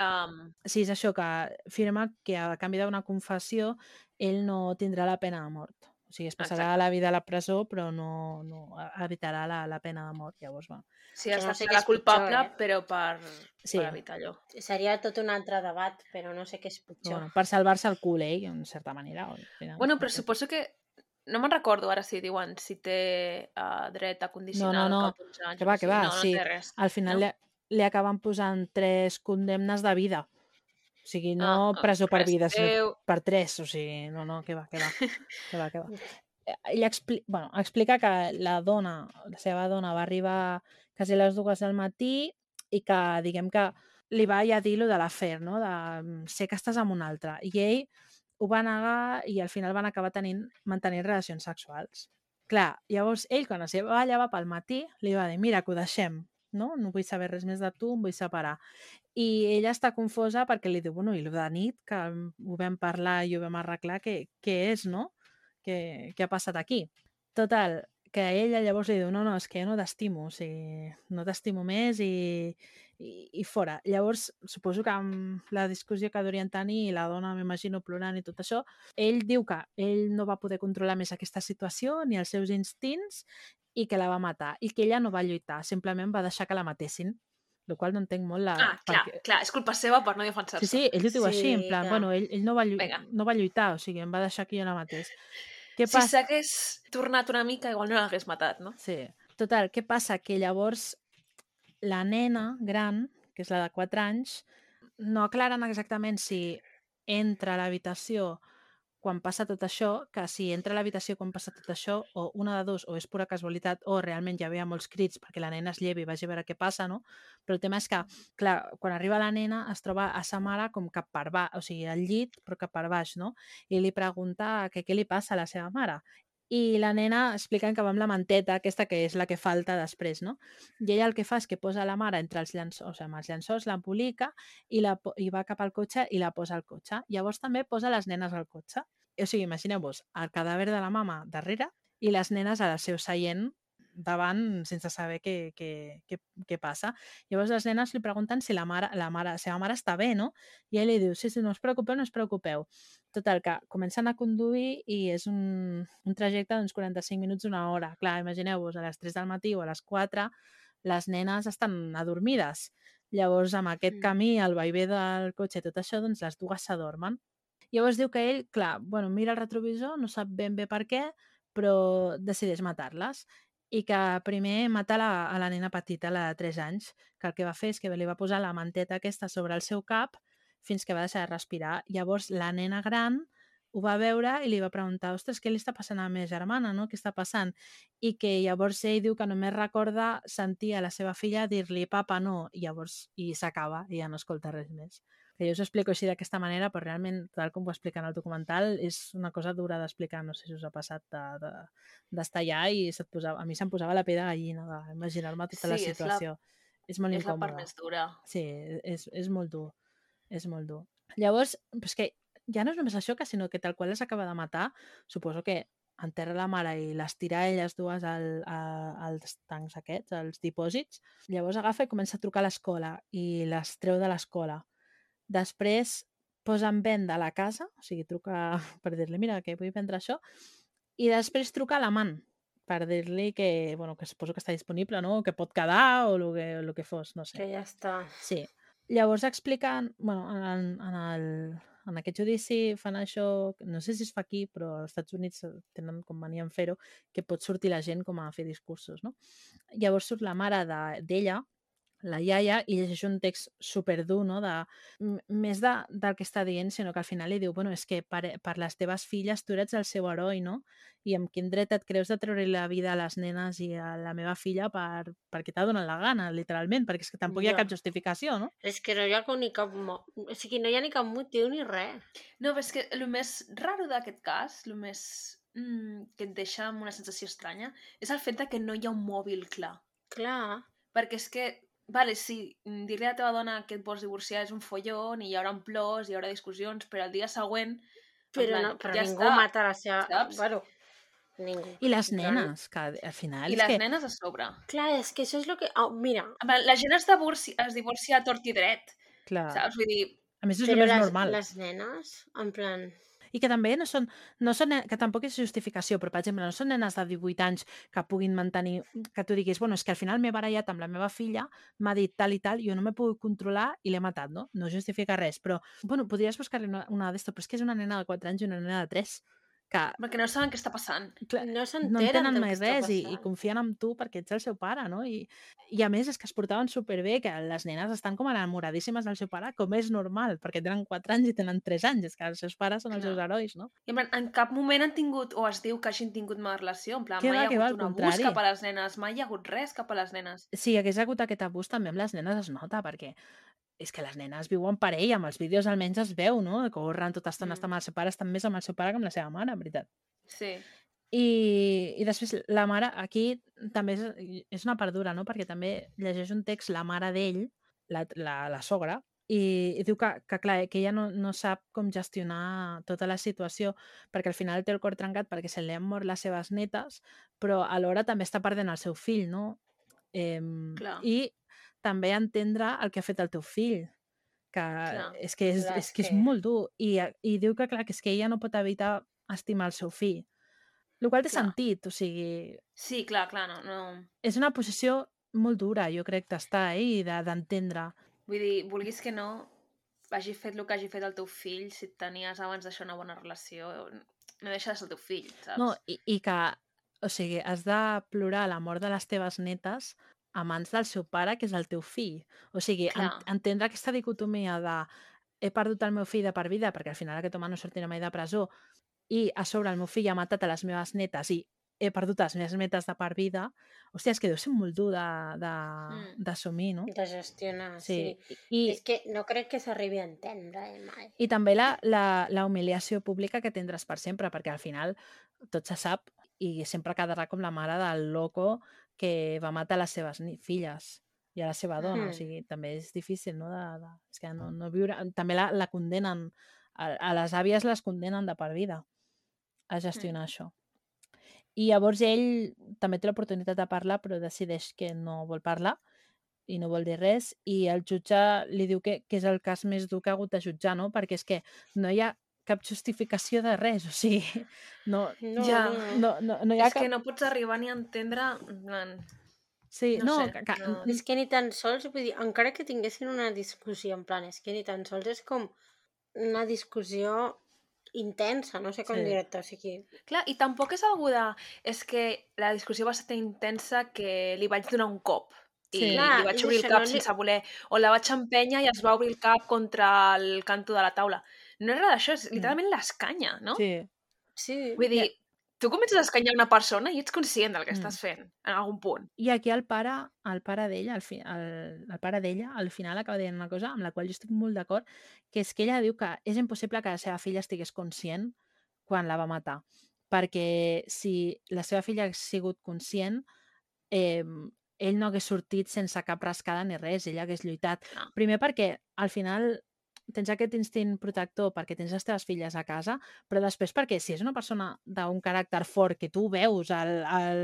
Um, Sí, és això, que firma que a canvi d'una confessió ell no tindrà la pena de mort. O sigui, es passarà Exacte. la vida a la presó, però no, no evitarà la, la pena de mort. Llavors, va. sí, Que has no de sé la és pitjor, culpable, eh? però per, Sí. per evitar allò. Seria tot un altre debat, però no sé què és pitjor. bueno, per salvar-se el cul ell, en certa manera. Final, Bueno, però suposo que... No me'n recordo ara si diuen si té uh, dret a condicional no. cap 11 anys. Que o va, que va, no, no sí. al final no? li, li acaben posant tres condemnes de vida. O sigui, no Ah, presó per vida, sinó Déu. per tres. O sigui, no, no, que va, que va. <laughs> que va, que va. Eh, Ell expli bueno, explica que la dona, la seva dona, va arribar quasi a les dues del matí i que, diguem que, li va ja dir lo de l'afer, no? De "Mm, sé que estàs amb un altre. I ell ho va negar i al final van acabar tenint, mantenint relacions sexuals. Clar, llavors ell, quan es va llevar pel matí, li va dir, mira, que ho deixem, no? No vull saber res més de tu, em vull separar. I ella està confosa perquè li diu, bueno, i de nit, que ho vam parlar i ho vam arreglar, què, què és, no? Què, què ha passat aquí? Total, que ella llavors li diu, no, no, és que jo no t'estimo, o sigui, no t'estimo més i, i, i fora. Llavors, suposo que amb la discussió que durien tenir i la dona, m'imagino, plorant i tot això, ell diu que ell no va poder controlar més aquesta situació ni els seus instints i que la va matar i que ella no va lluitar, simplement va deixar que la matessin, el qual no entenc molt la... Ah, clar, perquè- clar, és culpa seva per no defensar-se. Sí, sí, ell ho diu així, en Sí, plan, clar. bueno, ell, ell no, va llu no va lluitar, o sigui, em va deixar que jo la matés. Què Si s'hagués tornat una mica, igual no l'hagués matat, no? Sí. Total, què passa? Que llavors la nena gran, que és la de 4 anys, no aclaren exactament si entra a l'habitació quan passa tot això, que si entra a l'habitació quan passa tot això, o una de dos, o és pura casualitat, o realment hi havia molts crits perquè la nena es llevi i vagi a veure què passa, no? Però el tema és que, clar, quan arriba la nena es troba a sa mare com cap per baix, o sigui, al llit, però cap per baix, no? I li pregunta que què li passa a la seva mare. I la nena expliquen que va amb la manteta, aquesta que és la que falta després, no? I ella el que fa és que posa la mare entre els llençols, amb els llençols, l'embolica i, la, i va cap al cotxe i la posa al cotxe. Llavors també posa les nenes al cotxe. O sigui, imagineu-vos el cadàver de la mama darrere i les nenes al seu seient davant sense saber què, què, què, què passa. Llavors les nenes li pregunten si la mare, la mare, la seva mare està bé, no? I ell li diu, sí, sí, no us preocupeu, no us preocupeu. Total, que comencen a conduir i és un, un trajecte d'uns 45 minuts, una hora. Clar, imagineu-vos, a les 3 del matí o a les 4 les nenes estan adormides. Llavors, amb aquest camí, el vaivé del cotxe i tot això, doncs les dues s'adormen. Llavors diu que ell, clar, bueno, mira el retrovisor, no sap ben bé per què, però decideix matar-les i que primer mata la, a la nena petita, la de 3 anys, que el que va fer és que li va posar la manteta aquesta sobre el seu cap fins que va deixar de respirar. Llavors la nena gran ho va veure i li va preguntar ostres, què li està passant a la meva germana, no? Què està passant? I que llavors ell diu que només recorda sentir a la seva filla dir-li papa no, i llavors i s'acaba i ja no escolta res més. Que jo us explico així d'aquesta manera, però realment, tal com ho explica en el documental, és una cosa dura d'explicar. No sé si us ha passat d'estar de, d'estar allà i se't posava, a mi se'm posava la pell de gallina d'imaginar-me tota la Sí, és la- situació. És, molt És la part incòmode. més dura. Sí, és, és molt dur. És molt dur. Llavors, pues que ja no és només això, que sinó que tal qual les acaba de matar, suposo que enterra la mare i les tira elles dues al, a, als tancs aquests, als dipòsits. Llavors agafa i comença a trucar a l'escola i les treu de l'escola. Després posa en venda la casa, o sigui, truca <laughs> per dir-li, mira, que vull vendre això, i després truca a l'amant per dir-li que, bueno, que suposo que està disponible, no? Que pot quedar o el que, lo que fos, no sé. Que ja està. Sí. Llavors expliquen, bueno, en, en, el, en aquest judici fan això, no sé si es fa aquí, però als Estats Units tenen com venien fer-ho, que pot sortir la gent com a fer discursos, no? Llavors surt la mare de- d'ella, la iaia, i llegeix un text superdur, no? De, més de, del que està dient, sinó que al final li diu, bueno, és que per, per les teves filles tu eres el seu heroi, no? I amb quin dret et creus de treure la vida a les nenes i a la meva filla per, perquè t'ha donat la gana, literalment, perquè és que tampoc hi ha cap justificació, no? És que no hi ha ni cap... O sigui, no hi ha ni cap motiu ni res. No, però és que el més raro d'aquest cas, el més mm, que et deixa amb una sensació estranya, és el fet de que no hi ha un mòbil clar. Clar. Perquè és que, vale, sí, mm, dir-li a la teva dona que et vols divorciar és un follon i hi haurà plors, hi haurà discussions, però el dia següent... en Però, plan, no, però ja ningú està. mata la seva... saps? Bueno, ningú. I les nenes, que al final I és les que... nenes a sobre. Clar, és que això és el que... Oh, mira, La gent es divorcia, es divorcia a tort i dret, Clar. saps? Vull dir, A més, és però el més les, normal. les nenes, en plan... I que també no són, no són, que tampoc és justificació, però per exemple, no són nenes de 18 anys que puguin mantenir, que tu diguis, bueno, és que al final m'he barallat amb la meva filla, m'ha dit tal i tal, jo no m'he pogut controlar i l'he matat, no? No justifica res, però, bueno, podries buscar-li una, una d'esto, però és que és una nena de 4 anys i una nena de 3, que perquè no saben què està passant. clar, No no s'enteren entenen del mai res i, i confien en tu perquè ets el seu pare, no? I, I a més és que es portaven superbé, que les nenes estan com enamoradíssimes del seu pare, com és normal, perquè tenen 4 anys i tenen 3 anys, és que els seus pares són els Clar. seus herois, no? I en, plan, en cap moment han tingut, o es diu que hagin tingut mala relació, en plan, Que mai va, hi ha va, hagut al un abús contrari. cap a les nenes, mai hi ha hagut res cap a les nenes. Hi hagués hagut aquest abús també amb les nenes es nota, perquè és que les nenes viuen per ell, amb els vídeos almenys es veu, no? Que corren tota estona, Mm. estan amb el seu pare, estan més amb el seu pare que amb la seva mare, en veritat. Sí. I, I després la mare, aquí també és, és una part dura, no? Perquè també llegeix un text la mare d'ell, la, la, la sogra, i, i diu que, que, clar, que ella no, no sap com gestionar tota la situació perquè al final té el cor trencat perquè se li han mort les seves netes, però alhora també està perdent el seu fill, no? Eh, Clar. I també entendre el que ha fet el teu fill, que Clar. és que és, Clar, és, que és que- molt dur. I, I diu que, clar, que és que ella no pot evitar estimar el seu fill. El qual té Clar. sentit, o sigui, Sí, clar, clar, no, no. és una posició molt dura, jo crec, d'estar eh, i de- d'entendre. Vull dir, vulguis que no, hagi fet el que hagi fet el teu fill, si tenies abans d'això una bona relació, no deixa de ser el teu fill, saps? No, i, I que, o sigui, has de plorar la mort de les teves netes a mans del seu pare, que és el teu fill. O sigui, en, Clar. entendre aquesta dicotomia de he perdut el meu fill de per vida perquè al final aquest home no sortirà mai de presó i a sobre el meu fill ha matat a les meves netes i he perdut les meves netes de per vida, hòstia, és que deu ser molt dur Mm. d'assumir, no? De gestionar, Sí. sí. I, És que no crec que s'arribi a entendre, eh, mai. I també la, la, la humiliació pública que tindràs per sempre, perquè al final tot se sap i sempre quedarà com la mare del loco que va matar les seves ni- filles i a la seva dona, o Mm. sigui, també és difícil, no? De, de, és que no, no viure... També la, la condenen, a, a les àvies les condenen de per vida a gestionar això. I llavors ell també té l'oportunitat de parlar, però decideix que no vol parlar i no vol dir res, i el jutge li diu que, que és el cas més dur que ha hagut de jutjar, no? Perquè és que no hi ha cap justificació de res, o sigui, no, No, Ja. no. no, no, no hi ha És cap... que no pots arribar ni a entendre... en Sí, no no, sé, que, que, no. És que ni tan sols, vull dir, encara que tinguessin una discussió en plan, és que ni tan sols és com una discussió intensa, no sé com Sí. dir-te, o sigui... Clar, i tampoc és algú de... És que la discussió va ser tan intensa que li vaig donar un cop. I Sí. Clar, li vaig i obrir el cap no li- sense voler. O la vaig empènyer i es va obrir el cap contra el canto de la taula. No res d'això, és literalment l'escanya, no? sí, Sí. Vull dir, tu comences a escanyar una persona i ets conscient del que Mm. estàs fent, en algun punt. I aquí el pare, el pare d'ella, el, fi, el, el pare d'ella, al final acaba dient una cosa amb la qual jo estic molt d'acord, que és que ella diu que és impossible que la seva filla estigués conscient quan la va matar. Perquè si la seva filla hagués sigut conscient, eh, ell no hagués sortit sense cap rascada ni res, ell hagués lluitat. No. Primer perquè al final tens aquest instint protector perquè tens les teves filles a casa, però després perquè si és una persona d'un caràcter fort que tu veus al, al,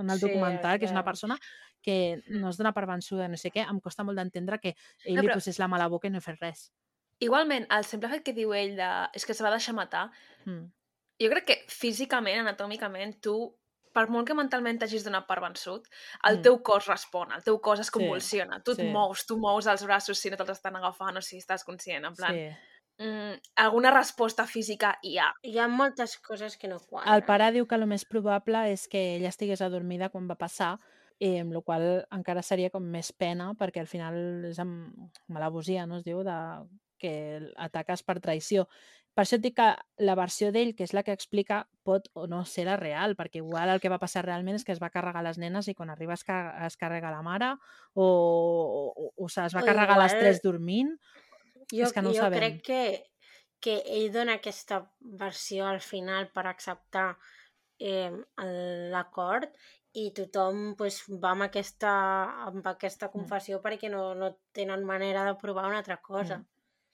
en el Sí, documental, que és una persona que no es dona per vençuda, no sé què, em costa molt d'entendre que ell No, li però- posés la mala boca i no fes res. Igualment, el simple fet que diu ell de... és que es va deixar matar, Mm. jo crec que físicament, anatòmicament, tu, per molt que mentalment t'hagis donat per vençut, el Mm. teu cos respon, el teu cos es Sí, convulsiona, tu et sí. mous, tu mous els braços si no te'ls estan agafant o si estàs conscient, en plan... Sí. Mm, alguna resposta física hi ha. Hi ha moltes coses que no quadren. El pare diu que el més probable és que ella estigués adormida quan va passar, eh, amb la qual encara seria com més pena, perquè al final és amb malabosia, no es diu, de, que ataques per traïció. Per això et dic que la versió d'ell, que és la que explica, pot o no ser la real, perquè igual el que va passar realment és que es va carregar les nenes i quan arriba es, ca es carrega la mare, o, o, o se les va O carregar a les igual- tres dormint. Jo, és que no ho jo sabem. crec que, que ell dona aquesta versió al final per acceptar eh, l'acord i tothom pues, va amb aquesta, amb Mm. aquesta confessió perquè no, no tenen manera de provar una altra cosa. Mm.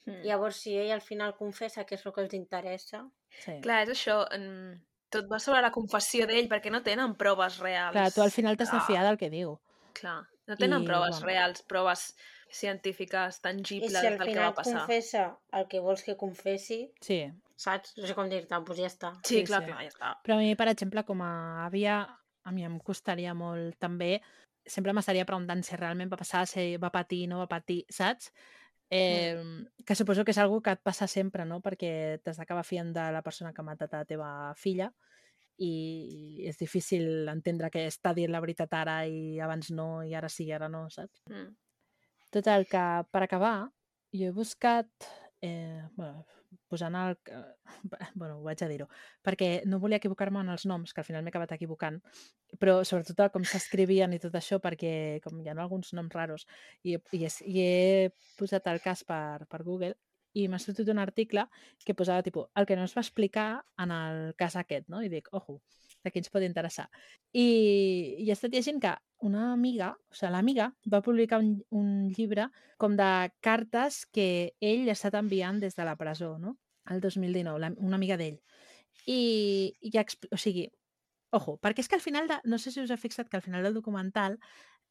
Llavors, si ell al final confessa que és el que els interessa... Sí. Clar, és això. mm, Tot va sobre la confessió d'ell, perquè no tenen proves reals. Clar, tu al final t'has de Ah, fiar del que diu. Clar, no tenen I, proves bueno. reals, proves científiques, I tangibles si al del que final va passar. confessa el que vols que confessi, Sí, saps? No sé com dir-te, doncs ja està. Sí, Sí, clar, sí. clar, ja està. Però a mi, per exemple, com a àvia, a mi em costaria molt també, sempre m'estaria preguntant si realment va passar, si va patir, no va patir, saps? Eh, Que suposo que és algo que et passa sempre, no? Perquè t'has d'acabar fiant de la persona que ha matat a la teva filla i és difícil entendre que està dient la veritat ara i abans no, i ara sí i ara no, saps? Mm. Total, que per acabar, jo he buscat, eh, bueno, posant el... <laughs> Bueno, ho vaig a dir-ho, perquè no volia equivocar-me en els noms, que al final m'he acabat equivocant, però sobretot el com s'escrivien i tot això, perquè com hi ha alguns noms raros, i, i, he, i he posat el cas per, per Google, i m'ha sortit un article que posava tipus, el que no es va explicar en el cas aquest, no? I dic, ojo, d'aquí ens pot interessar. I, i he estat llegint que una amiga, o sigui, l'amiga va publicar un, un llibre com de cartes que ell ha estat enviant des de la presó, no? El 2019, la, una amiga d'ell. I, i o sigui, ojo, perquè és que al final, de, no sé si us heu fixat que al final del documental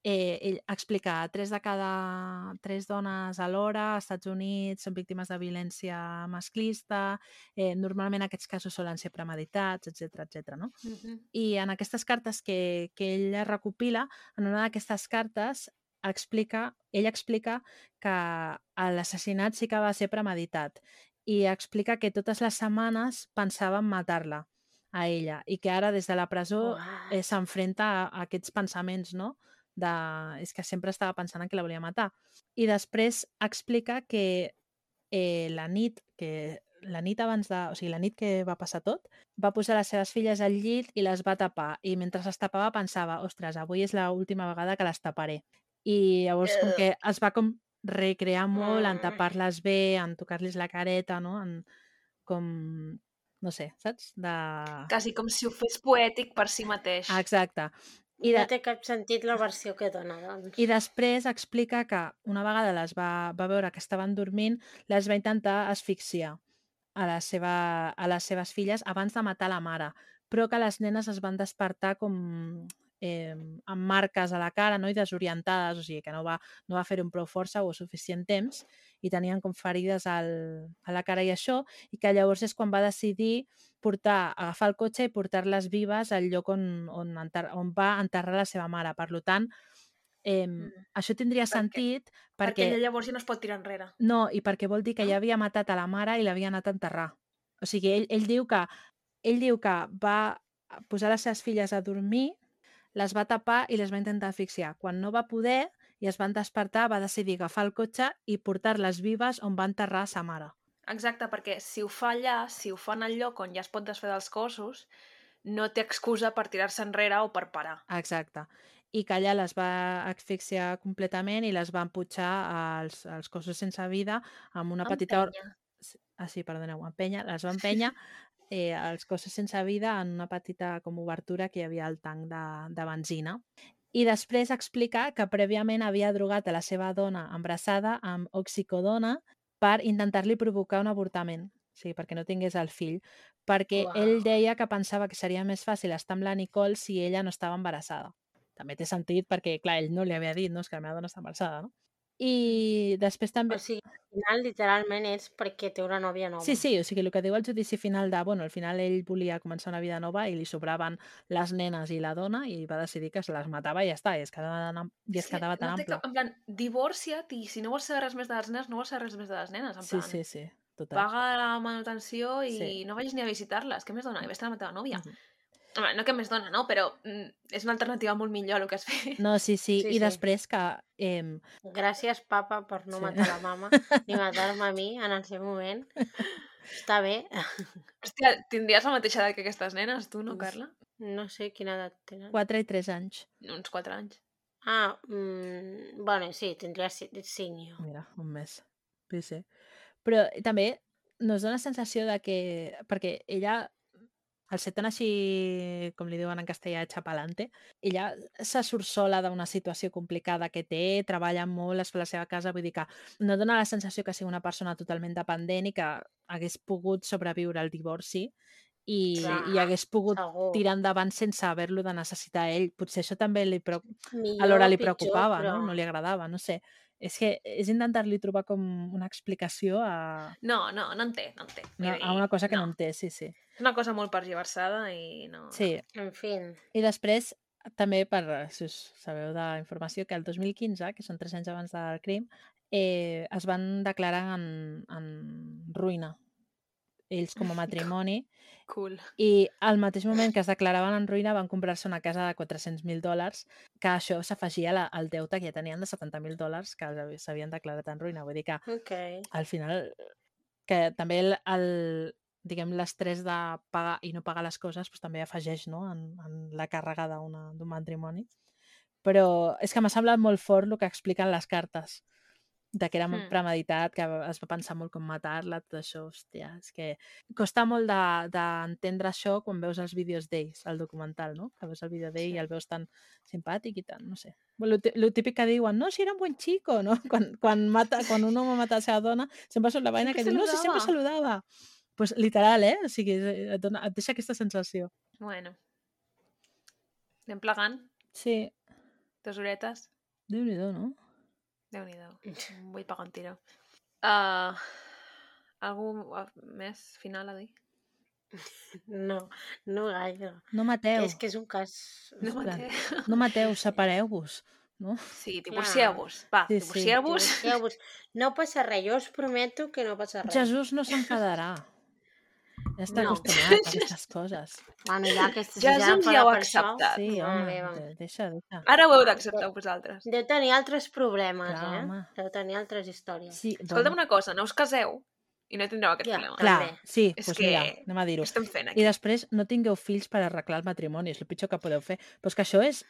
eh, ell explica tres de cada tres dones alhora als Estats Units són víctimes de violència masclista, eh, normalment aquests casos solen ser premeditats, etc etc. no? Mhm. I en aquestes cartes que, que ell recopila, en una d'aquestes cartes explica, ell explica que l'assassinat sí que va ser premeditat i explica que totes les setmanes pensava en matar-la a ella i que ara des de la presó eh, s'enfrenta a, a aquests pensaments, no? De, és que sempre estava pensant en que la volia matar. I després explica que eh, la nit que la nit abans de, o sigui, la nit que va passar tot, va posar les seves filles al llit i les va tapar. I mentre les tapava pensava, ostres, avui és l'última vegada que les taparé. I llavors com que es va com recrear molt en tapar-les bé, en tocar-les la careta, no? En, com no sé, saps? De... Quasi com si ho fes poètic per si mateix. Exacte. I I, no de, té cap sentit la versió que dona, doncs. I després explica que una vegada les va, va veure que estaven dormint, les va intentar asfixiar a, la seva, a les seves filles abans de matar la mare, però que les nenes es van despertar com eh, amb marques a la cara no? i desorientades, o sigui que no va, no va fer-ho amb prou força o suficient temps i tenien com ferides al, a la cara i això, i que llavors és quan va decidir portar, agafar el cotxe i portar-les vives al lloc on, on, enter, on va enterrar la seva mare. Per tant, eh, Mm. això tindria Perquè- sentit Perquè perquè... ella llavors ja no es pot tirar enrere. No, i perquè vol dir que Ah. ja havia matat a la mare i l'havia anat a enterrar. O sigui, ell, ell, diu que, ell diu que va posar les seves filles a dormir, les va tapar i les va intentar asfixiar. Quan no va poder i es van despertar, va decidir agafar el cotxe i portar-les vives on va enterrar sa mare. Exacte, perquè si ho fa allà, si ho fa en el lloc on ja es pot desfer dels cossos, no té excusa per tirar-se enrere o per parar. Exacte. I que allà les va asfixiar completament i les va emputxar als, als cossos sense vida amb una petita... Empenya. Ah, sí, perdoneu, empenya, les va <laughs> empènyer eh, els cossos sense vida en una petita com obertura que hi havia al tanc de, de benzina. I després explica que prèviament havia drogat a la seva dona embarassada amb oxicodona per intentar-li provocar un avortament, o sigui, perquè no tingués el fill, perquè Uau. ell deia que pensava que seria més fàcil estar amb la Nicole si ella no estava embarassada. També té sentit perquè, clar, ell no li havia dit no, és que la meva dona està embarassada, no? I després també... O sigui, al final, literalment, és perquè té una nòvia nova. Sí, sí, o sigui, el que diu el judici final de, bueno, al final ell volia començar una vida nova i li sobraven les nenes i la dona i va decidir que se les matava i ja està, i es quedava tan, i es Sí, quedava tan no ample. cap- En plan, divorcia't i si no vols saber res més de les nenes, no vols saber res més de les nenes. En Sí, plan, sí, sí, total. paga la manutenció i Sí. no vagis ni a visitar-les. Què més dona? I vés a la teva nòvia. Mhm. Home, no que més dona, no? Però mm, és una alternativa molt millor el que has fet. No, sí, sí, Sí, i sí. després que... Eh, Gràcies, papa, per no Sí. matar la mama <laughs> ni matar-me a mi en el seu moment. Està bé. Hòstia, tindries la mateixa edat que aquestes nenes, tu, no. Carla? No sé quina edat tenen. 4 i 3 anys. Uns 4 anys. Ah, mm, bueno, sí, tindria 5 jo. Mira, un mes. Sí, sí. Però també nos dona sensació de que... Perquè ella, al ser tan així, com li diuen en castellà, xapalante, ella se surt sola d'una situació complicada que té, treballa molt, es fa la seva casa, vull dir que no dona la sensació que sigui una persona totalment dependent i que hagués pogut sobreviure al divorci i, Clar, i hagués pogut Segur. tirar endavant sense haver-lo de necessitar ell. Potser això també li, preo Millor, alhora li pitjor, preocupava, però... no? No li agradava, no sé. És que és intentar-li trobar com una explicació a, No, no, no en té, no en té. No, a una cosa que no, en té, sí, sí. És una cosa molt pergiversada i no... Sí, En fi, i després també per, si us sabeu d'informació, que el 2015, que són tres anys abans del crim, eh, es van declarar en, en ruïna ells com a <laughs> matrimoni Cool. i al mateix moment que es declaraven en ruïna van comprar-se una casa de 400.000 dòlars que això s'afegia al deute que ja tenien de 70.000 dòlars que s'havien declarat en ruïna. Vull dir que ok. al final que també el, el diguem l'estrès de pagar i no pagar les coses doncs, també afegeix no? en, en la càrrega d'un matrimoni però és que m'ha semblat molt fort el que expliquen les cartes de que era molt Hmm. premeditat, que es va pensar molt com matar-la, tot això, hòstia, és que costa molt de- d'entendre això quan veus els vídeos d'ells, el documental, no? Que veus el vídeo d'ell Sí. i el veus tan simpàtic i tant, no sé. Lo, lo típic que diuen, no, si era un buen chico, no? <laughs> Quan, quan, mata, quan un home mata la seva dona, sempre surt la vaina que diu, no, si sempre saludava." Pues literal, eh? O sigui, et, dona, et deixa aquesta sensació. Bueno. Anem plegant, Sí, dos horetes. déu-n'hi-do, no? Déu-n'hi-do. Vull pagar un tiro. Uh, algú més final a dir? <laughs> No, no gaire. No mateu, És que és un cas... No mateu. no mateu, separeu-vos, no? Sí, divorcieu-vos. Va, Sí, sí. divorcieu-vos. Divorcieu-vos. No passa res, jo us prometo que no passa res. Jesús no s'enfadarà. Ja està No. acostumat a <laughs> aquestes coses. Bueno, ja que si Ja ja ja ho ha això, acceptat. Sí, home, de- deixa, deixa. Ara ho heu d'acceptar vosaltres. Deu tenir altres problemes, Clar, eh? home. Deu tenir altres històries. Sí, Escolta'm una cosa, no us caseu i no tindreu aquest Ja, problema. Clar, també. sí, És doncs que- mira, anem a dir-ho. estem fent I aquí? després no tingueu fills per arreglar el matrimoni, és el pitjor que podeu fer. Però és que això és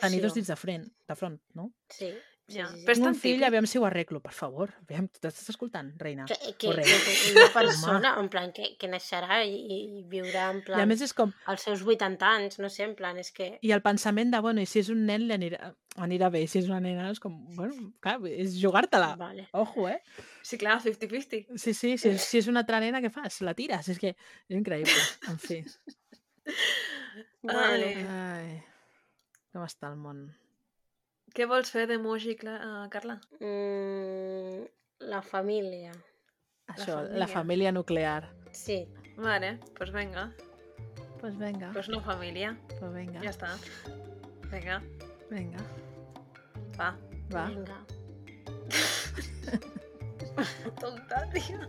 tenir dos dits de front, de front no? Sí. Ja. Però és tan un fill, típic. aviam si ho arreglo, per favor. Aviam, tu t'estàs escoltant, reina? Que, que, que, que una <laughs> persona, en plan, que, que naixerà i, i viurà en I plan a més és com... als seus 80 anys, no sé, en plan, és que... I el pensament de, bueno, i si és un nen li anirà, anirà bé, i si és una nena és com, bueno, clar, és jugar-te-la. Vale. Ojo, eh? Sí, clar, 50-50. Sí, sí, si és, si és una altra nena, què fas? La tires? És que és increïble, en fi. <laughs> Ai. Ai, com està el món? Què vols fer d'emoji, Cla- eh, Carla? mm, la família. Això, la família. família nuclear. Sí. Vale, pues venga. Pues venga, Pues no família. pues venga, Ja està. Vinga, venga, va. va. Vinga. <laughs> Tonta, tia.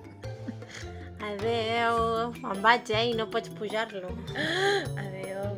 Adeu. Me'n vaig, eh? I no pots pujar-lo. <gasps> Adéu.